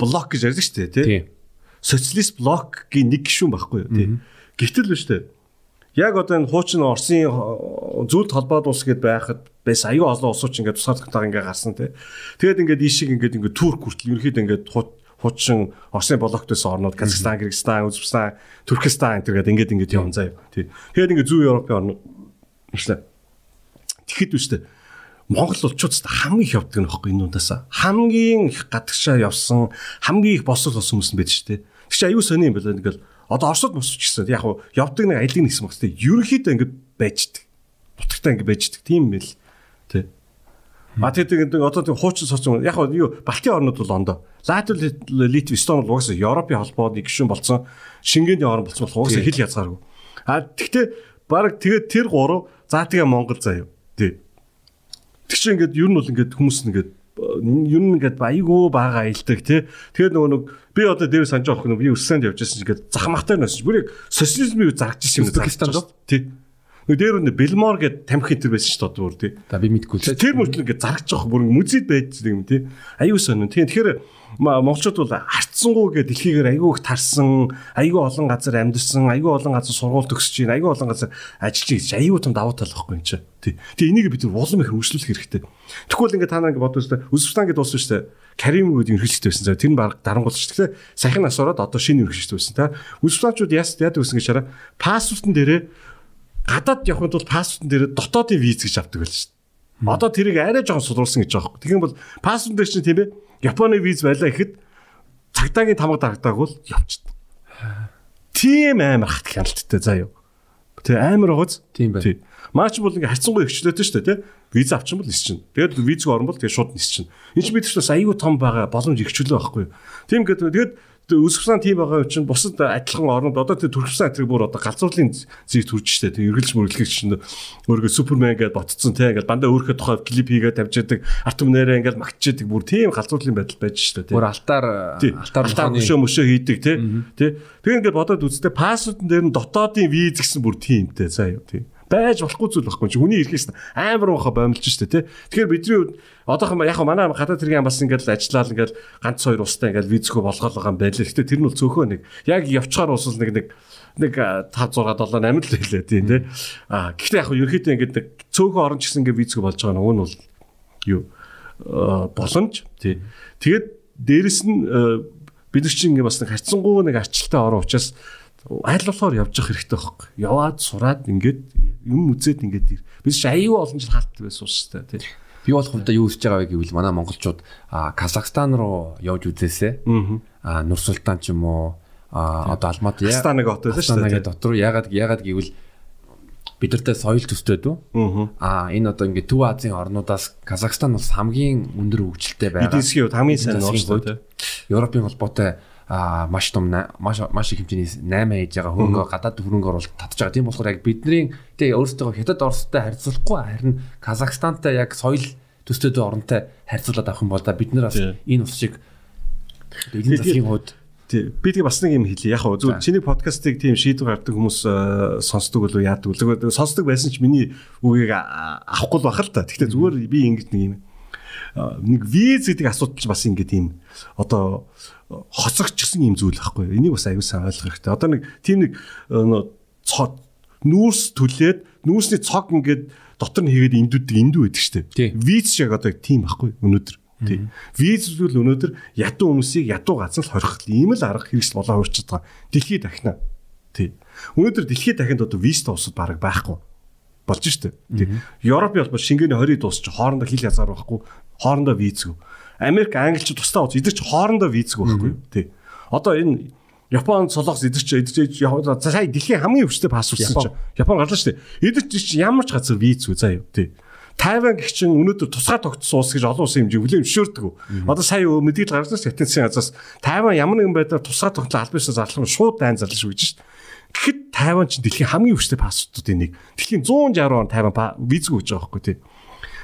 B: блок гэж ярьдаг дээ тий. Социалист блокгийн нэг гишүүн байхгүй юу тий. Гэвтэл биш үү яг одоо энэ хуучин Оросын зүйлд холбоод улс гэд байхад байс аюу олон улсууч ингээд тусгаар тагтаа ингээд гарсан тий. Тэгээд ингээд ийшиг ингээд ингээд турк хүртэл ерөөхдөө ингээд хуучин Оросын блоктойс орнууд Казахстан, Кыргызстан, Үзбекистан, Туркестан гэдэг ингээд ингээд явсан заяа тий. Тэгээд ингээд зүүн Европын орнууд нэшлээ. Тэгэхэд үстэй Монгол улчууд хамгийн их явдаг нь баггүй энэ удаас хамгийн их гадагшаа явсан хамгийн их босол болсон хүмүүс нь байдаг шүү дээ. Тэг чи аюу сони юм байна ингээл Одоо Оросд босч гэсэн. Яг хуу явдаг нэг аялын нэгсэн багс. Ерөнхийдөө ингэ байждаг. Нутагтаа ингэ байждаг. Тийм мэл. Тэ. А тэгээд одоо тийм хуучин социум яг хуу юу Балтийн орнууд бол ондоо. Латвия, Литв, Эстон бол угаасаа Европын холбооны гишүүн болсон шингээний орн болсон болох угаасаа хэл язгааргүй. А тэгтээ баг тэгээд тэр гурав за тэгээ Монгол заяа. Тий. Тэг чи ингээд ер нь бол ингээд хүмүүс ингээд ер нь ингээд баяйгуу бага аялдаг тий. Тэгээд нөгөө нэг би одоо дээр санаж авах нь би өссөнд явж байсан ингээд захмахтай нөөс бүр яг социализмыг зарж ирсэн юм
A: Узбекистанд
B: тий. Дээр өнө Билмор гэдэг тамхи хитэр байсан шүү дээ бүр тий.
A: За би мэдгүй л.
B: Тэр мөртлөө ингээд зарагч жоох бүр мөзид байж байгаа юм тий. Аюу сонин. Тэгээ тэгэхээр монголчууд бол хартсангүйгээ дэлхийгээр айгүй их тарсан, айгүй олон газар амьдсан, айгүй олон газар сургууль төгсөж байна, айгүй олон газар ажиллаж байгаа. Айгүй том давуу тал واخгүй юм чи. Тий. Тэгээ энийг бид улам их хөгжлөх хэрэгтэй. Тэгвэл ингээд та нар ингээд бодвол Үзбекистан гэдэг улс шүү дээ. Карим гэдэг ерөнхийлөгчтэй байсан. Тэр нь баг дарангуул шүү дээ. Сахин нас ороод одоо шинэ ерөнхийлөгчтэй байсан та. Үзбекчууд яст яд үсэн гэж хараа пассвортын дээрээ гадаад явахын тулд паспортын дээрээ дотоодын виз гэж авдаг байл шүү. Одоо тэрийг арай жоохон сулруулсан гэж байгаа юм. Тэгэх юм бол паспорт дээр чинь тийм ээ Японы виз байлаа гэхэд цагдаагийн тамга дарагдааг бол явчихдаг. Тийм амар хат хяналттай заа юу. Тэ амар байгааз.
A: Тийм байна.
B: Маач бол ингээ хайцсангүй ихчлээдэж штэ тий. Виз авчин бол нис чинь. Тэгээд визг орон бол тэгээд шууд нис чинь. Энэ чинь бид ч бас аюу том байгаа боломж ихчлээ байхгүй. Тийм гэдэг тэгээд Үсвсан тийм байгаа учраас бусад адилхан орнууд одоо тэр Туркменстан тэр бүр одоо галзуурлын зэг төрж штэ тэр эргэлж мөрөлгөх чинь өөргөө супермен гэдээ ботцсон те ингээл бандаа өөрхөө тухай клип хийгээд тавьжаадаг артум нэрээ ингээл магтжаадаг бүр тийм галзуурлын байдал байж штэ те
A: бүр алтаар
B: алтаар мөшөө мөшөө хийдэг те те тэгээ ингээд бодоод үзтээ пассвортын дээр нь дотоодын виз гэсэн бүр тиймтэй заа юу тийм байж болохгүй зүйл байхгүй чи хүний ирэхээс амар баха боомлж штэ тий. Тэгэхээр бидний одоохон яг манай гадаад тэргийн бас ингээд ажиллаад ингээд ганц хоёр устай ингээд визхөө болгоол байгаа юм байлээ. Гэтэ тэр нь бол цөөхөө нэг яг явчаар ус нэг нэг нэг 5 6 7 8 л хэлээ тий тий. А гэхдээ яг ерөөхдөө ингээд нэг цөөхөн орон ч гэсэн ингээд визхөө болж байгаа уг нь бол юу боломж тий. Тэгээд дээрэс нь бид нар чинь бас нэг харьцангуй нэг арчлалтай орон учраас айл болохоор явж явах хэрэгтэй байхгүй. Яваад сураад ингээд юм үзээд ингээд ир. Бид ч аюу олон жил хаалт байсан уустай тий.
A: Би бол хувьдаа юу хийж байгаа вэ гэвэл манай монголчууд Казахстан руу явж үзээсэ. Аа Нурсултан ч юм уу а одоо Алматы
B: Астанаг хот байсан
A: шүү дээ. Дотор ягаад ягаад гэвэл бид нартай соёл төстэй дүү. Аа энэ одоо ингээд Төв Азийн орнуудаас Казахстан бас хамгийн өндөр хөгжилтэй байгаа.
B: Эдийн засгийн хамгийн сайн орнууд.
A: Европын холбоотой а маш том маш маш их хэмжээний 8 хийж байгаа хөрөнгө гадаад хөрөнгө оруулалт татж байгаа. Тийм болохоор яг бидний тэгээ өөрсдөө хятад Оростой харьцуулахгүй харин Казахстантай яг соёл төстэй оронтой харьцуулаад авах юм бол да бид нар бас энэ ус шиг эдийн засгийн хувьд
B: Тий. Би тэгээ бас нэг юм хэлье. Яг хөө зөв чиний подкастыг тийм шийдвэр гаргадаг хүмүүс сонсдог болов яадаг? Зүгээр сонсдог байсан ч миний үгийг авахгүй л бахал та. Гэхдээ зүгээр би ингэж нэг юм нэг виз гэдэг асуудал ч бас ингэ тийм одоо хоцогчсон юм зүйл байхгүй. Энийг бас аюул сайн ойлгох хэрэгтэй. Одоо нэг тийм нэг цод нүүрс түлээд нүүрсний цог ингээд дотор нь хийгээд эндүүддэг эндүү байдаг шүү дээ. Виз шиг одоо тийм байхгүй өнөөдөр. Тийм. Виз зүйл өнөөдөр ядуу хүмүүсийг ядуу газар л хорих ийм л арга хэрэгсэл болоо хуурчаад байгаа. Дэлхийд дахина. Тийм. Өнөөдөр дэлхийд дахинд одоо визтэй усуд баг байхгүй болж штэ. Тийм. Европ бол шингээний 20 дуусч хоорондоо хил язгаар байхгүй. Хоорондоо визгүй. Америк англич тусдаа уус эдгээр ч хоорондоо визэг байхгүй юу тий. Одоо энэ Японд солонгос эдгээр ч эдгээр сая дэлхийн хамгийн өвчтэй паспортсан чинь Япон гарлаа шүү дээ. Эдгээр ч ямар ч газар визгүй заа юу тий. Тайван гэх чинь өнөөдөр тусгай тогтсон улс гэж олон улсын хэмжээ хүлээн зөвшөөрдөг. Одоо сая мэдээлэл гаргасан Хятадын газраас Тайван ямар нэгэн байдлаар тусгай тогтлоо аль бишээ зарлах шууд дайн зарлаж шүү гэж шүү. Тэгэхэд Тайван чинь дэлхийн хамгийн өвчтэй паспортуудын нэг. Дэлхийн 160 он Тайван визгүй гэж байгаа байхгүй тий.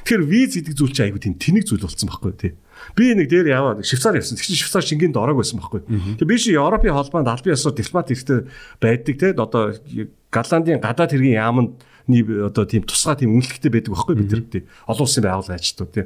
B: Тэгэхээр виз гэдэг зүйл чинь айгүй тийм тэнэг зүйл болсон байхгүй тий. Би нэг дээр яваа нэг Швейцар явсан. Тэгсэн Швейцар шингэнд ороог байсан байхгүй. Тэгээ би чи Европын холбоонд албан ёсоор дипломат хэрэгтэй байдаг те одоо Голландын гадаад хэргийн яамд одоо тийм тусгай тийм үнэлэхтэй байдаг байхгүй бид нар тий. Олон улсын байгууллага ажилтнууд тий.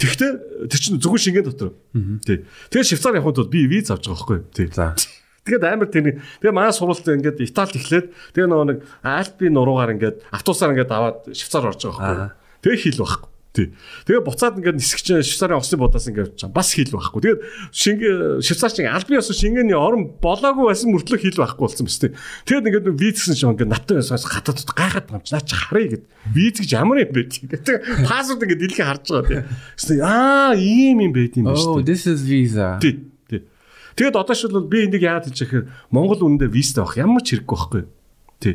B: Тэгэхдээ тэр чинь зөвхөн шингэн дотор. Тий. Тэгээ Швейцар явахын тулд би виз авч байгаа байхгүй тий.
A: За.
B: Тэгээд амар тэр тэгээ манай сурвалт ингээд Италид эхлээд тэгээ нөгөө нэг Альпийн нуруугаар ингээд автобусаар ингээд аваад Швейцар орж байгаа байхгүй. Тэгээ хил байхгүй. Тий. Тэгээ буцаад ингээд нисгч Швейцарын ослын будаас ингээд явж байгаа. Бас хил байхгүй. Тэгээд шингэ Швейцар чинь албан ёсоо шингээний орон болоогүй байсан мөртлөө хил байхгүй болсон биз тий. Тэгээд ингээд визсэн чинь ингээд наттай байсаас хатад гайхаад байгаа юм чи наа чи харъя гэд. Виз гэж ямар юм бэ тий. Тэгээд пассворд ингээд дэлхий харж байгаа тий. Аа ийм юм байд юм
A: байна шүү. Oh this is visa.
B: Тий. Тэгэд одоо шил бол би энийг яагаад хэлж байгаа хэрэг Монгол үнэндээ визтэй авах ямар ч хэрэггүй байхгүй. Тий.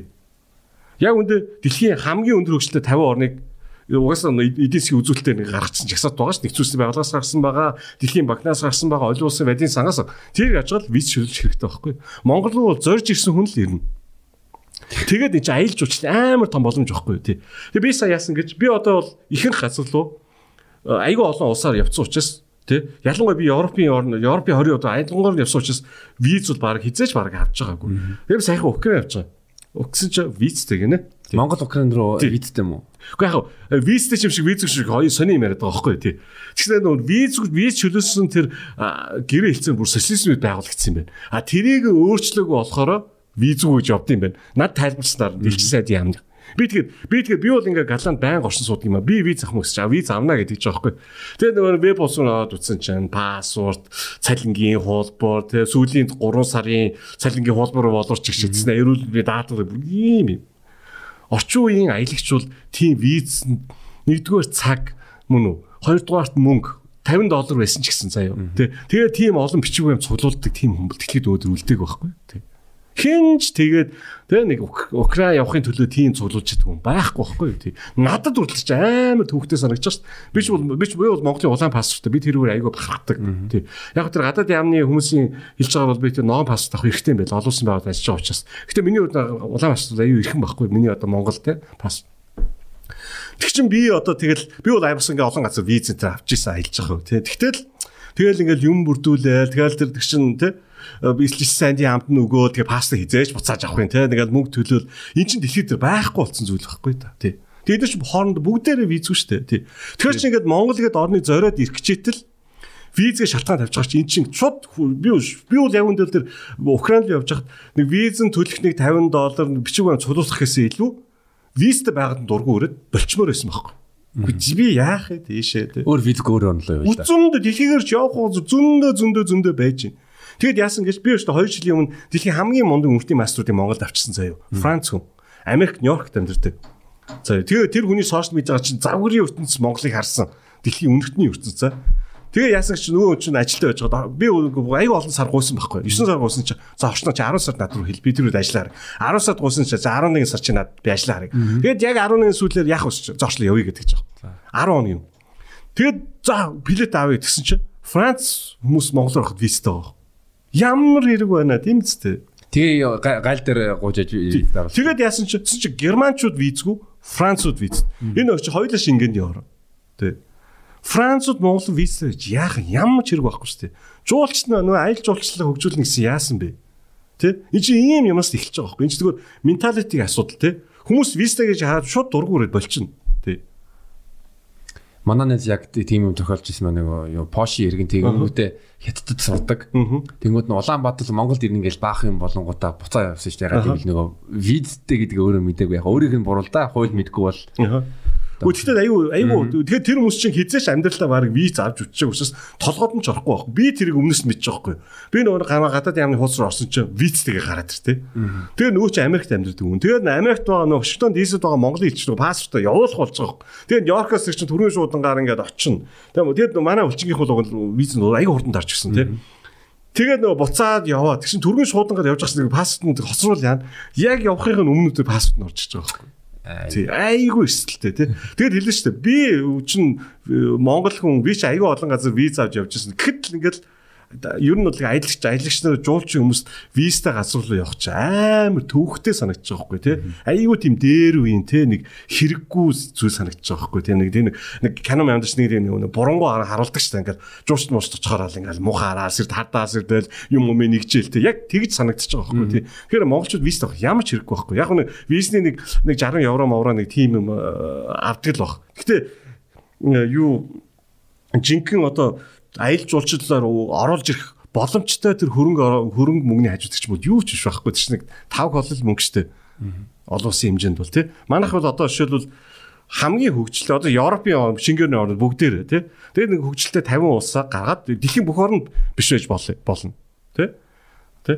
B: Яг үндэ дэлхийн хамгийн өндөр хөгжилтэй 50 орныг угаасаа эдийн засгийн үзүүлэлтээр нэг гаргацсан жагсаад байгаа ш нэгцүүлсэн байгууллагаас гарсан байгаа дэлхийн банкнаас гарсан байгаа олон улсын вадийн сангаас тэр ажгал виз шүлж хэрэгтэй байхгүй Монгол руу бол зорж ирсэн хүн л ирнэ Тэгээд энэ чинь аялал жуулчлал амар том боломж байхгүй тий. Тэгээ би сая яасан гэж би одоо бол ихэнх газар руу э, айгүй олон улсаар явцсан учраас тий ялангуяа би Европын орн Европын 20 одоо аялангоор явсан учраас виз бол баг хизээж баг авч байгаагүй. Тэр сайхан Украин явж байгаа. Украин ч визтэй гинэ.
A: Монгол Украин руу визтэй юм уу?
B: Уу яг визтэй юм шиг виз шиг хоёр сони юм яриад байгаа байхгүй тий. Тэгэхээр нөө виз виз чөлөөсөн тэр гэрээ хэлсэн бүр социализмыг байгуулагдсан юм байна. А тэрийг өөрчлөөгүй болохоор виз үү гэж явд юм байна. Над тайлбарснаар дэлхийн сайдын яамд Би тэгээд би тэгээд би бол ингээ галанд байн горсон суудаг юм а. Би виз авах мөсч. Виз авна гэдэг ч аахгүй. Тэгээд нөгөө веб болсон аваад утсан чинь пассворд, цалингийн хуулбар, тэгээд сүүлийн 3 сарын цалингийн хуулбар боловч чигшсэн. Эрүүл би даатаа ийм юм. Орчин үеийн аялагч бол тийм виз нэгдүгээр цаг мөн үү? Хоёрдугаарт мөнгө 50 доллар байсан ч гэсэн заяа. Тэ. Тэгээ тийм олон бичиг юм цуглуулдаг тийм тэтгэлд өөдөр үлдээг байхгүй. Тэ хинж тэгээд тэгээ нэг Украин явахын төлөө тийм цуглуулж чаддаг хүн байхгүй байхгүй тий. Надад үргэлж амар төвхтэй санагдаж шээ. Би ч бол би ч би бол Монголын улаан паспорттой би тэрүүгээр айгүй бахархдаг тий. Яг тэр гадаад яамны хүмүүсийн хэлж байгаа бол би тэр ногоон паспорт авах хэрэгтэй юм байл. Олон улсын байгууллагад ажиллаж байгаа учраас. Гэтэ миний хувьд улаан паспорт аюу ирхэн байхгүй. Миний одоо Монгол тий паспорт Тэг чин би одоо тэгэл би бол аймагс ингээ олон газар визэнтэй авч ийсэн аялж байгаа хөө тий. Тэгтэл тэгэл ингээл юм бүрдүүлээл тэгэл тэр тэг чин тий бизнес сайдын хамт нь өгөө тэгээ паста хизээж буцааж авах юм те. Ингээд мөнгө төлөөл. Эн чинь дэлхийд дээр байхгүй болсон зүйл байхгүй та. Тий. Тэгээд ч хооронд бүгдээрээ визгүй шүү дээ тий. Тэгэхээр чи ингээд Монгол гээд орны зориод ирэх гэжэтэл визгээ шалтгаан тавьж байгаа чи эн чинь шууд би би бол яг үндэл тэр Украинд явж хахад нэг визэн төлөх нэг 50 доллар бичиг баримт цуглуулах гэсээ илүү визтэй байгаад дургу өрөөд болчмоор байсан байхгүй Үгүй би яах вэ тийшээ тий.
A: Өөр визг өөр онлоо
B: явуулаа. Зөндө дэлхийгээр ч явах зөндө зөндө зөндө байж байна. Тэгэд яасан гэж би өөртөө 2 жилийн өмнө дэлхийн хамгийн мундаг үнэртийн маструудыг Монголд авчирсан заяа. Франц хүн. Америк Нью-Йоркт амьдардаг. За тэгээ тэр хүний сошиал медиа чинь завгарын ертөнцийн Монголыг харсан. Дэлхийн үнэртний ертөнцөө. Тэгээ яасан ч нөгөө чинь ажилтаа байж байгаа. Би аягүй олон сар гуйсан байхгүй. 9 сар гуйсан чи за очно чи 10 сард над руу хэл би тэр үед ажиллаар. 10 сард гуйсан чи за 11 сар чи над би ажиллаар. Тэгээд яг 11 сүүлээр яах вэ? Зоочлоо явъя гэдэг ч байгаа. 10 хоног юм. Тэгээд за билет авъя гэсэн чи Франц хүмүүс Монгол хад визтэй байгаа. Ямар хэрэг байна тийм үстэй.
A: Тэгээ гайл дээр гуйжаж
B: дараал. Тэгээд яасан чи чи германчууд визгүй, францууд виз. Энэ очи хоёулаа шингэнд яваа. Тэ. Францууд Монгол виз гэж яах ямар ч хэрэг байхгүй шүү дээ. Жуулч нөө аялал жуулчлалаа хөгжүүлнэ гэсэн яасан бэ? Тэ? Энэ чи ийм юмас эхэлж байгаа байхгүй. Энэ ч зүгээр менталитиг асуудал тэ. Хүмүүс визтэй гэж хаад шууд дургуурээд болчихно. Тэ.
A: Манай нэг яг тийм юм тохиолж ирсэн маань нөгөө Поши иргэн тэгэнгүүтээ хятадд сурдаг. Тэнгүүд нь Улаанбаатар Монголд ирнэ гэж баах юм болонгуудаа буцаа явсан шүү дээ. Яг тийм л нөгөө визтэй гэдэг өөрөө мэдээгүй яг өөрийг нь буруулдаа хууль мэдгүй бол
B: Гэхдээ аюу аюу тэгэхээр тэр хүмүүс чинь хизээш амьдралаа баг виз авч үтчихэж учраас толгойд нь ч орохгүй байхгүй. Би тэрийг өмнөөс мэдчихэж байхгүй. Би нөгөө гамаа гадаад яамны хуулс руу орсон чинь виз тэгээ гараад ир тээ. Тэгээ нөгөө чи Америкт амьдардаг хүн. Тэгээд Америкт байгаа нөгөө Вашингтон ДС-д байгаа Монголын элчнүү пассвортоо явуулах болж байгаа байхгүй. Тэгээд Нью-Йоркоос чинь түрүүн шуудангаар ингээд очино. Тэгээд манай элчингийнх бол виз нь аюу хурдан дарж гисэн тээ. Тэгээд нөгөө буцаад яваа. Тэгсэн түргэн шуудангаар явж байгаа чинь пассворд нь хоцруул яана. Яг явахын өмнө тэр пассворд нь орчихж байгаа байхгүй. Айгүй эсэлтэй тий. Тэгэд хэлсэн шүү дээ. Би чинь э, Монгол хүн би чи айгүй олон газар виз авч явж байсан. Гэхэд л ингээл ер нь бол аялагч аялагч нар жуулчин хүмүүст визтэй газар руу явах чи амар төвхтэй санагдаж байгаа байхгүй тий. Айгүй тийм дээр үеийн тий нэг хэрэггүй зүйл санагдаж байгаа байхгүй тий. Нэг тийм нэг кино мандч нэг нэг бурангу харуулдаг шүү дээ. Ингээд жуулч мууч очихоор л ингээд мухаараа сэрд хардаа сэрдэл юм юм нэгжээл тий. Яг тэгж санагдаж байгаа байхгүй тий. Тэгэхээр монголчууд визтэй авах ямар ч хэрэггүй байхгүй. Яг нэг визний нэг нэг 60 евро мавра нэг тийм юм авдаг л баг. Гэтэ юу жинхэнэ одоо аялал жуулчлалаар оруулж ирэх боломжтой тэр хөрөнгө хөрөнгө мөнгөний хажуудагч бол юу ч биш байхгүй тийч нэг 5 холол мөнгө штэ. Олон улсын хэмжээнд бол тий. Манайх бол одоо жишээлбэл хамгийн хөгжилтэй одоо Европын шингэрний орнууд бүгдээрээ тий. Тэгээд нэг хөгжилтэй 50 улсаа гаргаад дэлхийн бүх орнд биш байж болно. Тий. Тий.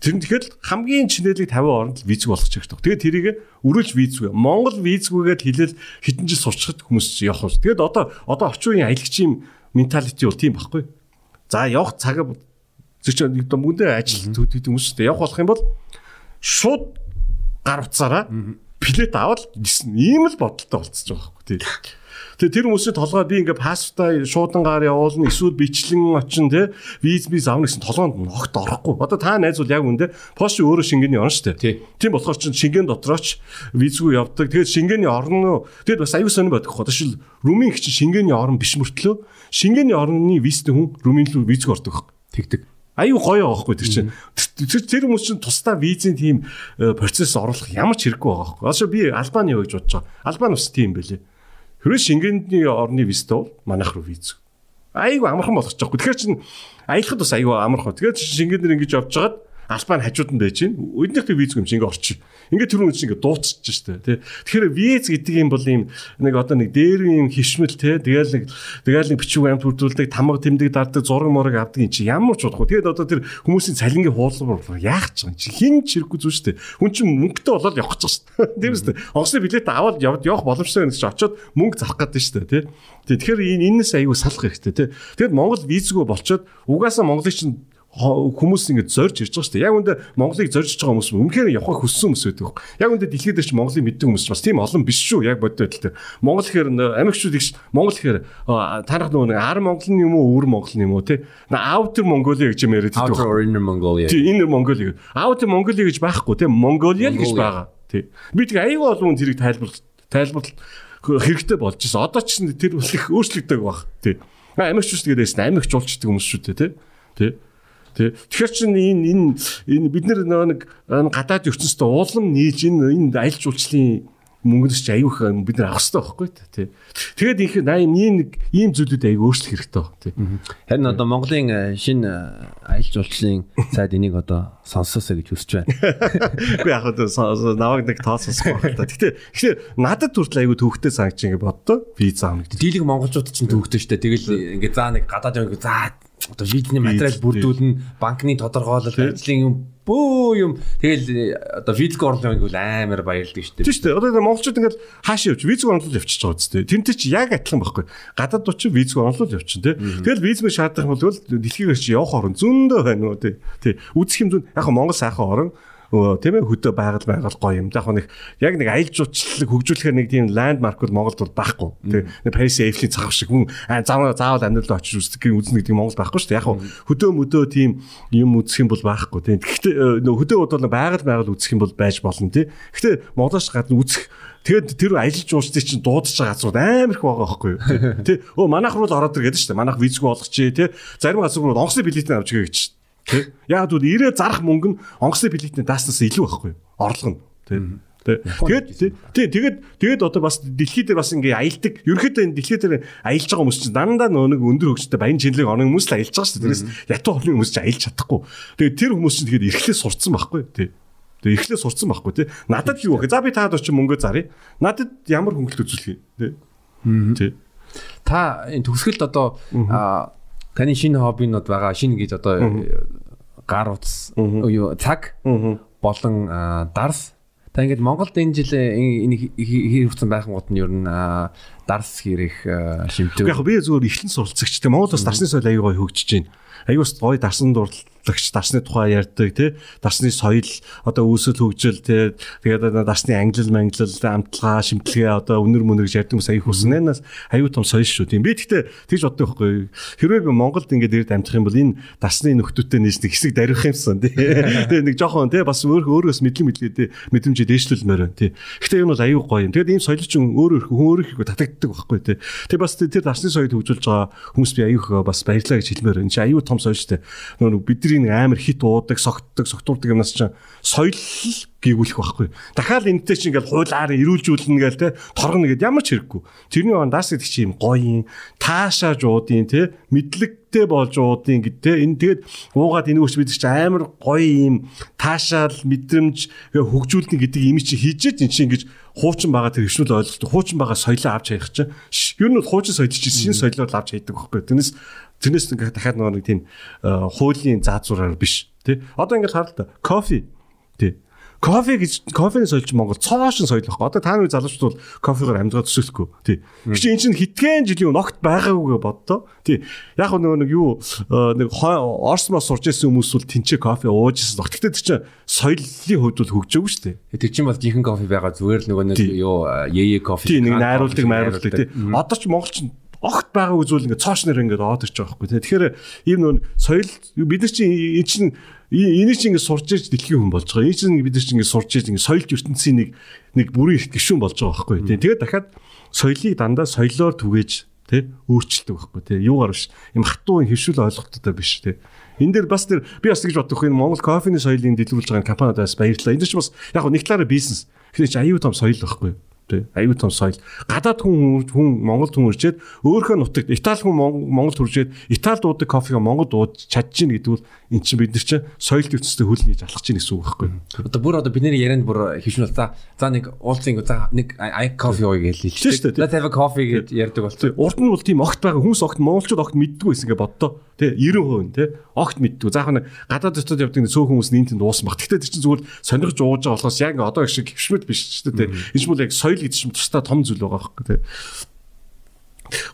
B: Тэр нь тэгэхээр хамгийн чинэлийг 50 оронд визг болгож байгаа. Тэгээд тэрийг өрөөлж визгүй. Монгол визгүйгээд хэлэл хэдэн жил сурчхад хүмүүс явах шүү. Тэгээд одоо одоо орчин үеийн аялагчийн менталити бол тийм байхгүй. За явах цаг зөвч мөндөө ажил хүмүүс шүү дээ. Явах болох юм бол шууд гар утсаараа плет аваад ийм л бодолтой болцож байгаа байхгүй тийм. Тэгээ тэр хүмүүсийн толгой би ингээ паспортаа шуудангаар явуулна эсвэл бичлэн очин те виз виз авна гэсэн толгоонд ногт орохгүй. Одоо та найз бол яг үндэ пост өөрөө шингэний орн дээ. Тийм болохоор чинь шингэн дотрооч визгүй явдаг. Тэгээд шингэний орн тэгэд бас аюу сонир бодох. Одоо шил Румын их чинь шингэний орн биш мөртлөө шингэний орны визтэй хүн Румын руу визг ордог. Тэгдэг аюу гоё байгаа байхгүй тэр чинь. Тэр хүмүүс чинь тусдаа визийн тийм э, процесс оруулах ямар ч хэрэггүй байгаа байхгүй. Одоо би Албаны юу гэж бодож байгаа. Албан ус тийм байлээ. Хэрвээ Шенгений орны визтэй бол манайх руу виз. Айгу амархан болгочих жоохгүй. Тэгэхээр чин аялахад бас айгу амархан. Тэгээд Шенгенээр ингэж явж байгаад Албан хажууд нь байж гин. Өднийх би виз юм чи ингээ орчих. Ингээ түрүүн чинь ингээ дуусчих штэ тий. Тэгэхээр виз гэдэг юм бол юм нэг одоо нэг дээр юм хишмэл тий. Тэгэл нэг тэгэл нэг бичиг амт бүрдүүлдэг, тамга тэмдэг дарддаг, зураг морог авдаг юм чи ямар ч удахгүй. Тэгээд одоо тэр хүмүүсийн цалингийн хуулбар яах ч юм чи хин ч хэрэггүй зүйл штэ. Хүн чинь мөнгөтэй болоод явах гэж штэ. Тийм үстэ. Онгоцны билет аваад явах боломжтой юм чи очоод мөнгө зарах гэдэг штэ тий. Тэгэхээр энэ энэс аягүй салах хэрэгтэй тий. Тэгэд Монгол визгүй болчоод угаасаа Монголыг чинь хүмүүс ингэж зорж ирж байгаа шүү дээ. Яг үндэ Монголыг зорж байгаа хүмүүс үнэхээр явах хүссэн хүмүүс байдаг. Яг үндэ дэлхийд дээр ч Монголыг мэддэг хүмүүс бас тийм олон биш шүү. Яг бодтой байдалтай. Монгол гэхээр Америкчууд их Монгол гэхээр танах нөгөө ар Монгол юм уу өвөр Монгол юм уу те. Outer Mongolia гэж юм яриад
A: байдаг. Outer Inner Mongolia.
B: Тийм Inner Mongolia. Outer Mongolia гэж байхгүй те. Mongolia гэж байгаа. Тийм. Би тэг аюу олон хүн тэрийг тайлбарлах тайлбарлах хэрэгтэй болж байна. Одоо ч тэр бас их өөрчлөгдөг баг. Тийм. Америкчууд тэгээд Америкч уулчдаг хүмүүс шүү дээ те. Тийм Тэ. Тэгэхээр чинь энэ энэ энэ бид нэг гадаад ертөнцид уулам нийлж энэ энэ аялал жуулчлалын мөнгөс чи аюух бид нар авах хэрэгтэй байхгүй тий. Тэгээд их 80 нэг ийм зүйлүүд аюу өөрчлөх хэрэгтэй баг тий.
A: Харин одоо Монголын э, шинэ э, аялал жуулчлалын сайд энийг одоо сонсоосоо гэж хүсэж байна.
B: Үгүй яг одоо наваг нэг тооцоосох байх та. Гэтэ тэгэхээр надад хүртэл аюу төвхтэй санагч ингэ боддоо виза авах.
A: Дийлэг монголчууд чинь төвхтэй штэ. Тэгэл ингээ заа нэг гадаад юм заа одоо визний материал бүрдүүлнэ, банкны тодорхойлол, ажлын юм бөө юм. Тэгэл одоо визг орлоо гэвэл амар баярлдаг шүү дээ.
B: Тийм шүү дээ. Одоо монголчууд ингээд хаашаа явж визг орлол явчихж байгаа үстэй. Тэмтэй чи яг адилхан байхгүй. Гадаад очив визг орлол явчихна тий. Тэгэл виз мэ шаардах бол дэлхийгээр чи явах орон зөндөө байна уу тий. Үзэх юм зүүн яг Монгол сайхан орон тийм ээ хөдөө байгаль байгаль гоё юм. Яг нэг яг нэг аялал жуулчлалыг хөгжүүлэхээр нэг тийм ландмарк бол Монголд бол байхгүй. Тийм нэг Парис Эйфелийн цагаав шиг хүн заавал заавал амьдрал очиж үздэг үзнэ гэдэг Монгол байхгүй шүү дээ. Яг хөдөө мөдөө тийм юм үзэх юм бол байхгүй. Тийм. Гэхдээ хөдөө бодвол байгаль байгаль үзэх юм бол байж болно тийм. Гэхдээ Монголоос гадна үзэх Тэгэд тэр аялал жуулчдын чинь дуудаж байгаа газрууд амар их байгаа байхгүй юу? Тэ. Өө манайх руу л ороод ир гэдэг чинь манайх визгүй болгочихъя тэ. Зарим газар руу онгоцны билетийг авч гээ гэж Тэ? Яг л ирээ зарах мөнгө нь онгоцны билетний дааснаас илүү байхгүй юу? Орлого нь. Тэ? Тэгээд тий тэгээд тэгээд одоо бас дэлхий дээр бас ингээ аялдаг. Ерөнхийдөө энэ дэлхий дээр аялж байгаа хүмүүс чинь дандаа нэг өндөр хөгжтэй баян чинлэг оног хүмүүс л аялж байгаа шүү дээ. Тэрээс ятуу олон хүмүүс чинь аялж чадахгүй. Тэгээд тэр хүмүүс чинь тэгээд эрхлээ сурцсан байхгүй тий. Тэгээд эрхлээ сурцсан байхгүй тий. Надад юу вэ? За би таад очиж мөнгө заръя. Надад ямар хөнгөлт үзүүлэх юм тий.
A: Тий. Та энэ төгсгөлд одоо таны шинэ хобби нь байгаа шинэ гэж одоо гар утас юу цаг болон дарс. Та ингээд Монголд энэ жил энэ хэр хүрсэн байхын гот нь ер нь дарс хэрэг шимтэг.
B: Яг би зүгээр эхлэн суралцагч те Монгол бас дарсны соёл гоё хөгжиж байна. Бас гоё дарсан дурлал лагч дарсны тухай ярьдаг тий? Дарсны соёл одоо үүсэл хөгжил тий? Тэгээд дарсны англи манглал амтлагаа шимтгэлгээ одоо өнөр мөнөр гэж ярьдаг хүмүүс аяг хүснэ нас аюу том соёл шүү тийм. Би гэхдээ тэгж боддог байхгүй. Хэрвээ би Монголд ингээд ирээд амжих юм бол энэ дарсны нөхдүүдтэй нийс нэг хэсэг дарих юмсан тий? Тэгээд нэг жоохон тий? Бас өөр өөрөөс мэдлэг мэдлгээ тий? Мэдрэмжээ дээшлүүлмээр байна тий? Гэхдээ энэ бол аюу гоё юм. Тэгээд ийм соёл чинь өөр өөр хүн өөр их татагддаг байхгүй тий? Тэгээд бас тэр дарсны соёл хөгжүүлж байгаа хүмүүс би аюу бас баярлаа гэж хэлмээр чи аюу том соёл шүү дээ. Нөгөө бид бидний нэг амар хит уудаг, согтдог, согтуурдаг юмнаас чинь соёл гүйгүүлэх байхгүй. Дахиад энэтэй чинь ингээл хуулаар ирүүлжүүлнэ гээл те торгоно гэд ямар ч хэрэггүй. Тэрний ондаас гэдэг чинь юм гоё юм, таашааж уудын те мэдлэгтэй болж уудын гэд те энэ тэгээд уугаад энэ үрч бид чинь амар гоё юм таашаал мэдрэмж хөгжүүлнэ гэдэг юм чи хийжээд эн чинь ингэж хуучин байгаа тэр хвшнүүл ойлголт хуучин байгаа соёлоо авч хаях чинь ер нь хуучин соёл чинь шинэ соёлоор авч хайдаг байхгүй. Тэрнээс Тэрнээс ингээд дахиад нэг тийм хуулийн заазуураар биш тий. Одоо ингээд хараа л та кофе тий. Кофе гэж кофений соёлч Монгол цоошин соёл байхгүй. Одоо та нар залуучууд бол кофегаар амьдгаа төсөөлөхгүй. Тий. Гэвч эн чинь хитгэн жилийн огт байгаагүйгээ боддоо. Тий. Яг нөгөө нэг юу нэг Орс мос сурч ирсэн хүмүүс бол тэнцээ кофе ууж ирсэн. Гэхдээ тэр чинь соёлын хувьд бол хөгжөөгүй шүү дээ.
A: Тэр чинь бол жинхэнэ кофе байгаа зүгээр л нөгөө нэг юу ее кофе.
B: Тий нэг найруулдаг майруулдаг тий. Одоо ч Монгол чинь огт байгаа үзүүл ингээд цоош нэр ингээд ирчих байгаа байхгүй. Тэгэхээр ийм нөө соёл бид нар чинь энэ чинь энийг чинь ингээд сурч иж дэлхийн хүн болж байгаа. Энэ чинь бид нар чинь ингээд сурч иж ингээд соёл ертөнцийн нэг нэг бүрийн гишүүн болж байгаа байхгүй. Тэгээд дахиад соёлыг дандаа соёлоор түгээж тий өөрчилдөг байхгүй тий. Юугаар биш? Юм хатуу хэвшүүл ойлголттой биш тий. Энэ дээр бас тэр би бас гэж бодох юм Монгол кофений соёлыг дэлгэрүүлж байгаа компаниудаас баярлалаа. Энэ ч бас яг нэг талаараа бизнес. Тэгэхээр чи аюу том соёл байхгүй тий. Аюу тум соёл. Гадаад хүн хүн Монголд хүн ирчээд өөрийнхөө нутагт Итали хүн Монголд хүрчээд Италид уудаг кофег Монголд ууж чадчихна гэдэг нь эн чинь бид нар чинь соёл төвчтэй хөл хийж алхаж чинь гэсэн үг байхгүй.
A: Одоо бүр одоо бидний ярианд бүр хөвшин бол за за нэг уулзсан за нэг ай кофе ууя гэж хэлчихсэн. Let's have a coffee гэж ярьдаг болсон.
B: Урд нь бол тийм огт байгаа хүмүүс огт монголчууд огт мэддэг байсан гэж боддоо. Тэ 90% тэ огт мэддэг. Заахын гадаад дотоод явдаг цөөх хүмүүс нийтэнд уусан баг. Гэхдээ тэр чинь зүгээр сонирхож ууж байгаа болохоос яг одоо их шиг хөвшмөд биш шүү дээ. Энэ ч бол яг соёл Дээл гэдэг чинь тусдаа том зүйл байгаа байхгүй тий.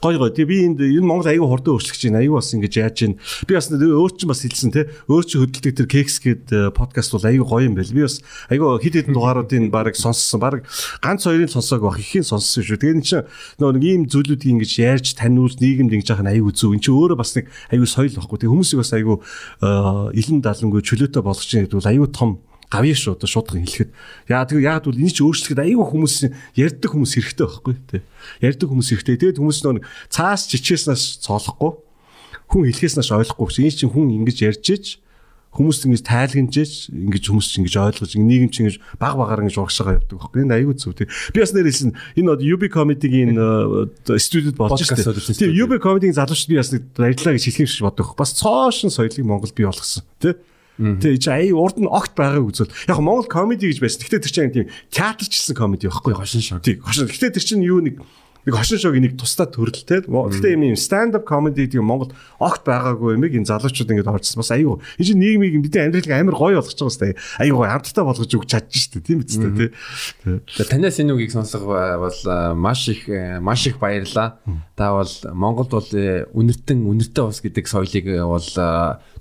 B: Гой гой. Тэгээ би энд энэ Монгол аягүй хурдан өөрчлөгч байна. Аягүй бас ингэж яаж байна. Би бас өөр чинь бас хэлсэн те. Өөр чинь хөдөлдөг тэр Кекс гээд э, подкаст бол аягүй гоё юм байл. Би бас аягүй хит хитэн дугааруудын барыг сонссон. Барыг ганц хоёрыг сонсоог баг ихийн сонссон шүү. Тэгээ эн чинь нөгөө нэг ийм зүйлүүдийг ингэж яарч таниулж нийгэмд ингэж яхах нь аягүй зөв. Эн чинь өөрөө бас нэг аягүй соёл баггүй. Тэгээ хүмүүсийг бас аягүй э, илэн далангүй чөлөөтэй болгож чинь гэдэг бол аягүй том гавья шүү одоо шуудхан хэлэхэд. Яа тэг яад бол энэ ч өөрчлөхөд айгүй хүмүүс ярьдаг хүмүүс хэрэгтэй байхгүй тий. Ярьдаг хүмүүс хэрэгтэй. Тэгээд хүмүүс нөө цаас чичээснээс цоолохгүй. Хүн хэлэхээснээс ойлгохгүй гэсэн. Энэ чинь хүн ингэж ярьж иж хүмүүс ингэж тайлгнажж ингэж хүмүүс ингэж ойлгож нийгэм чинь ингэж баг багаар ингэж урагшаага явдаг байхгүй. Энэ айгүй зүг тий. Би бас нэр хэлсэн. Энэ одоо UB comedy-гийн студид болж дээ тий UB comedy-гийн залуучууд би бас баярлаа гэж хэлэх юм шиг боддог. Бас цоошин соёлыг Монгол бий болгосон тий Тэгээ чи ая урд нь огт байгааг үзвэл яг Монгол комеди гэж байсан. Гэхдээ тэр чинь тийм театрчлсан комеди байхгүй
A: хошин шог.
B: Тийм хошин. Гэхдээ тэр чинь юу нэг нэг хошин шогийн нэг тусдаа төрөл те. Гэхдээ юм stand up comedy гэдэг Монгол огт байгаагүй юм ийм залуучууд ингэж оржсэн. Бас аюу. Энэ чинь нийгмийг бидний амьдралыг амар гоё болгож байгаа сте. Аюу хамттай болгож өгч чадчих штэ тийм биз дээ
A: те. Танаас энэ үгийг сонсох бол маш их маш их баярлаа. Та бол Монголд бол үнэртэн үнэртэй ус гэдэг соёлыг бол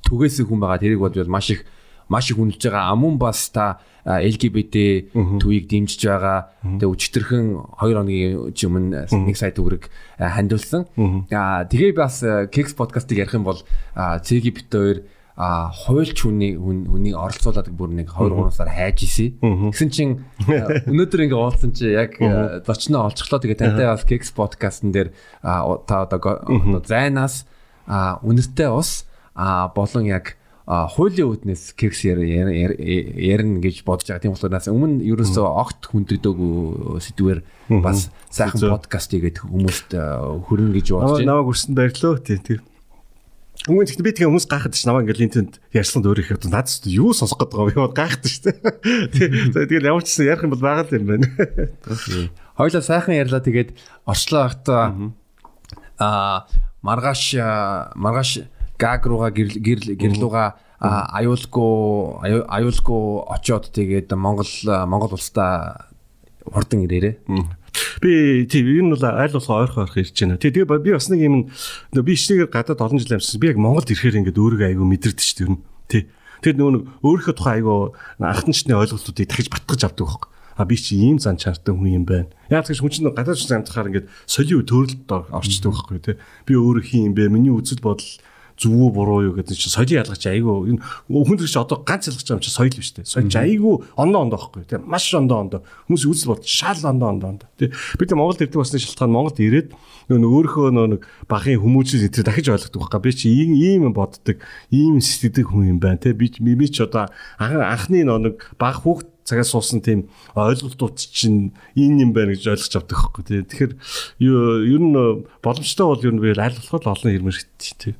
A: түгээсэн хүн байгаа тэрийг бодвол маш их маш их үнэлж байгаа. Амун бас та LGBT төвийг дэмжиж байгаа. Тэгээ өчтөрхөн 2 хоногийн өмнө нэг сая төгрөг хандуулсан. Тэгээ бас Keks подкастыг ярих юм бол Цэги бит хоёр а хуйлч хүний хүний оролцуулаад бүр нэг 2 3 сар хайж исэн. Гэсэн чин өнөөдөр ингээ уулзсан чи яг зочноо олцглоо тэгээ тантай бас Keks подкастн дээр та одоо зайнаас үнэртэй ус болон яг хуулийн үүднээс кекс ярина гэж бодож байгаа. Тийм болохоор өмнө ерөөсөө огт хүндэгдөөгүй сэдвэр бас сайхан подкаст хийгээд хүмүүст хөрнө гэж бодож
B: байна. Намайг өрсөнд баярлөө. Тийм тийм. Өмнө гэхдээ би тэгээ хүмүүс гайхаад ш намайг ингээд линтэнд ярьсан өөр их одоо надад юу сонсох гэдэг юм би гайхаад ш. Тэгээд ямар ч гэсэн ярих юм бол байгаа л юм байна.
A: Хоёлаа сайхан ярьлаа тэгээд орчлоо ахта а маргааш маргааш гаг руугаа гэрлүүга аюулгүй аюулгүй очоод тэгээд Монгол Монгол улстай хурдан ирээрээ.
B: Би тийм ер нь бол аль болох ойрхон ойрхон ирж байна. Тэгээ би бас нэг юм би ичнэгээр гадаад олон жил амьдсан. Би яг Монголд ирэхээр ингээд өөрийгөө айгүй мэдэрдэг шүү дээ. Тий. Тэр нөгөө өөрийнхөө тухайн айгүй анхны ойлголтуудыг дахиж батгаж авдаг байхгүй а би чи ийм зан чанартай хүн юм байна. Яг тэгш хүн чинь гадаад шиг амьдахаар ингээд соёлын төрөлд орчдөг байхгүй тий. Би өөрөө хин юм бэ? Миний үзэл бодол зөв үү буруу юу гэдэг чинь соёлын ялгач айгүй энэ хүн төрч одоо ганц байгаа юм чи соёл биш үү? Соёл айгүй ондоо ондоо байхгүй тий. Маш ондоо ондоо. Хүмүүс үзэл бод шал ондоо ондоо ондоо. Тий. Бид Монголд ирдэг басны шалтгаан Монголд ирээд нөгөө өөрийнхөө нэг багын хүмүүжил энэ дахиж ойлгодог байхгүй. Би чи ийм ийм боддог, ийм сэтгэдэг хүн юм байна тий. Би би ч одоо анхны нэг баг хүүхд цагаас суусан тийм ойлголтууд чинь энэ юм байна гэж ойлгож авдаг байхгүй тий. Тэгэхээр ер нь боломжтой бол ер нь би аль болох олон ирмэр тий.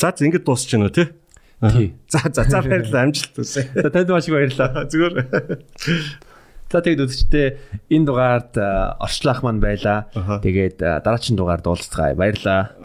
B: За ингэж дуусч байна уу тий?
A: Тий.
B: За за за баярлалаа амжилт хүсье.
A: За танд маш их баярлалаа.
B: Зүгээр.
A: За тэгээд үзэгчдээ энэ дугаард орчлах маань байла. Тэгээд дараагийн дугаард уулзцгаая. Баярлалаа.